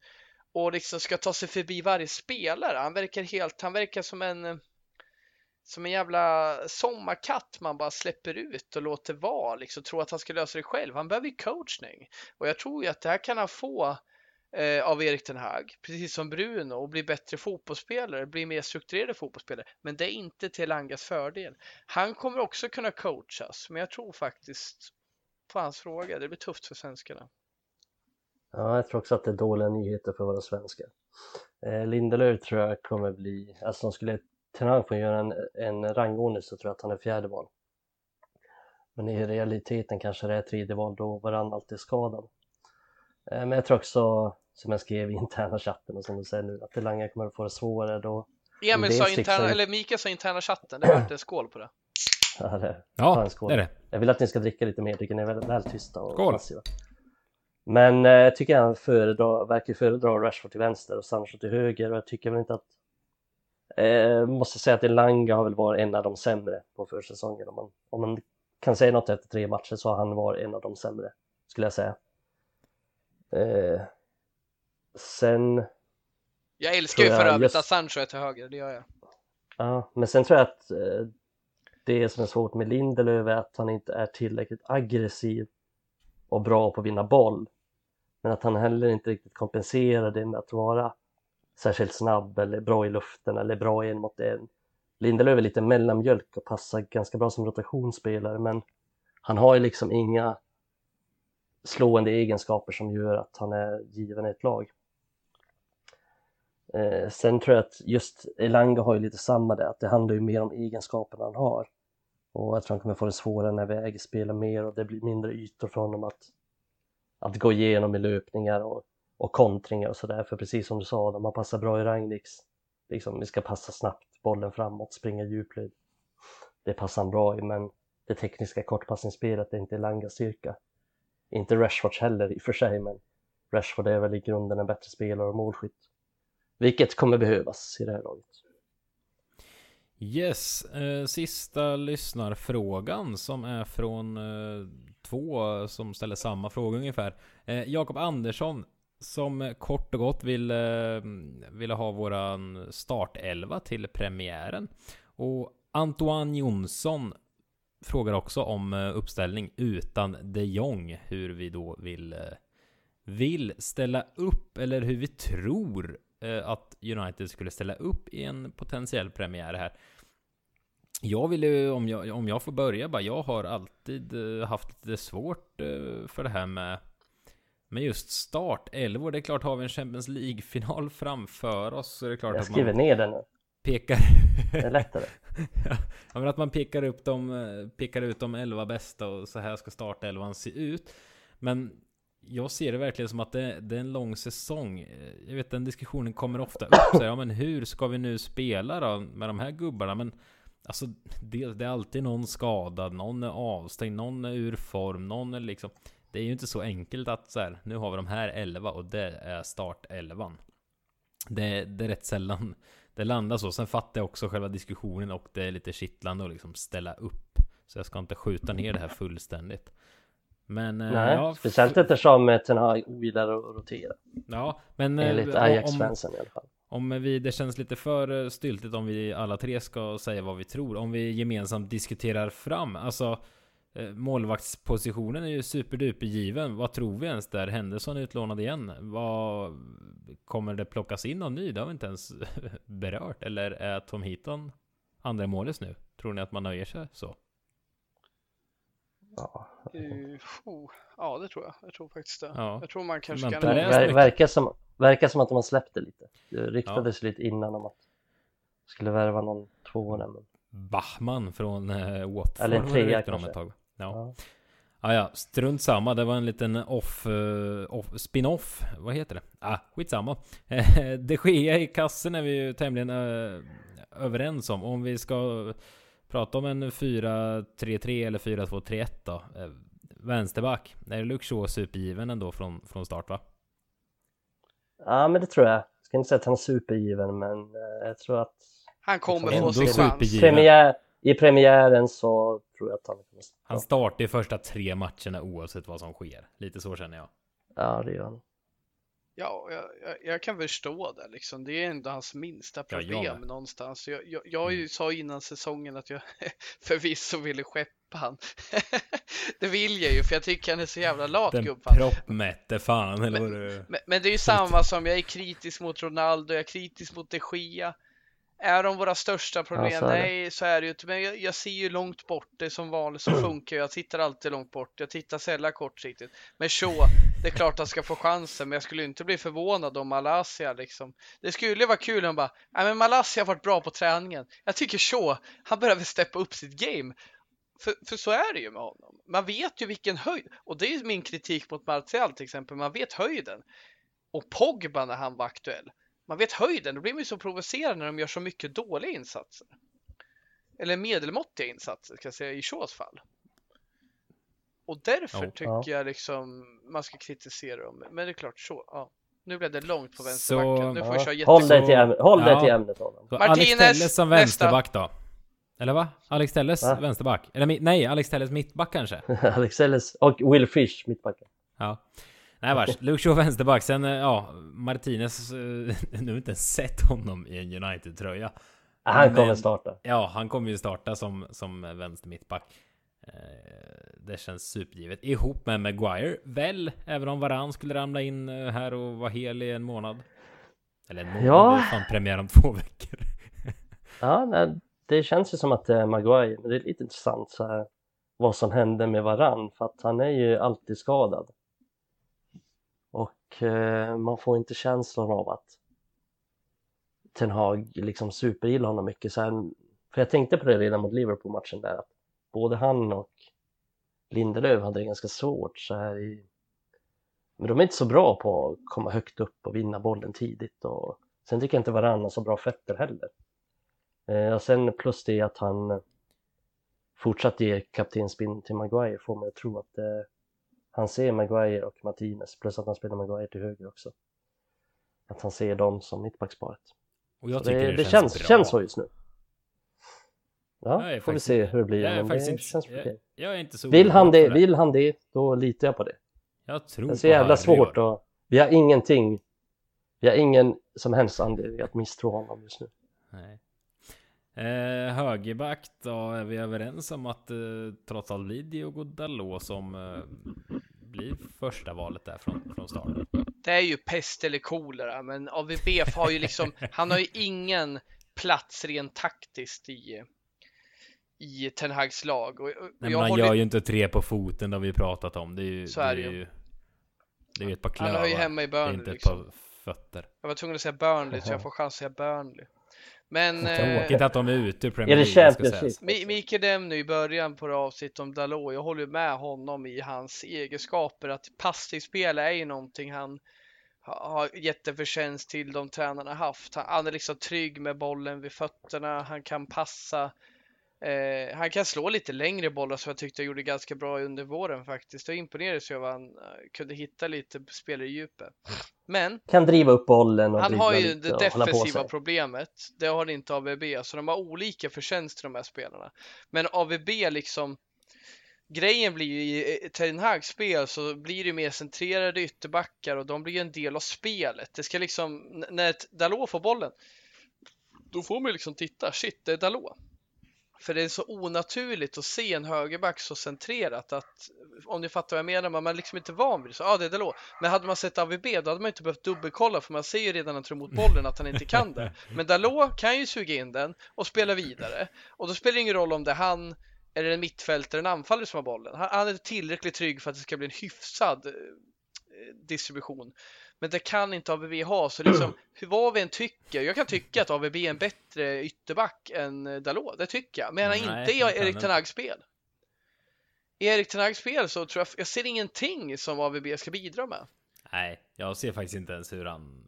och liksom ska ta sig förbi varje spelare. Han verkar helt, han verkar som en som en jävla sommarkatt man bara släpper ut och låter vara, liksom tror att han ska lösa det själv. Han behöver ju coachning och jag tror ju att det här kan han få eh, av Erik den Hag, precis som Bruno, och bli bättre fotbollsspelare, bli mer strukturerade fotbollsspelare. Men det är inte till Langas fördel. Han kommer också kunna coachas, men jag tror faktiskt på hans fråga, det blir tufft för svenskarna. Ja, jag tror också att det är dåliga nyheter för våra svenskar. Eh, Lindelöf tror jag kommer bli, alltså de skulle Ten Hag får göra en, en rangordning så tror jag att han är fjärde val. Men i realiteten kanske det är tredje val då varann alltid är skadad. Eh, men jag tror också, som jag skrev i interna chatten och som du säger nu, att Elanga kommer att få det svårare då. Emil sa interna, eller Mikael sa interna chatten, det vart en skål på det. Ja, det, ja det är det. Jag vill att ni ska dricka lite mer, tycker ni är väl, väl tysta och skål. passiva. Men eh, jag tycker han föredrar, verkar föredra Rashford till vänster och Sancho till höger och jag tycker väl inte att Eh, måste säga att Elanga har väl varit en av de sämre på försäsongen. Om man, om man kan säga något efter tre matcher så har han varit en av de sämre, skulle jag säga. Eh, sen... Jag älskar ju för övrigt just... att Sancho är till höger, det gör jag. Ja, men sen tror jag att eh, det som är svårt med Lindelöf är att han inte är tillräckligt aggressiv och bra på att vinna boll. Men att han heller inte riktigt kompenserar det med att vara särskilt snabb eller bra i luften eller bra en mot en. Lindelöf är lite mellanmjölk och passar ganska bra som rotationsspelare men han har ju liksom inga slående egenskaper som gör att han är given i ett lag. Eh, sen tror jag att just Elanga har ju lite samma där, att det handlar ju mer om egenskaperna han har. Och jag tror han kommer få det svårare när vi äger spelar mer och det blir mindre ytor för honom att, att gå igenom i löpningar och, och kontringar och sådär. För precis som du sa, om man passar bra i Rangniks, liksom vi ska passa snabbt bollen framåt, springa djupled. Det passar han bra i, men det tekniska kortpassningsspelet är inte Langas styrka. Inte Rashfords heller i och för sig, men Rashford är väl i grunden en bättre spelare och målskytt. Vilket kommer behövas i det här laget. Yes, eh, sista lyssnarfrågan som är från eh, två som ställer samma fråga ungefär. Eh, Jakob Andersson som kort och gott vill, eh, ville ha våran startelva till premiären. Och Antoine Jonsson frågar också om eh, uppställning utan de Jong. Hur vi då vill, eh, vill ställa upp eller hur vi tror att United skulle ställa upp i en potentiell premiär här. Jag vill ju, om jag, om jag får börja bara, jag har alltid haft lite svårt för det här med med just start 11 Det är klart, har vi en Champions League-final framför oss så är det klart jag att man... Jag skriver ner den nu. Pekar... Det är lättare. ja, men att man pekar, upp de, pekar ut de 11 bästa och så här ska startelvan se ut. Men jag ser det verkligen som att det, det, är en lång säsong. Jag vet den diskussionen kommer ofta upp. Så ja, men hur ska vi nu spela då med de här gubbarna? Men alltså, det, det är alltid någon skadad, någon är avstängd, någon är ur form, någon är liksom det är ju inte så enkelt att så här, nu har vi de här 11 och det är start 11. Det, det är rätt sällan det landar så. Sen fattar jag också själva diskussionen och det är lite kittlande att liksom ställa upp. Så jag ska inte skjuta ner det här fullständigt. Men... Eh, Nej, ja, speciellt eftersom Ten Hag ogillar att rotera. Ja, men... Eh, Enligt Ajax-fansen i alla fall. Om vi, det känns lite för eh, styltigt om vi alla tre ska säga vad vi tror. Om vi gemensamt diskuterar fram. Alltså Eh, målvaktspositionen är ju superduper given. Vad tror vi ens där? Henderson är utlånad igen. Vad kommer det plockas in någon ny? Det har vi inte ens berört. Eller är Tom Heaton andra målet nu? Tror ni att man nöjer sig så? Ja, uh, oh, ja det tror jag. Jag tror faktiskt det. Ja. Jag tror man kanske kan... Ver, verkar, som, verkar som att man släppte lite. Det ryktades ja. lite innan om att skulle värva någon tvåa. Men... Bachman från eh, Watford. Eller en trea kanske. Ett tag. Ja. Ah, ja, strunt samma. Det var en liten off, uh, off spin-off. Vad heter det? Ah, skitsamma. De Gea i kassen är vi ju tämligen uh, överens om. Om vi ska prata om en 4-3-3 eller 4-2-3-1 då. Uh, vänsterback. Är det Shaw supergiven ändå från, från start va? Ja, men det tror jag. Jag ska inte säga att han är supergiven, men jag tror att han kommer få sin chans. Premiär, I premiären så tror jag att han kommer Han startar i första tre matcherna oavsett vad som sker. Lite så känner jag. Ja, det gör han. Ja, jag, jag, jag, kan förstå det liksom. Det är ändå hans minsta problem ja, någonstans. Jag, jag, jag mm. sa innan säsongen att jag förvisso ville skeppa han. det vill jag ju för jag tycker han är så jävla lat Den gubben. proppmätte fan eller men, men, men, det är ju samma som jag är kritisk mot Ronaldo, jag är kritisk mot de Gia. Är de våra största problem? Ja, så Nej, så är det ju inte. Men jag, jag, ser ju långt bort. Det som vanligt så funkar jag. tittar alltid långt bort. Jag tittar sällan kortsiktigt. Men så, det är klart att han ska få chansen. Men jag skulle inte bli förvånad om Malaysia liksom. Det skulle vara kul om bara, nej men Malaysia har varit bra på träningen. Jag tycker så. Han behöver steppa upp sitt game. För, för så är det ju med honom. Man vet ju vilken höjd. Och det är min kritik mot Martial till exempel. Man vet höjden. Och Pogba när han var aktuell man vet höjden, då blir man ju så provocerad när de gör så mycket dåliga insatser. Eller medelmåttiga insatser, ska jag säga, i Shaws fall. Och därför oh, tycker ja. jag liksom man ska kritisera dem. Men det är klart, så, ja. Nu blev det långt på vänsterbacken. Nu får vi köra jätte... Håll dig till, ämnet, håll dig till ämnet Alex Telles som vänsterback då? Eller va? Alex Telles va? vänsterback? Eller nej, Alex Telles mittback kanske? Alex Telles och Will Fish mittbacken. Ja. Nej vars, Luke Shaw vänsterback, sen eh, ja, Martinez, eh, nu har inte ens sett honom i en United-tröja. Han kommer starta. Ja, han kommer ju starta som, som vänster mittback. Eh, det känns supergivet. Ihop med Maguire, väl? Även om Varann skulle ramla in här och vara hel i en månad. Eller en månad, Ja. det är fan premiär om två veckor. Ja, nej, det känns ju som att det är Maguire, men det är lite intressant så här vad som händer med varann för att han är ju alltid skadad. Och eh, man får inte känslan av att Ten Hag liksom supergillar honom mycket. Så här, för jag tänkte på det redan mot Liverpool-matchen där att både han och Lindelöf hade det ganska svårt så här i men de är inte så bra på att komma högt upp och vinna bollen tidigt och sen tycker jag inte Varann har så bra fötter heller. Eh, och sen plus det att han fortsatt ger kaptensbindeln till Maguire får mig att tro att eh, han ser Maguire och Martinez plus att han spelar Maguire till höger också. Att han ser dem som mittbacksparet. Och jag Så tycker det, det, det känns, känns, bra. känns så just nu. Ja, får vi faktiskt- se hur det blir. jag är Men det inte- känns jag- okej. Jag är inte så Vill han det, för vill han det, då litar jag på det. Jag tror Det är så jävla svårt år. och vi har ingenting, vi har ingen som helst anledning att misstro honom just nu. Nej. Eh, högerback då, är vi överens om att eh, trots allt blir Diogo Dalot som eh, blir första valet där från, från start. Det är ju pest eller kolera, men AVB har ju liksom, han har ju ingen plats rent taktiskt i, i Ten Hags lag. Och, och Nej, men jag han håller, gör ju inte tre på foten, det har vi pratat om. Det är ju, Så är det det är ju. det är ju ett par han klövar. hör ju hemma i det är Burnley. inte ett Liksom. par fötter. Jag var tvungen att säga Burnley, så jag får chans att säga Burnley. Men eh, Tråkigt att de är ute ur Premier Är det League, ska sägas. Mi- Mikael nämnde i början på det avsnittet om Dalot, jag håller med honom i hans egenskaper att passningsspel är ju någonting han ha- har gett en förtjänst till de tränarna haft. Han, han är liksom trygg med bollen vid fötterna, han kan passa. Eh, han kan slå lite längre bollar som jag tyckte jag gjorde ganska bra under våren faktiskt. Jag imponerades över att han eh, kunde hitta lite spel i djupet. Men Kan driva upp bollen och han har ju det defensiva problemet. Det har inte AVB, så de har olika förtjänster de här spelarna. Men AVB liksom Grejen blir ju i Ten Hags spel så blir det mer centrerade ytterbackar och de blir ju en del av spelet. Det ska liksom, när Dalot får bollen, då får man ju liksom titta, shit, det är Dalot. För det är så onaturligt att se en högerback så centrerat att om ni fattar vad jag menar, man är liksom inte van vid det. Så, ja, det är Dalot. Men hade man sett AVB då hade man inte behövt dubbelkolla för man ser ju redan när han tror mot bollen att han inte kan det. Men Dalot kan ju suga in den och spela vidare. Och då spelar det ingen roll om det är han eller en mittfältare, en anfallare som har bollen. Han, är tillräckligt trygg för att det ska bli en hyfsad eh, distribution. Men det kan inte AVB ha, så liksom hur vad vi än tycker. Jag kan tycka att AVB är en bättre ytterback än eh, Dalot, det tycker jag. Men Nej, inte i Erik han Ten Hags spel. I Erik Ten Hags spel så tror jag, jag ser ingenting som AVB ska bidra med. Nej, jag ser faktiskt inte ens hur han...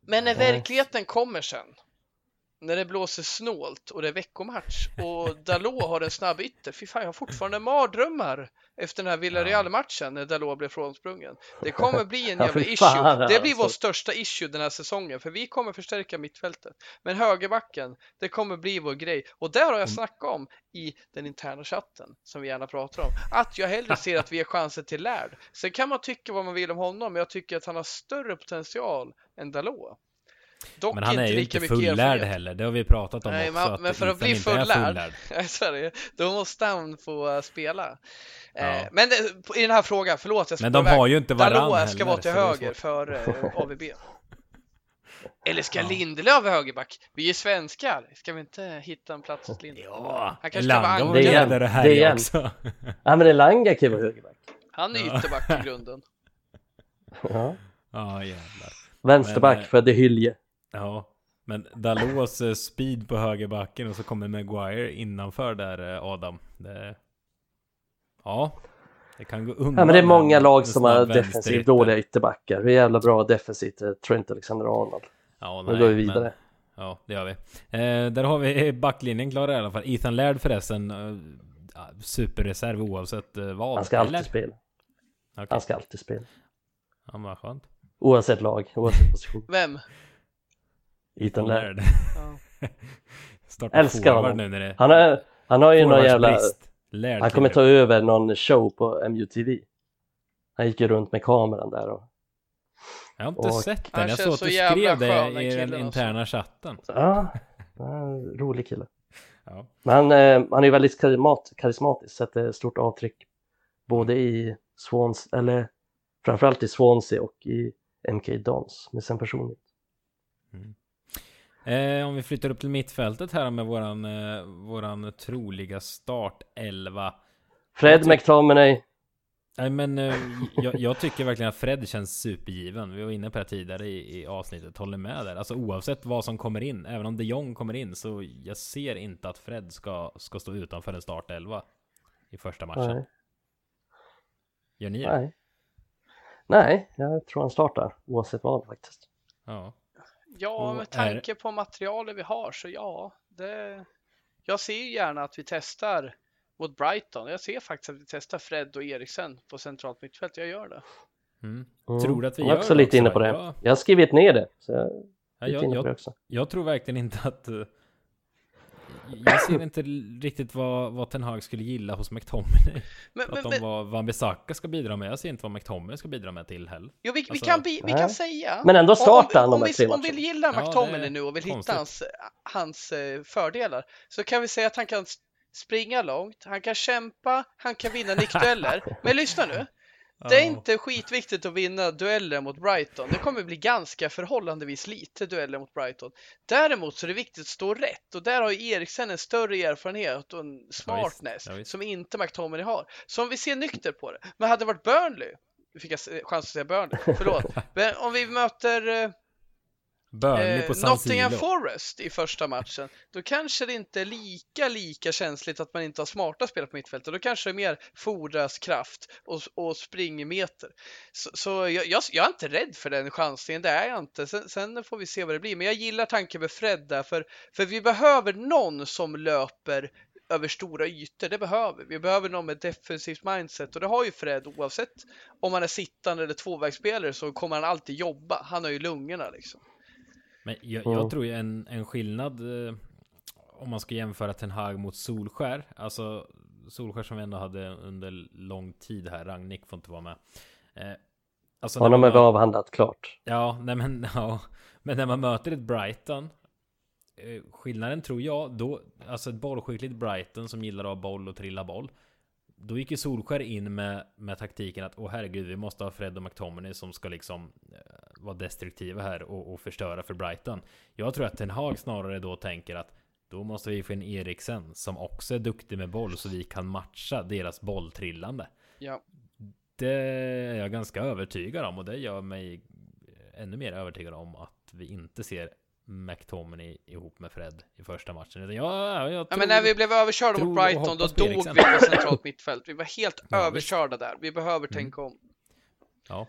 Men när Nej. verkligheten kommer sen, när det blåser snålt och det är veckomatch och Dalot har en snabb ytter, fy fan jag har fortfarande mardrömmar efter den här Villarreal-matchen när Dalot blev frånsprungen. Det kommer bli en jävla issue. Det blir vår alltså. största issue den här säsongen, för vi kommer förstärka mittfältet. Men högerbacken, det kommer bli vår grej. Och där har jag snackat om i den interna chatten, som vi gärna pratar om, att jag hellre ser att vi ger chanser till Lärd. Sen kan man tycka vad man vill om honom, men jag tycker att han har större potential än Dalot. Dock Men han är inte ju lika inte mycket fullärd erfarenhet. heller, det har vi pratat om Nej, också. men- men för att bli fullärd- Sverige, då måste han få spela. Eh, Ja. men i den här frågan, förlåt jag Men spårar de iväg. har ju inte varann Dalot heller. ska vara till höger för uh, AVB. Eller ska Ja. Lindelöf vara högerback? Vi är svenskar, ska vi inte hitta en plats åt Lindelöf? Ja, Han kanske ska vara Det är det här det är också. Ja men Elanga kan ju vara högerback. Han är Ja. ytterback i grunden. Ja. Ja, jävlar. Vänsterback Men, eh, för De Hylje. Ja, men Dalots eh, speed på högerbacken och så kommer Maguire innanför där eh, Adam. Det... Ja, det kan gå undan. Ja men det är många lag som har defensivt dåliga ytterbackar. Hur jävla bra defensivt är Trent Alexander-Arnold. Ja, Nu nej, går vi men- vidare. Ja, det gör vi. Eh, där har vi backlinjen klar i alla fall. Ethan Laird förresten. Eh, superreserv oavsett eh, vad. Han ska alltid eller? spela. Okej. Han ska alltid spela. Ja, men vad skönt. Oavsett lag, oavsett position. Vem? Ethan Laird. Ja. Starta Älskar honom. nu när det Han, är, han har ju någon jävla... Laird Han kommer ta över någon show på MUTV. Han gick ju runt med kameran där och... Jag har inte och- sett Han den. Jag såg att så du skrev det i den alltså. interna chatten. Ja, rolig kille. Ja. Men han, eh, han är ju väldigt karismat, karismatisk, sätter stort avtryck både i Swans, eller framförallt i Swansea och i MK Dons med sin personlighet. Eh, om vi flyttar upp till mittfältet här med våran, eh, våran troliga startelva. Fred McTominay, Nej men eh, jag, jag tycker verkligen att Fred känns supergiven. Vi var inne på det tidigare i, i avsnittet. Håller med där. Alltså oavsett vad som kommer in. Även om de Jong kommer in så jag ser inte att Fred ska, ska stå utanför en startelva. I första matchen. nej, Gör ni det? nej. Nej, jag tror han startar oavsett vad faktiskt. Ja. Ja, med är- tanke på materialet vi har så ja, det... Jag ser ju gärna att vi testar mot Brighton. Jag ser faktiskt att vi testar Fred och Eriksen på centralt mittfält. Jag gör det. Mm. Mm. Tror du att vi jag är gör också det lite också? inne på det. Ja. Jag har skrivit ner det, så jag är Ja, lite jag, inne på det jag, jag tror verkligen inte att... Jag ser inte riktigt vad, vad Ten Hag skulle gilla hos McTominay. Men, men, men vad Van Bissaka ska bidra med. Jag ser inte vad McTominay ska bidra med till heller. jo, vi, vi, alltså, kan, bi- vi nej. kan säga... Men ändå om- startar han om, de om, här tre vi, om vi gillar Ja, McTominay är nu och vill hitta konstigt. hans, hans eh, fördelar så kan vi säga att han kan springa långt, han kan kämpa, han kan vinna nickdueller. Men lyssna nu, det är Ja. inte skitviktigt att vinna dueller mot Brighton. Det kommer bli ganska förhållandevis lite dueller mot Brighton. Däremot så är det viktigt att stå rätt och där har ju Eriksen en större erfarenhet och en smartness Ja, visst. som inte McTominay har. Så om vi ser nykter på det. Men hade det varit Burnley, nu fick jag chans att säga Burnley, förlåt. Men om vi möter eh, Burnley eh, på San Nottingham Siro. Forest i första matchen, då kanske det inte är lika, lika känsligt att man inte har smarta spelare på mittfältet. Då kanske det mer fordras kraft och, och springmeter. Så, så jag, jag, jag är inte rädd för den chansningen, det är jag inte. Sen, sen får vi se vad det blir. Men jag gillar tanken med Fred där, för, för vi behöver någon som löper över stora ytor, det behöver vi. Vi behöver någon med defensivt mindset och det har ju Fred oavsett om han är sittande eller tvåvägsspelare så kommer han alltid jobba. Han har ju lungorna liksom. Men jag, jag tror ju en, en skillnad eh, om man ska jämföra Ten Hag mot Solskär. Alltså Solskär som vi ändå hade under lång tid här. Ragnik får inte vara med. Eh, alltså Honom man är vi avhandlat klart. Ja, nej men ja. Men när man möter ett Brighton. Eh, skillnaden tror jag då, alltså ett bollskickligt Brighton som gillar att ha boll och trilla boll. Då gick ju Solskär in med, med taktiken att åh herregud, vi måste ha Fred och McTominay som ska liksom eh, vara destruktiva här och, och förstöra för Brighton. Jag tror att Ten Hag snarare då tänker att då måste vi få in Eriksen som också är duktig med boll så vi kan matcha deras bolltrillande. Ja. Det är jag ganska övertygad om och det gör mig ännu mer övertygad om att vi inte ser McTominay ihop med Fred i första matchen. Utan jag, jag Ja, men när vi blev överkörda mot Brighton, då dog vi på centralt mittfält. Vi var helt Ja, Mm. överkörda där. Vi behöver tänka om. Ja.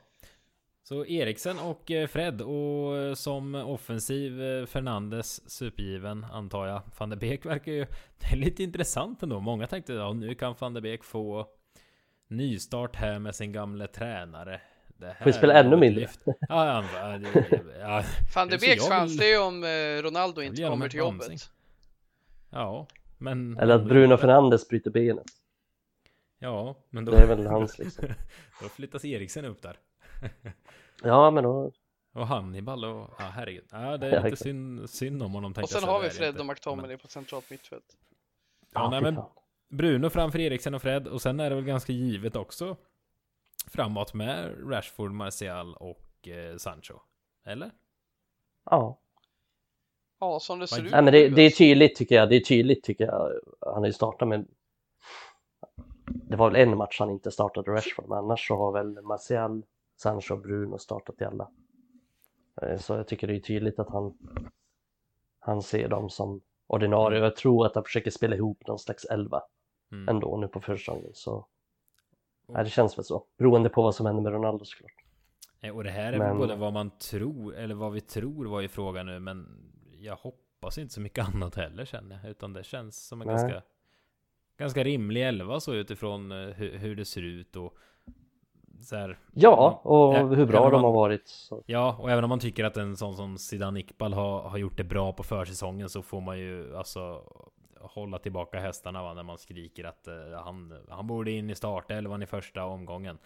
Så Eriksen och eh, Fred och eh, som offensiv eh, Fernandes supergiven antar jag. Van de Beek verkar ju... Lite intressant ändå. Många tänkte ja nu kan van de Beek få nystart här med sin gamle tränare. Det här Får vi spela ännu mindre? Ja, ja, ja, det- ja, Van de så Beeks jag chans, det är ju om eh, Ronaldo inte kommer till bromsning. jobbet. ja, men... Eller att Bruno Fernandes bryter benet. Ja, men då... Det är väl hans liksom. Då flyttas Eriksen upp där. Ja, men då... Och Hannibal och... Ja, herregud. Ja, det är lite synd, synd om honom Och sen har vi det det Fred och Men- McTominay på centralt mittfält. Ja, nej, fy men fan. Bruno framför Eriksen och Fred och sen är det väl ganska givet också framåt med Rashford, Martial och eh, Sancho. Eller? Ja. Ja, som det ser ut Nej, men det, det är tydligt tycker jag. Det är tydligt tycker jag. Han har ju startat med... Det var väl en match han inte startade Rashford, men annars så har väl Martial, Sancho och Bruno startat i alla. Eh, Så jag tycker det är tydligt att han, han ser dem som ordinarie. Jag tror att han försöker spela ihop någon slags elva Mm. ändå nu på försäsongen. Så nej, det känns väl så. Beroende på vad som händer med Ronaldo såklart. Och det här är Men- både vad man tror, eller vad vi tror var ju frågan nu, men jag hoppas inte så mycket annat heller känner jag, utan det känns som en Nej. ganska Ganska rimlig elva så utifrån eh, hur, hur det ser ut och så här, Ja, och Ja, hur bra om de har man- varit. Så. Ja, och även om man tycker att en sån som Zidane Iqbal har, har gjort det bra på försäsongen så får man ju alltså hålla tillbaka hästarna va, när man skriker att eh, han, han borde in i startelvan i första omgången.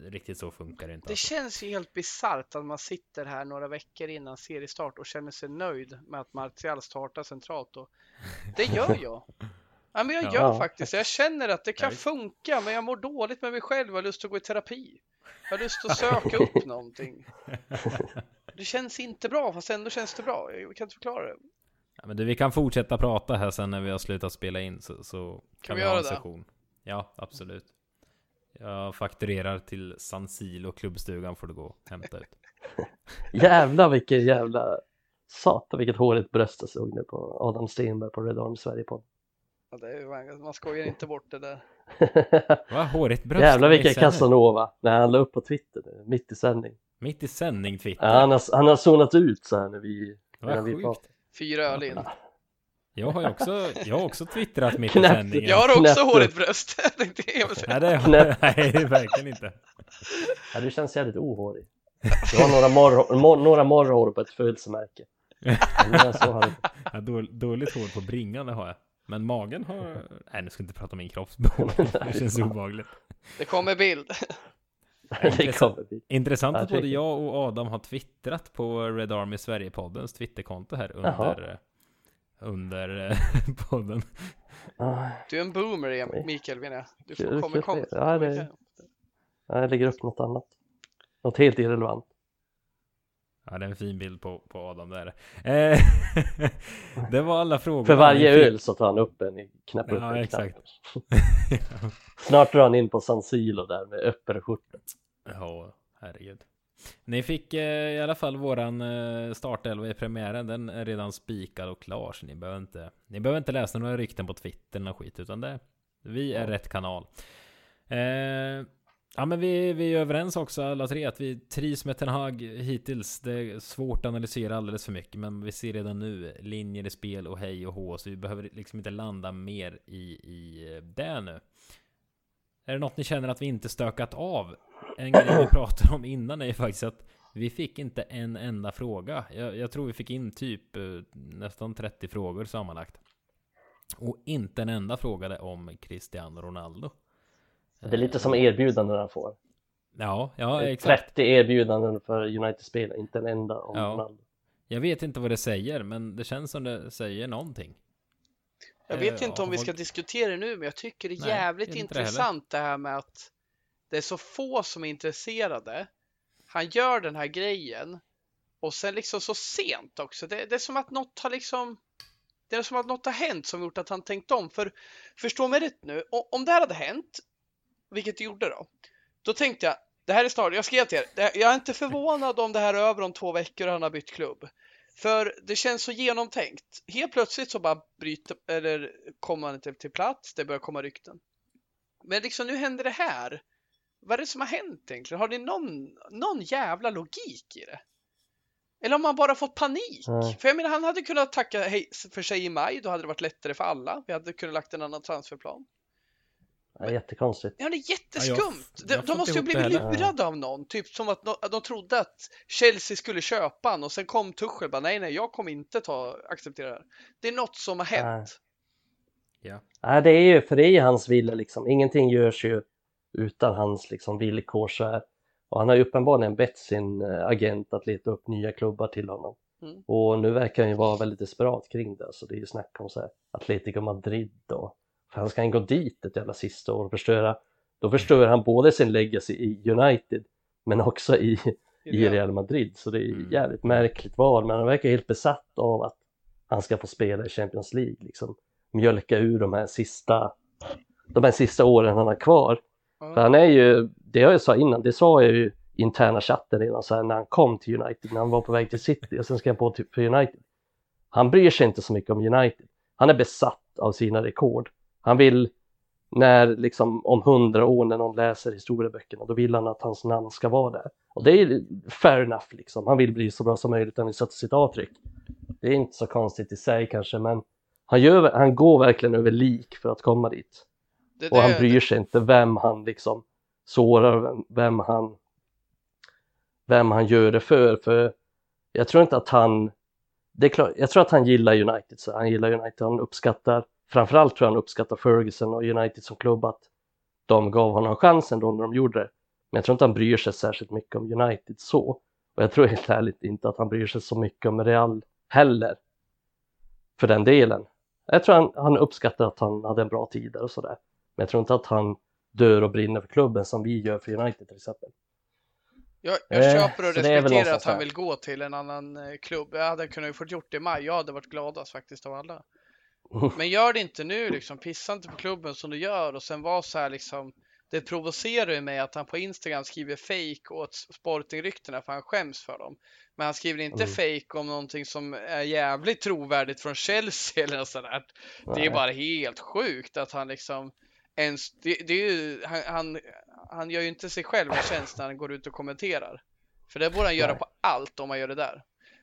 riktigt så funkar det inte. Det alltså. känns ju helt bisarrt att man sitter här några veckor innan seriestart och känner sig nöjd med att Martial startar centralt. Och det gör jag. Ja, men jag Ja. gör faktiskt. Jag känner att det kan funka, men jag mår dåligt med mig själv. Jag har lust att gå i terapi. Jag har lust att söka upp någonting. Det känns inte bra, fast ändå känns det bra. Jag kan inte förklara det. Ja, men du, vi kan fortsätta prata här sen när vi har slutat spela in så, så kan, vi vi ha göra en det? session. Ja, absolut. Jag fakturerar till San Silo, klubbstugan får du gå och hämta ut. Jävlar vilken jävla satan vilket hårigt bröst jag såg nu på Adam Stenberg på Red Army Sverige på. Ja, det är, man skojar inte bort det där. Va? Hårigt bröst? Jävlar vilken. Casanova när han la upp på Twitter nu, mitt i sändning. Mitt i sändning Twitter. Ja, han, har, han har zonat ut så här när vi, när vi pratar. Fyra öl in. Jag har ju också, jag har också twittrat mitt i sändningen. Jag har också hårigt bröst. Det. Nej, det Knäppt. nej, verkligen inte. Ja, du känns jävligt ohårig. Du har några, morr, mor, några morrhår på ett födelsemärke. Har har dål, dåligt hår på bringan, det har jag. Men magen har... Nej, nu ska jag inte prata om min kroppsbehåring. Det känns obehagligt. Det kommer bild. kommer. Intressant Ja, att både jag och Adam har twittrat på Red Army Sverige-poddens twitterkonto här Jaha. under, under eh, podden. Ah, Du är en boomer, Mikael, menar jag. Du får komma kul. kom. Ja, det- jag lägger upp något annat. Något helt irrelevant. Ja, det är en fin bild på, på Adam där. Eh, det var alla frågor. För varje öl så tar han upp en, knäpper upp Ja, en exakt. Snart drar han in på San Silo där med öppen skjorta. Ja, herregud. Ni fick eh, i alla fall våran eh, startelva i premiären. Den är redan spikad och klar. Så ni behöver inte, ni behöver inte läsa några rykten på Twitter eller skit. Utan det, vi är Ja. rätt kanal. Eh, ja men vi, vi är överens också alla tre att vi trivs med Ten Hag hittills. Det är svårt att analysera alldeles för mycket. Men vi ser redan nu linjer i spel och hej och hå. Så vi behöver liksom inte landa mer i, i det nu. Är det något ni känner att vi inte stökat av? En grej vi pratade om innan är ju faktiskt att vi fick inte en enda fråga. Jag, jag tror vi fick in typ eh, nästan 30 frågor sammanlagt. Och inte en enda frågade om Cristiano Ronaldo. Det är lite som erbjudanden han får. Ja, ja exakt. 30 erbjudanden för United-spelare, inte en enda om Ja. Ronaldo. Jag vet inte vad det säger, men det känns som det säger någonting. Jag vet Eh, inte om vi ska diskutera det nu, men jag tycker det är Nej, jävligt inte det intressant det här med att det är så få som är intresserade. Han gör den här grejen och sen liksom så sent också. Det, det är som att något har liksom det är som att något har hänt som gjort att han tänkt om. För förstå mig rätt nu, om det här hade hänt, vilket det gjorde då, då tänkte jag, det här är snart, jag skrev till er, jag är inte förvånad om det här är över om två veckor och han har bytt klubb. För det känns så genomtänkt. Helt plötsligt så bara bryter, eller kommer han inte till plats, det börjar komma rykten. Men liksom nu händer det här. Vad är det som har hänt egentligen? Har ni någon, någon jävla logik i det? Eller har man bara fått panik? Nej. För jag menar, han hade kunnat tacka för sig i maj, då hade det varit lättare för alla. Vi hade kunnat lagt en annan transferplan. Ja, jättekonstigt. Ja, det är Ja, jätteskumt. jag de, får de måste ju det blivit lurade av någon. Typ som att att de trodde att Chelsea skulle köpa han och sen kom Tuchel bara nej, nej, jag kommer inte ta, acceptera det här. Det är något som har hänt. Ja. Nej, det är ju, för det är ju hans vilja liksom. Ingenting görs ju utan hans liksom villkor så här. Och han har ju uppenbarligen bett sin eh, agent att leta upp nya klubbar till honom. Mm. Och nu verkar han ju vara väldigt desperat kring det. Så det är ju snack om så här Atletico Madrid och han ska han gå dit ett jävla sista år och förstöra. Då förstör han både sin legacy i United men också i, i Real Madrid. Så det är Mm. jävligt märkligt val. Men han verkar helt besatt av att han ska få spela i Champions League. Liksom mjölka ur de här sista de här sista åren han har kvar. Ja. För han är ju, det jag sa innan, det sa jag ju i interna chatten redan så här när han kom till United, när han var på väg till City och sen ska han på till, för United. Han bryr sig inte så mycket om United. Han är besatt av sina rekord. Han vill, när liksom om hundra år när någon läser historieböckerna, då vill han att hans namn ska vara där. Och det är fair enough liksom. Han vill bli så bra som möjligt, han vill sätta sitt avtryck. Det är inte så konstigt i sig kanske, men han, gör, han går verkligen över lik för att komma dit. Det, Och han det- bryr sig inte vem han liksom sårar, vem, vem han vem han gör det för, för jag tror inte att han det är klart, jag tror att han gillar United, så han gillar United, han uppskattar framförallt tror jag han uppskattar Ferguson och United som klubb att de gav honom chansen då när de gjorde det. Men jag tror inte han bryr sig särskilt mycket om United så. Och jag tror helt ärligt inte att han bryr sig så mycket om Real heller. För den delen. Jag tror han, han uppskattar att han hade en bra tid där och sådär. Men jag tror inte att han dör och brinner för klubben som vi gör för United till exempel. Jag, jag Eh, köper och respekterar att han vill gå till en annan eh, klubb. Jag hade kunnat få gjort det i maj. Jag hade varit gladast faktiskt av alla. Men gör det inte nu liksom. Pissa inte på klubben som du gör och sen var så här liksom. Det provocerar ju mig att han på Instagram skriver fake åt Sporting-ryktena för han skäms för dem. Men han skriver inte Mm. fake om någonting som är jävligt trovärdigt från Chelsea eller något sånt där. Det är Nej. bara helt sjukt att han liksom ens, det, det är ju, han, han, han gör ju inte sig själv en tjänst när han går ut och kommenterar. För det borde han göra Nej. på allt om han gör det där.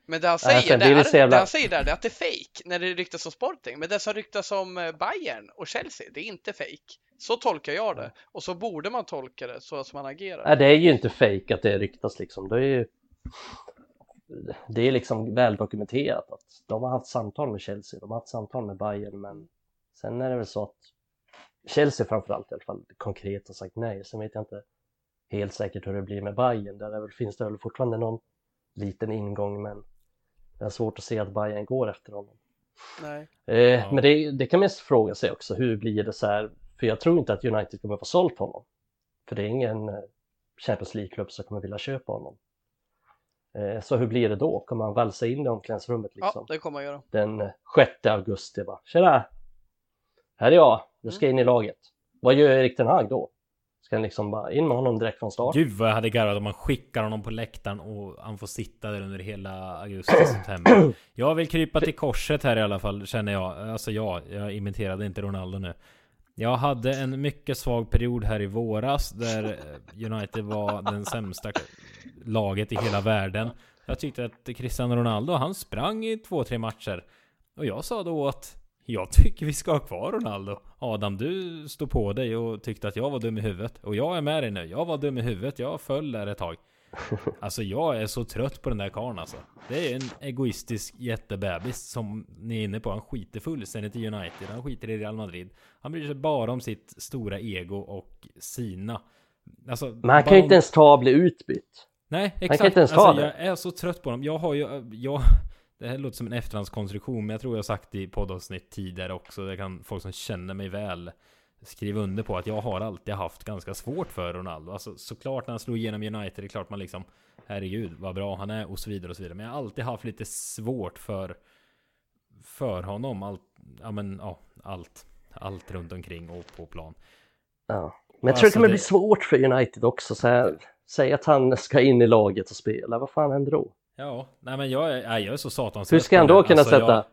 Men det han säger det där, så jävla- det han säger där, det är att det är fake när det ryktas om Sporting. Men det som ryktas om eh, Bayern och Chelsea, det är inte fake. Så tolkar jag det. Och så borde man tolka det så som man agerar. Nej, det är ju inte fake att det ryktas liksom. Det är ju det är liksom väl dokumenterat att de har haft samtal med Chelsea, de har haft samtal med Bayern, men sen är det väl så att Chelsea framförallt i alla fall konkret har sagt nej. Sen vet jag inte helt säkert hur det blir med Bayern. Där är väl, finns det väl fortfarande någon liten ingång, men det är svårt att se att Bayern går efter honom. Nej. Eh, Ja. Men det, det kan man fråga sig också, hur blir det så här? För jag tror inte att United kommer få sålt honom. För det är ingen eh, Champions League-klubb som kommer vilja köpa honom. Eh, Så hur blir det då? Kommer han valsa in i omklädningsrummet Ja, liksom? det kommer jag göra. Den eh, 6 augusti bara, tjena! Här är jag, nu ska jag in i laget. Vad gör Erik Ten Hag då? Ska liksom bara in med honom direkt från start? Gud vad jag hade garvat om man skickar honom på läktaren och han får sitta där under hela augusti september. Jag vill krypa till korset här i alla fall känner jag. Alltså ja, jag imiterade inte Ronaldo nu. Jag hade en mycket svag period här i våras där United var den sämsta laget i hela världen. Jag tyckte att Cristiano Ronaldo, han sprang i två, tre matcher. Och jag sa då att jag tycker vi ska ha kvar Ronaldo. Adam, du stod på dig och tyckte att jag var dum i huvudet. Och jag är med dig nu. Jag var dum i huvudet. Jag föll där ett tag. Alltså jag är så trött på den där karln alltså. Det är en egoistisk jättebebis som ni är inne på. Han skiter fullständigt i United. Han skiter i Real Madrid. Han bryr sig bara om sitt stora ego och sina. Alltså, Men han kan ju om- inte ens ta och bli utbytt. Nej, kan exakt. inte ens ta alltså, det. jag är så trött på dem. Jag har ju, jag, det här låter som en efterhandskonstruktion, men jag tror jag har sagt i poddavsnitt tidigare också. Det kan folk som känner mig väl skriva under på att jag har alltid haft ganska svårt för Ronaldo. Alltså såklart när han slog igenom United, det är klart man liksom herregud vad bra han är och så vidare och så vidare. Men jag har alltid haft lite svårt för för honom. Allt, ja men ja, allt. Allt runt omkring och på plan. Ja. Men jag tror Alltså, det kommer det- bli svårt för United också. Så här, säg att han ska in i laget och spela, vad fan händer då? Ja, nej men jag är, jag är så satans Hur ska han då kunna Alltså, jag- sätta?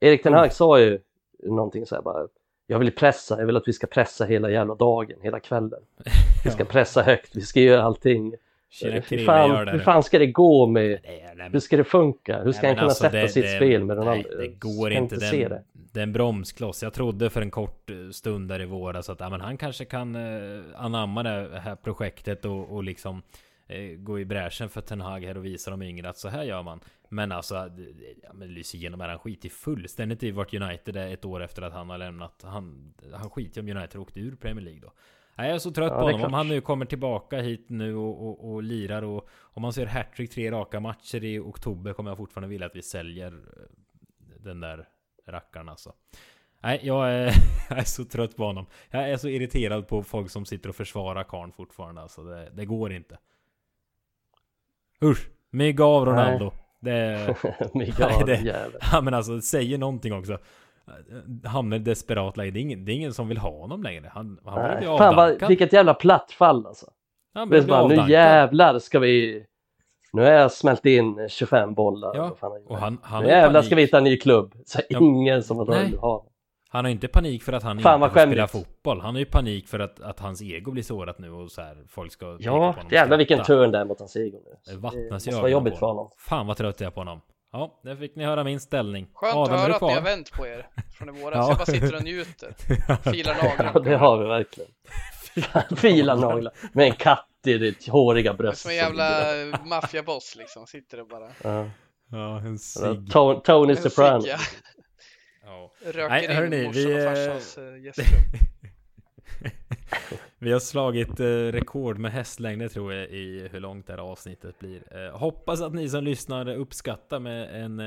Erik Ten Hag sa ju någonting så här bara. Jag vill pressa, jag vill att vi ska pressa hela jävla dagen, hela kvällen. Vi ska pressa högt, vi ska göra allting. Hur fan, hur fan ska det gå med, Nej, nej, men- hur ska det funka? Hur ska Nej, han kunna alltså, sätta det- sitt det- spel med Ronaldo? Nej, det går Jag inte. se Den, det. det är en bromskloss. Jag trodde för en kort eh, stund där i våras att ja, men han kanske kan eh, anamma det här projektet och, och liksom eh, gå i bräschen för Ten Hag här och visa de yngre att så här gör man. Men alltså, det- ja, men lyser igenom här. Han skiter fullständigt i vart United är ett år efter att han har lämnat. Han, han skiter i om United åkte ur Premier League då. Nej, Jag är så trött Ja, på är honom. Om han nu kommer tillbaka hit nu och, och, och lirar och om man ser hattrick tre raka matcher i oktober kommer jag fortfarande vilja att vi säljer eh, den där rackaren alltså. Nej, jag är, jag är så trött på honom. Jag är så irriterad på folk som sitter och försvarar karln fortfarande alltså. Det, det går inte. Usch! Mygga av Ronaldo. Det... Mikael, Nej, det- jävel. Ja men alltså, säger någonting också. Hamnar i desperat läge. Det är ingen, det är ingen som vill ha honom längre. Han, han börjar Nej, bli Fan vad, avdankad. vilket jävla platt fall alltså. Han Det börjar är bli bara, nu avdankad. jävlar ska vi... Nu har jag smält in 25 bollar. Ja, fan? Och han, han, nu jävlar ska vi hitta en ny klubb. Så Ja. ingen som vill ha. Han har inte panik för att han Fan, inte får spela skämmigt. fotboll. Han har ju panik för att, att hans ego blir sårat nu och så här folk ska Ja, på honom och jävlar vilken turn där mot hans ego nu. Det vattnas måste i vara jobbigt på för honom. Fan vad trött jag är på honom. Ja, där fick ni höra min ställning. Skönt Adam, att är höra att ni har vänt på er från i våras. Ja. Jag bara sitter och njuter. Filar naglarna. Ja, det har vi verkligen. Fila naglar med en katt i ditt håriga Det är bröst. som en jävla maffiaboss liksom. Sitter och bara Ja. Ja, en cigg. To- Tony Soprano. Ja. Röker Nej, in hörni, morsan vi, och eh, farsans eh, gästrum. Vi har slagit eh, rekord med hästlängder tror jag i hur långt det här avsnittet blir. Hoppas att ni som lyssnar uppskattar med en,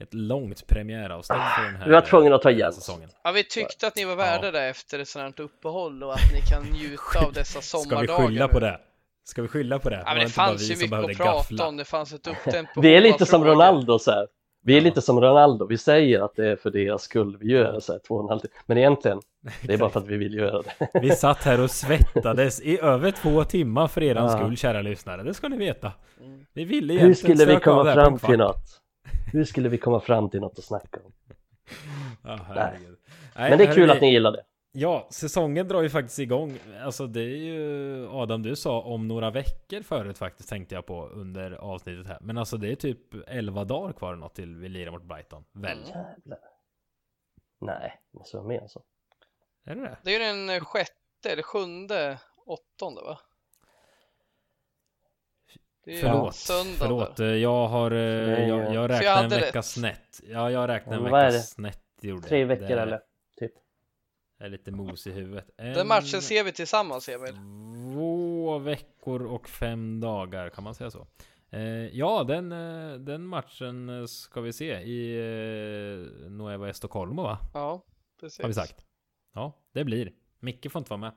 ett långt premiäravsnitt för den här Vi var tvungna att ta igen. säsongen. Ja, vi tyckte att ni var värda Ja. det efter ett sådant uppehåll och att ni kan njuta av dessa Ska vi sommardagar. skylla på det? Ska vi skylla på det? Ja, men det bara fanns ju mycket att prata gaffla? om. Det fanns ett upptempo. Vi är lite som. Ronaldo så här. Vi är Ja. lite som Ronaldo, vi säger att det är för deras skull vi gör så här två och en halv timme. Men egentligen, det är bara för att vi vill göra det. Vi satt här och svettades i över två timmar för Ja. skull kära lyssnare. Det ska ni veta. Mm. Vi ville Hur egentligen skulle vi komma fram till något? Hur skulle vi komma fram till något att snacka om? Ja, herregud. Nej, Men det är kul hörni, att ni gillar det. Ja, säsongen drar ju faktiskt igång. Alltså det är ju Adam, du sa om några veckor förut faktiskt tänkte jag på under avsnittet här. Men alltså det är typ 11 dagar kvar eller något till vi lirar mot Brighton. Väl? Mm. Jävlar. Nej, vara mer än så. Är det det? Det är ju den eh, sjätte eller sjunde, åttonde va? Det är ju Förlåt, förlåt. där. Jag har, eh, jag, jag Så räknar en vecka rätt. snett. Ja, jag räknar en vecka snett. Gjorde Tre veckor det eller? Typ. Är lite mos i huvudet. Den matchen ser vi tillsammans Emil. Två veckor och fem dagar, kan man säga så? Eh, ja, den, eh, den matchen ska vi se i eh, Nueva Estocolmo va? Ja, precis. Har vi sagt. Ja, det blir. Micke får inte vara med.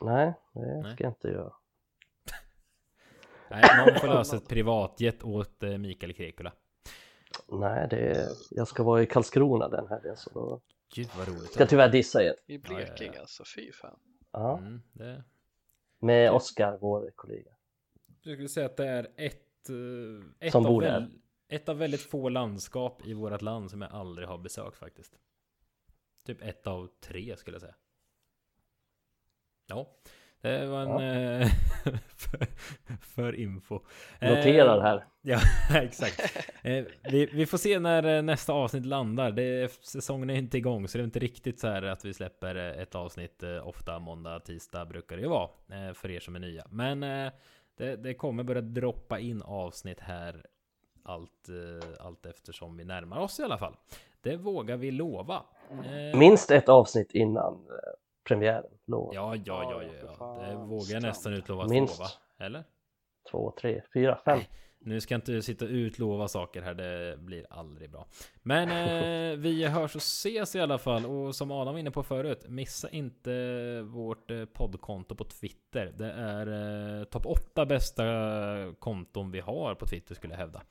Nej, det Nej. ska jag inte göra. Nej, någon får lösa ett privatjet åt eh, Mikael Krekula. Nej, det är... jag ska vara i Karlskrona den här så då Gud vad roligt. ska jag tyvärr dissa er. I Ja, ja, ja. Blekinge alltså, fy fan. Ja, Mm, det, med Oskar, vår kollega. jag skulle säga att det är ett, eh, ett, Som av bor där. ett av väldigt få landskap i vårt land som jag aldrig har besökt faktiskt. Typ ett av tre skulle jag säga. Ja, det var en eh, för, för info. Noterar Eh, här. Ja, exakt. Eh, vi, vi får se när nästa avsnitt landar. Det säsongen är inte igång, så det är inte riktigt så här att vi släpper ett avsnitt eh, ofta måndag, tisdag brukar det ju vara för er som är nya. Men det, det kommer börja droppa in avsnitt här allt, allt eftersom vi närmar oss i alla fall. Det vågar vi lova. Minst ett avsnitt innan premiären. Lov. Ja, ja, ja, Ja, ja. Det vågar jag nästan utlova att Minst. lova. Eller? Två, tre, fyra, fem. Nej. Nu ska jag inte sitta och utlova saker här, det blir aldrig bra. Men eh, vi hörs och ses i alla fall. Och som Adam var inne på förut, missa inte vårt eh, poddkonto på Twitter. Det är eh, topp 8 bästa konton vi har på Twitter skulle jag hävda.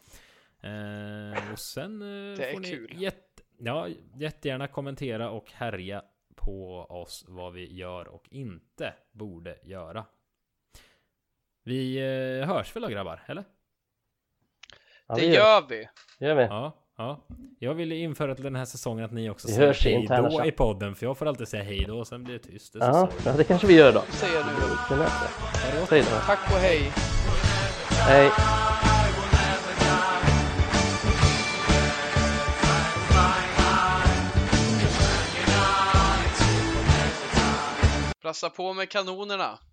Eh, och sen eh, Det är får ni kul. Jätte, ja, jättegärna kommentera och härja på oss vad vi gör och inte borde göra. Vi eh, hörs väl då grabbar, eller? Ja, Det gör. vi. gör vi. Ja, ja. Jag vill införa till den här säsongen att ni också Vi säger hej då i podden. För jag får alltid säga hej då och sen blir det tyst. Det Ja, ja, det kanske vi gör då. Säger du. Tack och hej. Hej. Passa på med kanonerna.